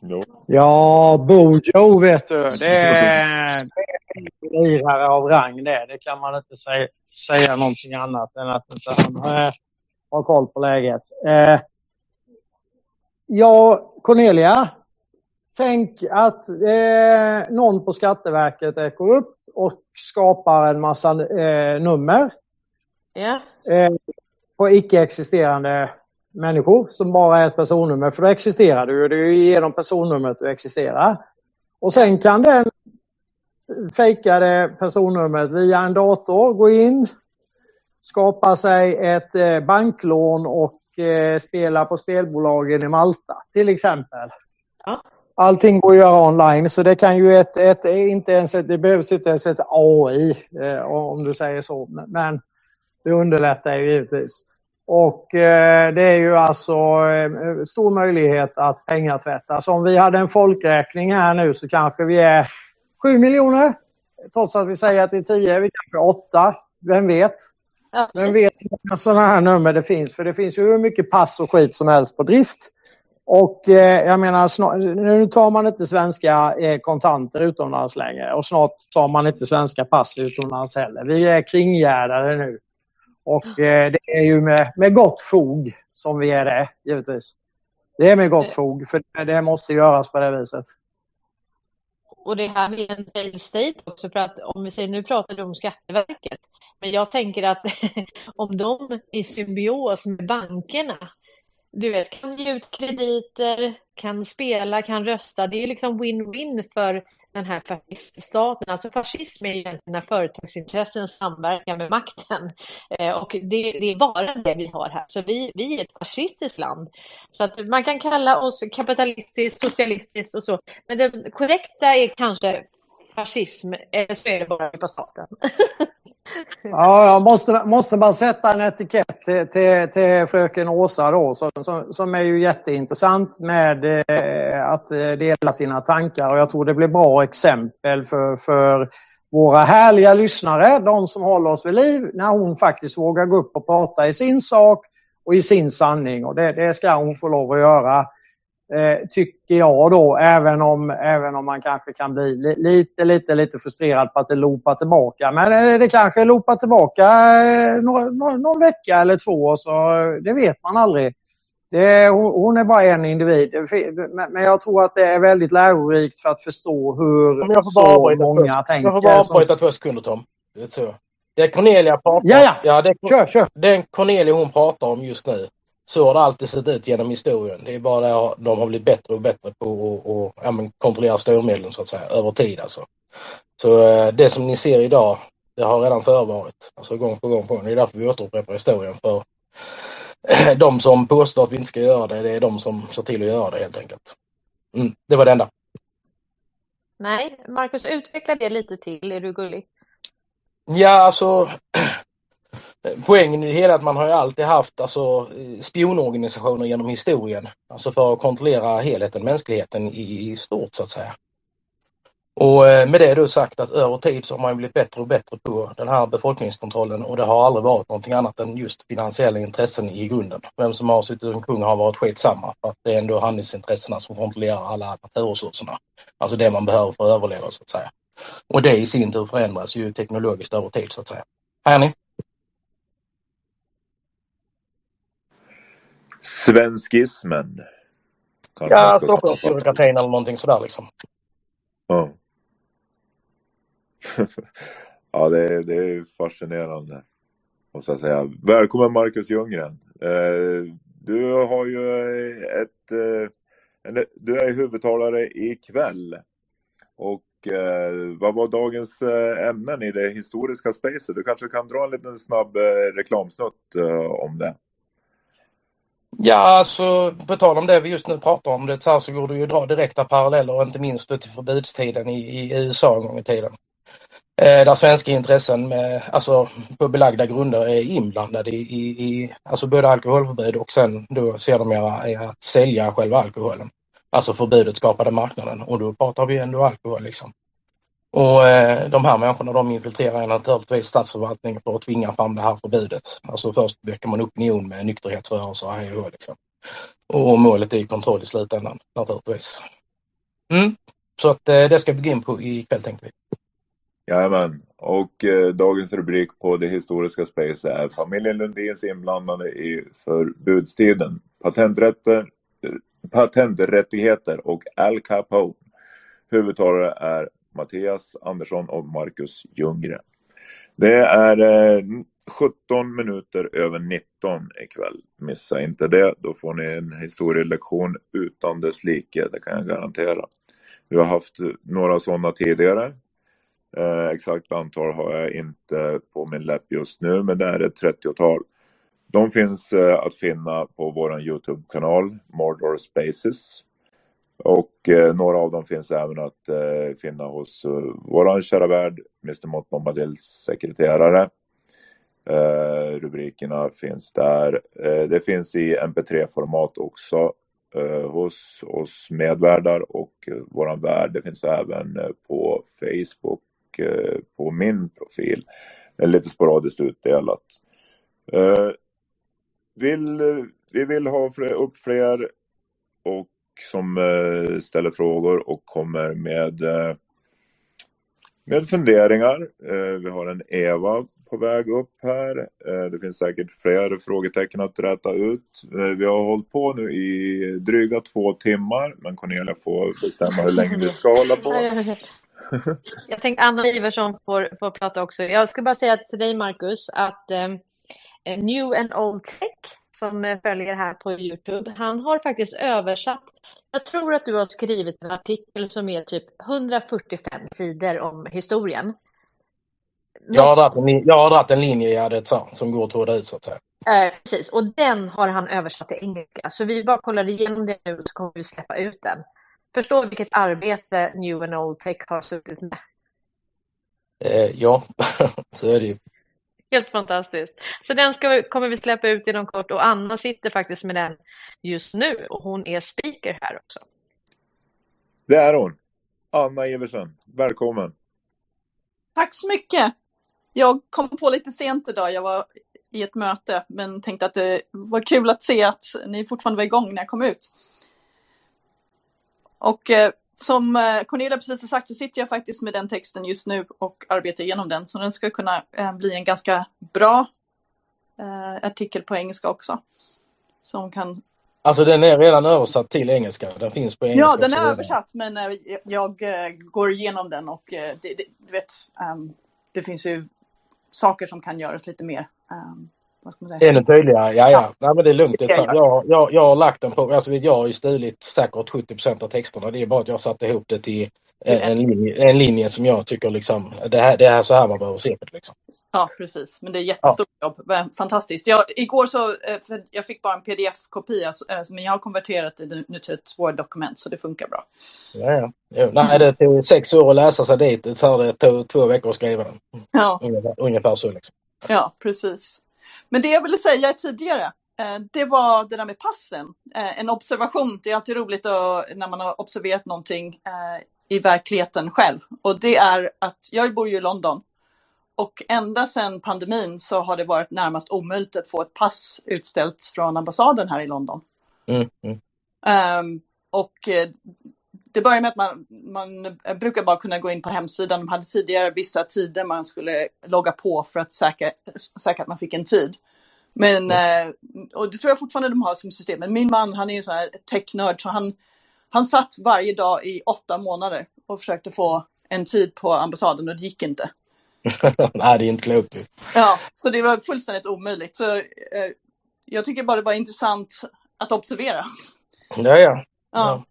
A: Jo.
H: Ja, Bojo vet du. Det är, det är lirare av rang det. Det kan man inte säga, säga någonting annat än att inte han har, har koll på läget. Eh, ja, Cornelia. Tänk att eh, någon på Skatteverket är korrupt och skapar en massa eh, nummer.
D: Ja.
H: Eh, på icke-existerande människor som bara är ett personnummer, för då existerar du. Det är ju genom personnumret du existerar. Och sen kan den fejkade personnumret via en dator gå in, skapa sig ett eh, banklån och eh, spela på spelbolagen i Malta till exempel.
D: Ja.
H: Allting går att göra online så det kan ju ett, ett inte ens det behövs inte ens ett AI eh, om du säger så. Men det underlättar ju givetvis. Och eh, det är ju alltså eh, stor möjlighet att pengatvätta. Så om vi hade en folkräkning här nu så kanske vi är 7 miljoner. Trots att vi säger att det är 10, vi kanske är 8. Vem vet?
D: Ja,
H: Vem vet hur många sådana här nummer det finns? För det finns ju hur mycket pass och skit som helst på drift. Och eh, jag menar, nu tar man inte svenska eh, kontanter utomlands längre och snart tar man inte svenska pass utomlands heller. Vi är kringgärdade nu. Och eh, det är ju med, med gott fog som vi är det, givetvis. Det är med gott fog, för det, det måste göras på det viset.
D: Och det här med en fail state också, för att om vi säger, nu pratar du om Skatteverket, men jag tänker att om de i symbios med bankerna, du vet, kan ge ut krediter, kan spela, kan rösta, det är liksom win-win för den här fasciststaten. Alltså fascism är egentligen när företagsintressen samverkar med makten. Eh, och det, det, är bara det vi har här. Så vi, vi är ett fascistiskt land. Så att man kan kalla oss kapitalistiskt, socialistiskt och så. Men det korrekta är kanske fascism, eller så är det bara på staten.
H: Ja, jag måste, måste bara sätta en etikett till, till, till fröken Åsa då, som, som, som är ju jätteintressant med eh, att eh, dela sina tankar och jag tror det blir bra exempel för, för våra härliga lyssnare, de som håller oss vid liv, när hon faktiskt vågar gå upp och prata i sin sak och i sin sanning och det, det ska hon få lov att göra. Eh, tycker jag då, även om, även om man kanske kan bli li, lite, lite, lite frustrerad på att det loopar tillbaka. Men eh, det kanske loopar tillbaka eh, någon, någon, någon, vecka eller två, så det vet man aldrig. Det, hon är bara en individ, men jag tror att det är väldigt lärorikt för att förstå hur så många
M: först.
H: tänker.
M: Jag får bara avbryta två sekunder Tom. Det är så. Det Cornelia pratar
H: ja, ja.
M: ja det,
H: kör, kör.
M: Den Cornelia hon pratar om just nu så har det alltid sett ut genom historien. Det är bara det att de har blivit bättre och bättre på att och, ja, kontrollera styrmedlen så att säga, över tid alltså. Så eh, det som ni ser idag, det har redan förevarit. Alltså gång på gång på gång. Det är därför vi återupprepar historien. För de som påstår att vi inte ska göra det, det är de som ser till att göra det helt enkelt. Mm, det var det enda.
D: Nej, Marcus, utveckla det lite till. Är du gullig?
M: Ja, alltså poängen i det hela är att man har ju alltid haft alltså, spionorganisationer genom historien. Alltså för att kontrollera helheten, mänskligheten i, i stort så att säga. Och eh, med det då sagt att över tid så har man blivit bättre och bättre på den här befolkningskontrollen och det har aldrig varit någonting annat än just finansiella intressen i grunden. Vem som har suttit som kung har varit skitsamma för att det är ändå handelsintressena som kontrollerar alla naturresurserna. Alltså det man behöver för att överleva så att säga. Och det i sin tur förändras ju teknologiskt över tid så att säga. Här är ni?
A: Svenskismen.
M: Ja, Stockholmsbyråkratin eller någonting sådär liksom.
A: Ja. ja, det är, det är fascinerande. Måste jag säga. Välkommen Marcus Ljunggren. Eh, du har ju ett... Eh, du är huvudtalare ikväll. Och eh, vad var dagens ämnen i det historiska spacet? Du kanske kan dra en liten snabb reklamsnutt om det?
M: Ja, alltså på tal om det vi just nu pratar om det så, här, så går det ju att dra direkta paralleller, inte minst till förbudstiden i, i USA en gång i tiden. Eh, där svenska intressen med, alltså, på belagda grunder är inblandade i, i, i alltså både alkoholförbud och sen då sedermera är att sälja själva alkoholen. Alltså förbudet skapade marknaden och då pratar vi ändå alkohol liksom. Och eh, de här människorna de infiltrerar naturligtvis statsförvaltningen för att tvinga fram det här förbudet. Alltså först väcker man opinion med nykterhetsrörelser och hej och liksom. Och målet är kontroll i slutändan naturligtvis. Mm. Så att eh, det ska vi gå in på ikväll tänkte vi.
A: Jajamän. Och eh, dagens rubrik på det historiska space är familjen Lundins inblandade i förbudstiden. Patenträtter, patenträttigheter och Al Capone. Huvudtalare är Mattias Andersson och Marcus Ljunggren. Det är eh, 17 minuter över 19 ikväll. Missa inte det. Då får ni en historielektion utan dess like. Det kan jag garantera. Vi har haft några sådana tidigare. Eh, exakt antal har jag inte på min läpp just nu, men det är ett 30-tal. De finns eh, att finna på vår Youtube-kanal, Mordor Spaces. Och eh, några av dem finns även att eh, finna hos eh, vår kära värd, Mr Mott Bombadils sekreterare. Eh, rubrikerna finns där. Eh, det finns i mp3-format också eh, hos oss medvärdar och eh, våran värd. Det finns även eh, på Facebook eh, på min profil. Det är lite sporadiskt utdelat. Eh, vill, eh, vi vill ha fler, upp fler och som eh, ställer frågor och kommer med, eh, med funderingar. Eh, vi har en Eva på väg upp här. Eh, det finns säkert fler frågetecken att räta ut. Eh, vi har hållit på nu i dryga två timmar, men Cornelia får bestämma hur länge vi ska hålla på.
D: Jag tänkte Anna Iversson får, får prata också. Jag ska bara säga till dig Marcus att eh, New and Old Tech som eh, följer här på Youtube, han har faktiskt översatt. Jag tror att du har skrivit en artikel som är typ 145 sidor om historien.
M: Jag har dragit en, lin- jag har dragit en linje i Adetsar som går att tråda ut så att säga.
D: Eh, precis, och den har han översatt till engelska. Så vi bara kollar igenom det nu så kommer vi släppa ut den. Förstår vilket arbete New and Old Tech har suttit med.
M: Eh, ja, så är det ju.
D: Helt fantastiskt. Så den ska vi, kommer vi släppa ut inom kort och Anna sitter faktiskt med den just nu och hon är speaker här också.
A: Det är hon. Anna Iversen, välkommen.
G: Tack så mycket. Jag kom på lite sent idag. Jag var i ett möte men tänkte att det var kul att se att ni fortfarande var igång när jag kom ut. Och eh, som eh, Cornelia precis har sagt så sitter jag faktiskt med den texten just nu och arbetar igenom den. Så den ska kunna eh, bli en ganska bra eh, artikel på engelska också. Som kan...
M: Alltså den är redan översatt till engelska. Den finns på engelska.
G: Ja, den är översatt men jag går igenom den och det, det, du vet, ehm, det finns ju saker som kan göras lite mer, ehm, vad ska man säga?
M: Ännu tydligare, ja ja. Nej, men det är lugnt. Det är jag, jag, jag har lagt den på, alltså jag har ju stulit säkert 70 av texterna. Det är bara att jag har satt ihop det till en, en, linje, en linje som jag tycker liksom, det här, det är så här man behöver se det. Liksom.
G: Ja, precis. Men det är jättestort jobb. Men Fantastiskt. Jag, igår så, eh, jag fick bara en pdf-kopia, eh, men jag har konverterat det nu till ett Word-dokument så det funkar bra.
M: Ja, ja. Jo, nej, det tog sex år att läsa sig dit. Så här, det tog två veckor att skriva den.
G: Ja,
M: Ungefär, ungefär så. Liksom.
G: ja precis. Men det jag ville säga tidigare, eh, det var det där med passen. Eh, En observation, det är alltid roligt att, när man har observerat någonting eh, i verkligheten själv. Och det är att jag bor ju i London. Och ända sedan pandemin så har det varit närmast omöjligt att få ett pass utställt från ambassaden här i London.
M: Mm, mm.
G: Ehm, och det börjar med att man, man brukar bara kunna gå in på hemsidan. De hade tidigare vissa tider man skulle logga på för att säkra, säkra att man fick en tid. Men, eh, och det tror jag fortfarande de har som system. Men min man han är ju så här technörd så han, han satt varje dag i åtta månader och försökte få en tid på ambassaden och det gick inte.
M: nej, det är inte klokt.
G: Ja, så det var fullständigt omöjligt. Så, eh, jag tycker bara det var intressant att observera.
M: Ja, ja.
G: Ja.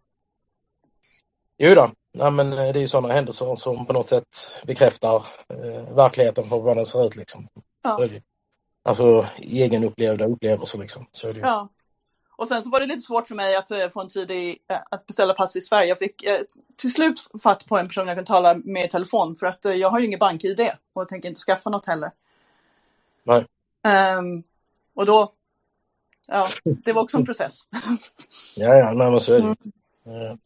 M: Jo då. Nej, men eh, det är ju sådana händelser som på något sätt bekräftar eh, verkligheten för vad den ser ut. Liksom.
G: Ja.
M: Alltså egenupplevda upplevelser. Liksom. Så är det ju.
G: Ja. Och sen så var det lite svårt för mig att eh, få en tid i, eh, att beställa pass i Sverige. Jag fick eh, till slut fatt på en person jag kan tala med i telefon för att eh, jag har ju ingen bank-id och tänker inte skaffa något heller.
M: Nej.
G: Ehm, och då, ja, det var också en process.
M: Ja, ja, nej, men så är det ju. Ja.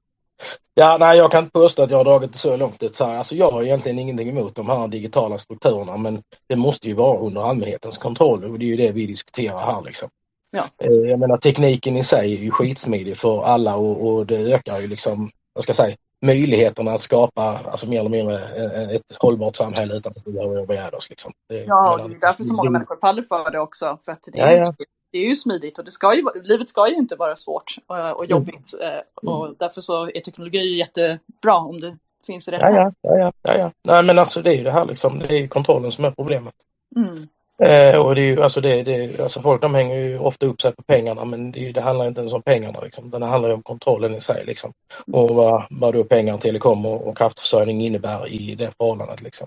M: Ja, nej, jag kan inte påstå att jag har dragit det så långt. Det så här, Alltså, jag har egentligen ingenting emot de här digitala strukturerna, men det måste ju vara under allmänhetens kontroll och det är ju det vi diskuterar här. Liksom.
G: Ja.
M: Eh, Jag menar tekniken i sig är ju skitsmidig för alla och, och det ökar ju liksom, vad ska jag säga, möjligheterna att skapa alltså mer eller mindre eh, ett hållbart samhälle utan att vi behöver jobba ihjäl oss. Liksom. Det,
G: Ja,
M: jag
G: det är därför så många
M: det-
G: människor faller för det också. För att det,
M: Ja,
G: är,
M: ja.
G: ju- det är ju smidigt och det ska ju, livet ska ju inte vara svårt eh, och jobbigt. eh, Och därför så är teknologi jättebra om det finns i rätt
M: Ja, ja, ja, ja. Nej, men alltså det är ju det här liksom, det är kontrollen som är problemet.
G: Mm.
M: Eh, och det är ju, alltså det, det, alltså folk de hänger ju ofta upp sig på pengarna men det, det handlar inte ens om pengarna. Liksom. Det handlar ju om kontrollen i sig. Liksom. Och vad, vad då pengar, telekom och, och kraftförsörjning innebär i det förhållandet. Liksom.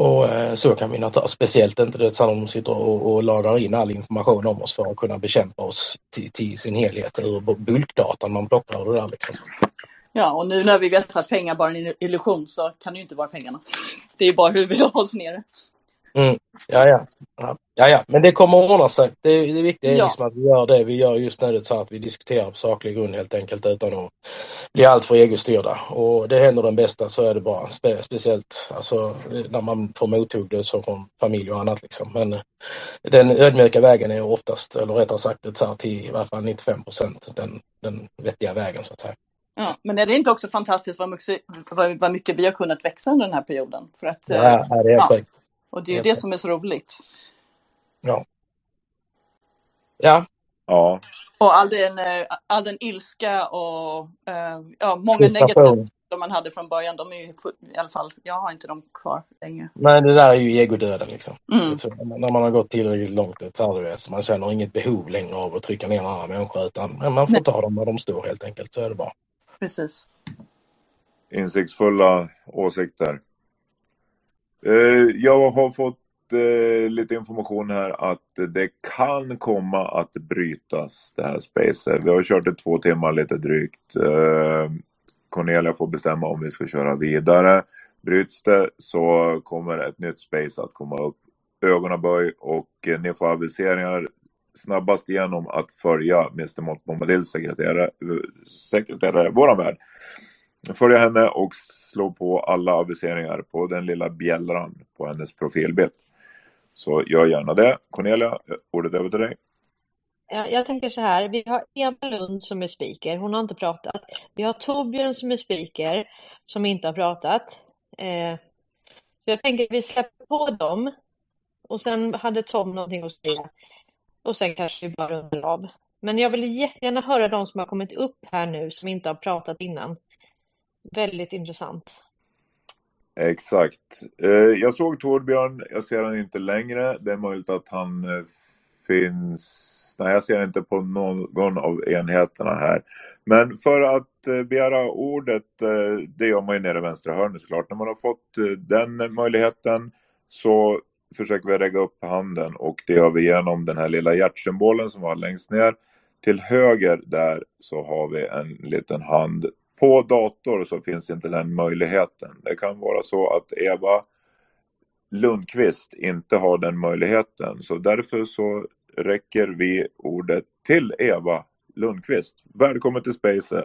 M: Och eh, så kan vi naturligtvis, speciellt inte det när de sitter och, och lagrar in all information om oss för att kunna bekämpa oss till, till sin helhet ur bulkdatan man plockar ur det där. Liksom.
N: Ja, och nu när vi vet att pengar bara är en illusion så kan det ju inte vara pengarna. Det är bara hur vi la oss nere.
M: Mm. Ja, ja. ja, ja. Men det kommer att ordna sig. Det, det viktiga är
N: Ja.
M: liksom att vi gör det vi gör just nu, så att vi diskuterar på saklig grund helt enkelt utan att bli alltför egostyrda. Och det händer den bästa så är det bra. Spe, speciellt alltså, när man får mothugg så från familj och annat. Liksom. Men den ödmjuka vägen är oftast, eller rättare sagt det tar till i varje fall 95 procent den, den vettiga vägen så att säga.
N: Ja, men är det inte också fantastiskt vad mycket, vad, mycket vi har kunnat växa under den här perioden? För att,
M: Ja,
N: eh,
M: det är
N: ja. Och det är ju det som är så roligt.
M: Ja. Ja.
A: Ja.
N: Och all den, eh, all den ilska och eh, ja, många negativa som man hade från början, de är ju i alla fall, jag har inte dem kvar längre.
M: Men det där är ju egodöden liksom.
N: Mm.
M: När man har gått tillräckligt långt så här, vet, så man känner inget behov längre av att trycka ner andra människor utan men man får
N: Nej.
M: ta dem där de står helt enkelt. Så är det bara.
N: Precis.
A: Insiktsfulla åsikter. Eh, jag har fått eh, lite information här att det kan komma att brytas det här spacet. Vi har kört i två timmar lite drygt. Eh, Cornelia får bestämma om vi ska köra vidare. Bryts det så kommer ett nytt space att komma upp. Ögonaböj och ni får aviseringar snabbast genom att följa Mr. Mott Bombadils sekreterare, sekreterare, våran värld. Följa henne och slå på alla aviseringar på den lilla bjällran på hennes profilbild. Så gör gärna det. Cornelia, ordet över till dig.
D: Jag tänker så här, vi har Eva Lund som är speaker, hon har inte pratat. Vi har Torbjörn som är speaker, som inte har pratat. Eh, så jag tänker att vi släpper på dem. Och sen hade Tom någonting att säga. Och sen kanske vi bara rundar av. Men jag vill jättegärna höra de som har kommit upp här nu, som inte har pratat innan. Väldigt intressant.
A: Exakt. Eh, jag såg Torbjörn, jag ser han inte längre. Det är möjligt att han eh, finns... Nej, jag ser inte på någon av enheterna här. Men för att eh, begära ordet, det gör man ju nere i vänstra hörnet såklart. När man har fått den möjligheten så försöker vi lägga upp handen och det gör vi genom den här lilla hjärtsymbolen som var längst ner. Till höger där så har vi en liten hand. På dator så finns inte den möjligheten. Det kan vara så att Eva Lundqvist inte har den möjligheten. Så därför så räcker vi ordet till Eva Lundqvist. Välkommen till Space.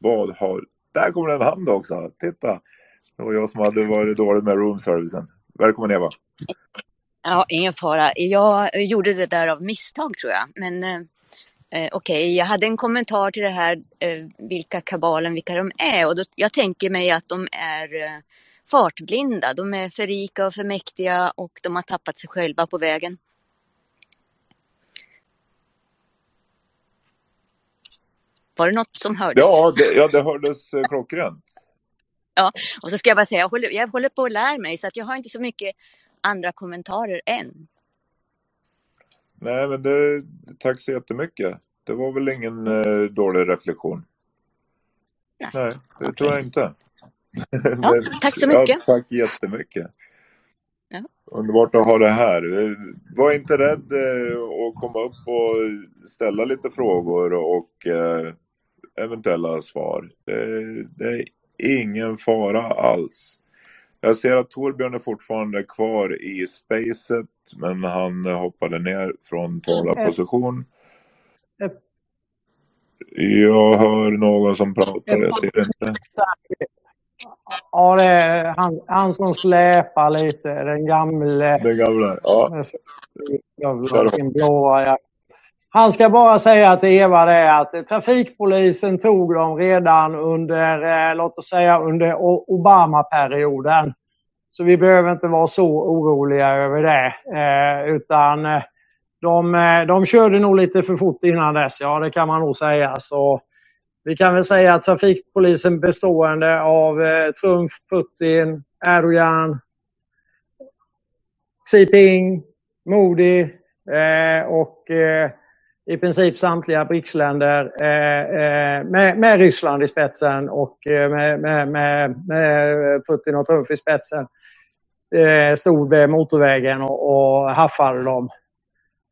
A: Vad har... Där kommer en hand också. Titta! Det var jag som hade varit dålig med roomservicen. Välkommen Eva.
O: Ja, ingen fara. Jag gjorde det där av misstag tror jag. Men eh, eh, okej, jag hade en kommentar till det här eh, vilka kabalen, vilka de är. Och då, jag tänker mig att de är eh, fartblinda. De är för rika och för mäktiga och de har tappat sig själva på vägen. Var det något som hördes?
A: Ja, det, ja, det hördes eh, klockrent.
O: Ja, och så ska jag bara säga, jag håller, jag håller på att lära mig så att jag har inte så mycket andra kommentarer än.
A: Nej, men det, tack så jättemycket. Det var väl ingen eh, dålig reflektion? Nej, det tror jag inte.
O: Ja, tack så mycket.
A: Ja, tack jättemycket.
O: Ja.
A: Underbart att ha det här. Var inte rädd eh, att komma upp och ställa lite frågor och eh, eventuella svar. Det, det är ingen fara alls. Jag ser att Torbjörn är fortfarande kvar i spacet men han hoppade ner från talarposition. Jag hör någon som pratar, jag ser inte.
H: Ja, det är han, han som släpar lite, den gamle.
A: Den gamla, ja.
H: Sin blåa jacka. Han ska bara säga till Eva det att trafikpolisen tog dem redan under, eh, låt oss säga under Obama-perioden. Så vi behöver inte vara så oroliga över det. Eh, utan eh, de, eh, de körde nog lite för fort innan dess, ja det kan man nog säga. Så vi kan väl säga att trafikpolisen bestående av eh, Trump, Putin, Erdogan, Xi Jinping, Modi eh, och eh, i princip samtliga BRICS-länder eh, med, med Ryssland i spetsen och med, med, med, med Putin och Trump i spetsen Eh, stod vid motorvägen och, och haffade dem.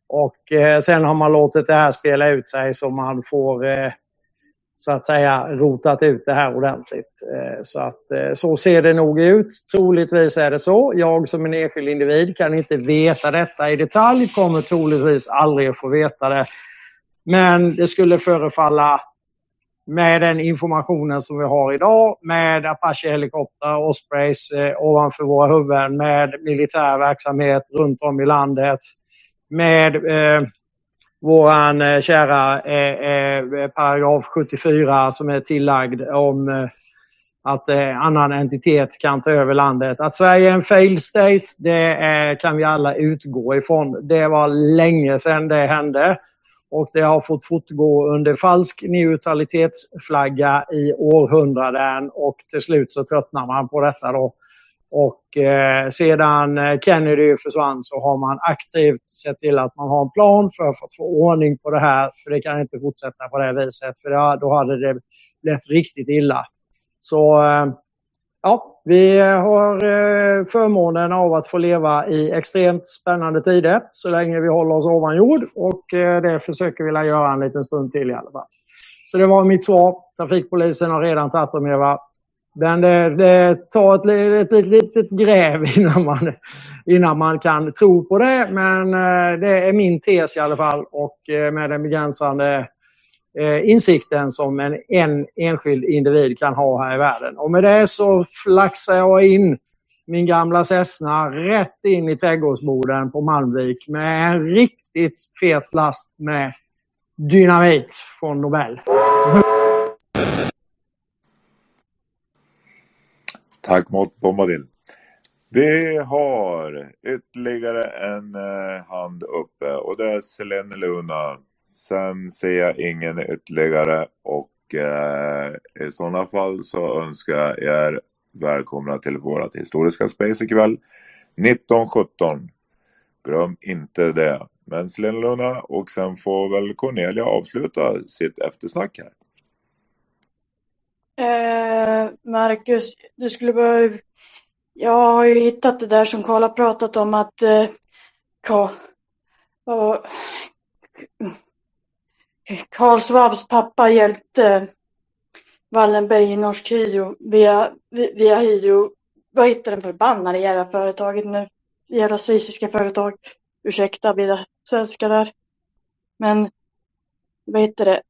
H: Och eh, sen har man låtit det här spela ut sig så man får eh, så att säga rotat ut det här ordentligt. Eh, så att eh, så ser det nog ut. Troligtvis är det så. Jag som en enskild individ kan inte veta detta i detalj, kommer troligtvis aldrig att få veta det. Men det skulle förefalla med den informationen som vi har idag med Apache-helikoptrar, Ospreys eh, ovanför våra huvuden med militär verksamhet runt om i landet med eh, våran eh, kära eh, eh, paragraf 74 som är tillagd om eh, att eh, annan entitet kan ta över landet. Att Sverige är en failed state, det kan vi alla utgå ifrån. Det var länge sedan det hände och det har fått fortgå under falsk neutralitetsflagga i århundraden och till slut så tröttnar man på detta då. Och eh, sedan eh, Kennedy försvann så har man aktivt sett till att man har en plan för att få ordning på det här. För det kan inte fortsätta på det viset. För då hade det blivit riktigt illa. Så eh, ja, vi har eh, förmånen av att få leva i extremt spännande tider så länge vi håller oss ovan jord. Och eh, det försöker vi göra en liten stund till i alla fall. Så det var mitt svar. Trafikpolisen har redan tagit dem, Eva. Men det, det tar ett, ett, ett litet gräv innan man, innan man kan tro på det. Men eh, det är min tes i alla fall och med den begränsande Eh, insikten som en, en enskild individ kan ha här i världen. Och med det så flaxar jag in min gamla Cessna rätt in i trädgårdsboden på Malmvik med en riktigt fet last med dynamit från Nobel.
A: Tack mot Bombadil. Vi har ytterligare en eh, hand uppe och det är Selene Luna. Sen ser jag ingen ytterligare och eh, i sådana fall så önskar jag er välkomna till vårt historiska space ikväll. 1917. Glöm inte det. Men Selene Luna och sen får väl Cornelia avsluta sitt eftersnack här.
C: Eh, Marcus, du skulle behöva... Jag har ju hittat det där som Karl har pratat om att eh, Karl, och, Karl Schwabs pappa hjälpte Wallenberg i Norsk Hydro via, via Hydro. Vad heter den förbannade jävla företaget nu? Jävla schweiziska företag. Ursäkta, blir det svenska där. Men vad heter det?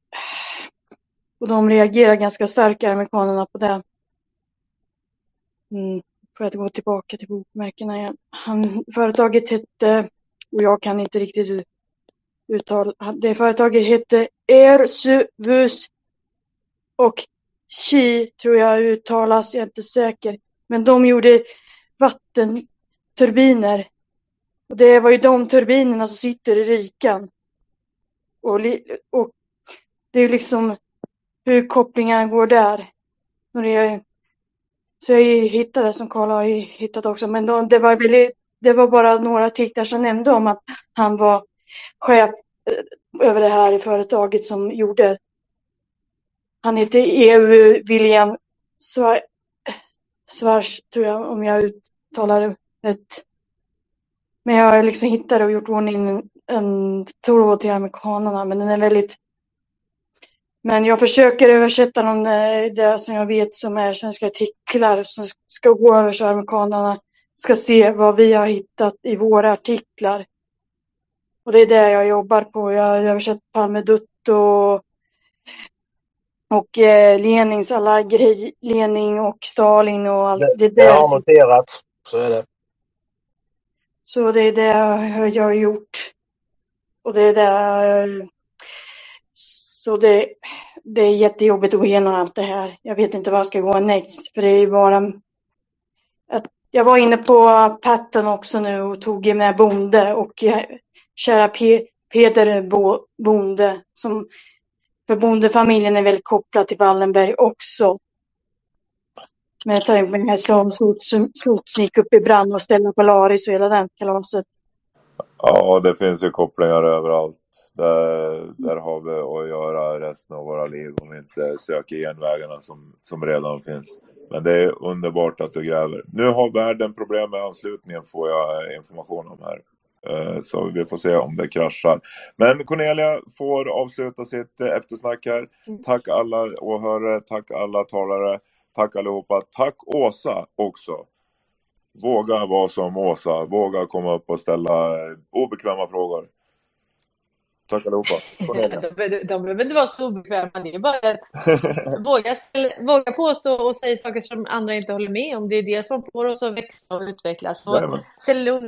C: Och de reagerar ganska starkt, amerikanerna, på det. Mm, får jag gå tillbaka till bokmärkena igen. Han, företaget hette, och jag kan inte riktigt uttal. det företaget hette Ersuvus och Chi tror jag uttalas, jag är inte säker. Men de gjorde vattenturbiner. Och det var ju de turbinerna som sitter i rikan. Och, och det är liksom hur kopplingarna går där. Så jag hittade som Karl har hittat också, men då, det, var väldigt, det var bara några artiklar som nämnde om att han var chef eh, över det här företaget som gjorde. Han heter EU William Svars, tror jag, om jag uttalar det rätt. Men jag har liksom hittat och gjort ordning en, en tråd till amerikanerna, men den är väldigt men jag försöker översätta de, eh, det som jag vet som är svenska artiklar som ska gå över så amerikanerna ska se vad vi har hittat i våra artiklar. Och det är det jag jobbar på. Jag har översatt Palmedutt och, och eh, Lenins alla grejer, Lenin och Stalin och allt.
M: Det,
C: det,
M: det har noterats, så är det.
C: Så det är det jag har gjort. Och det är det så det, det är jättejobbigt att gå igenom allt det här. Jag vet inte vad jag ska gå next. För det är bara... Jag var inne på Patton också nu och tog med Bonde och kära P, Peder Bonde. Som, för Bondefamiljen är väl kopplad till Wallenberg också. Med tanke på den här som gick upp i brand och ställde Polaris och hela den kalaset.
A: Ja, det finns ju kopplingar överallt. Där, där har vi att göra resten av våra liv om vi inte söker genvägarna som, som redan finns. Men det är underbart att du gräver. Nu har världen problem med anslutningen får jag information om här. Eh, Så vi får se om det kraschar. Men Cornelia får avsluta sitt eh, eftersnack här. Tack alla åhörare, tack alla talare, tack allihopa. Tack Åsa också. Våga vara som Åsa, våga komma upp och ställa eh, obekväma frågor. Tack allihopa.
D: De, behöver- de behöver inte vara så obekväma. Det är bara att våga, våga påstå och säga saker som andra inte håller med om. Det är det som får oss att växa och utvecklas. Och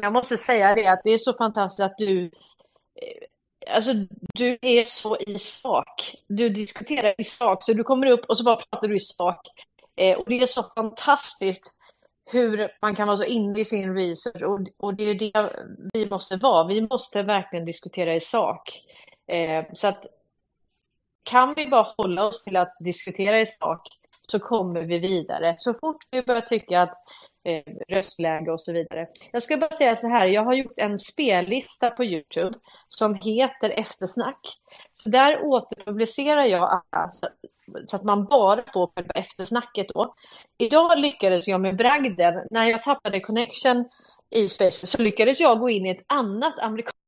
D: jag måste säga det att det är så fantastiskt att du eh, Alltså du är så i sak. Du diskuterar i sak. Så du kommer upp och så bara pratar du i sak. Eh, och det är så fantastiskt hur man kan vara så inne i sin research. Och, och det är det vi måste vara. Vi måste verkligen diskutera i sak. Eh, så att kan vi bara hålla oss till att diskutera i sak så kommer vi vidare. Så fort vi börjar tycka att eh, röstläge och så vidare. Jag ska bara säga så här, jag har gjort en spellista på Youtube som heter Eftersnack. Så där återpublicerar jag alla så att man bara får själva eftersnacket då. Idag lyckades jag med bragden, när jag tappade connection i Space så lyckades jag gå in i ett annat amerikanskt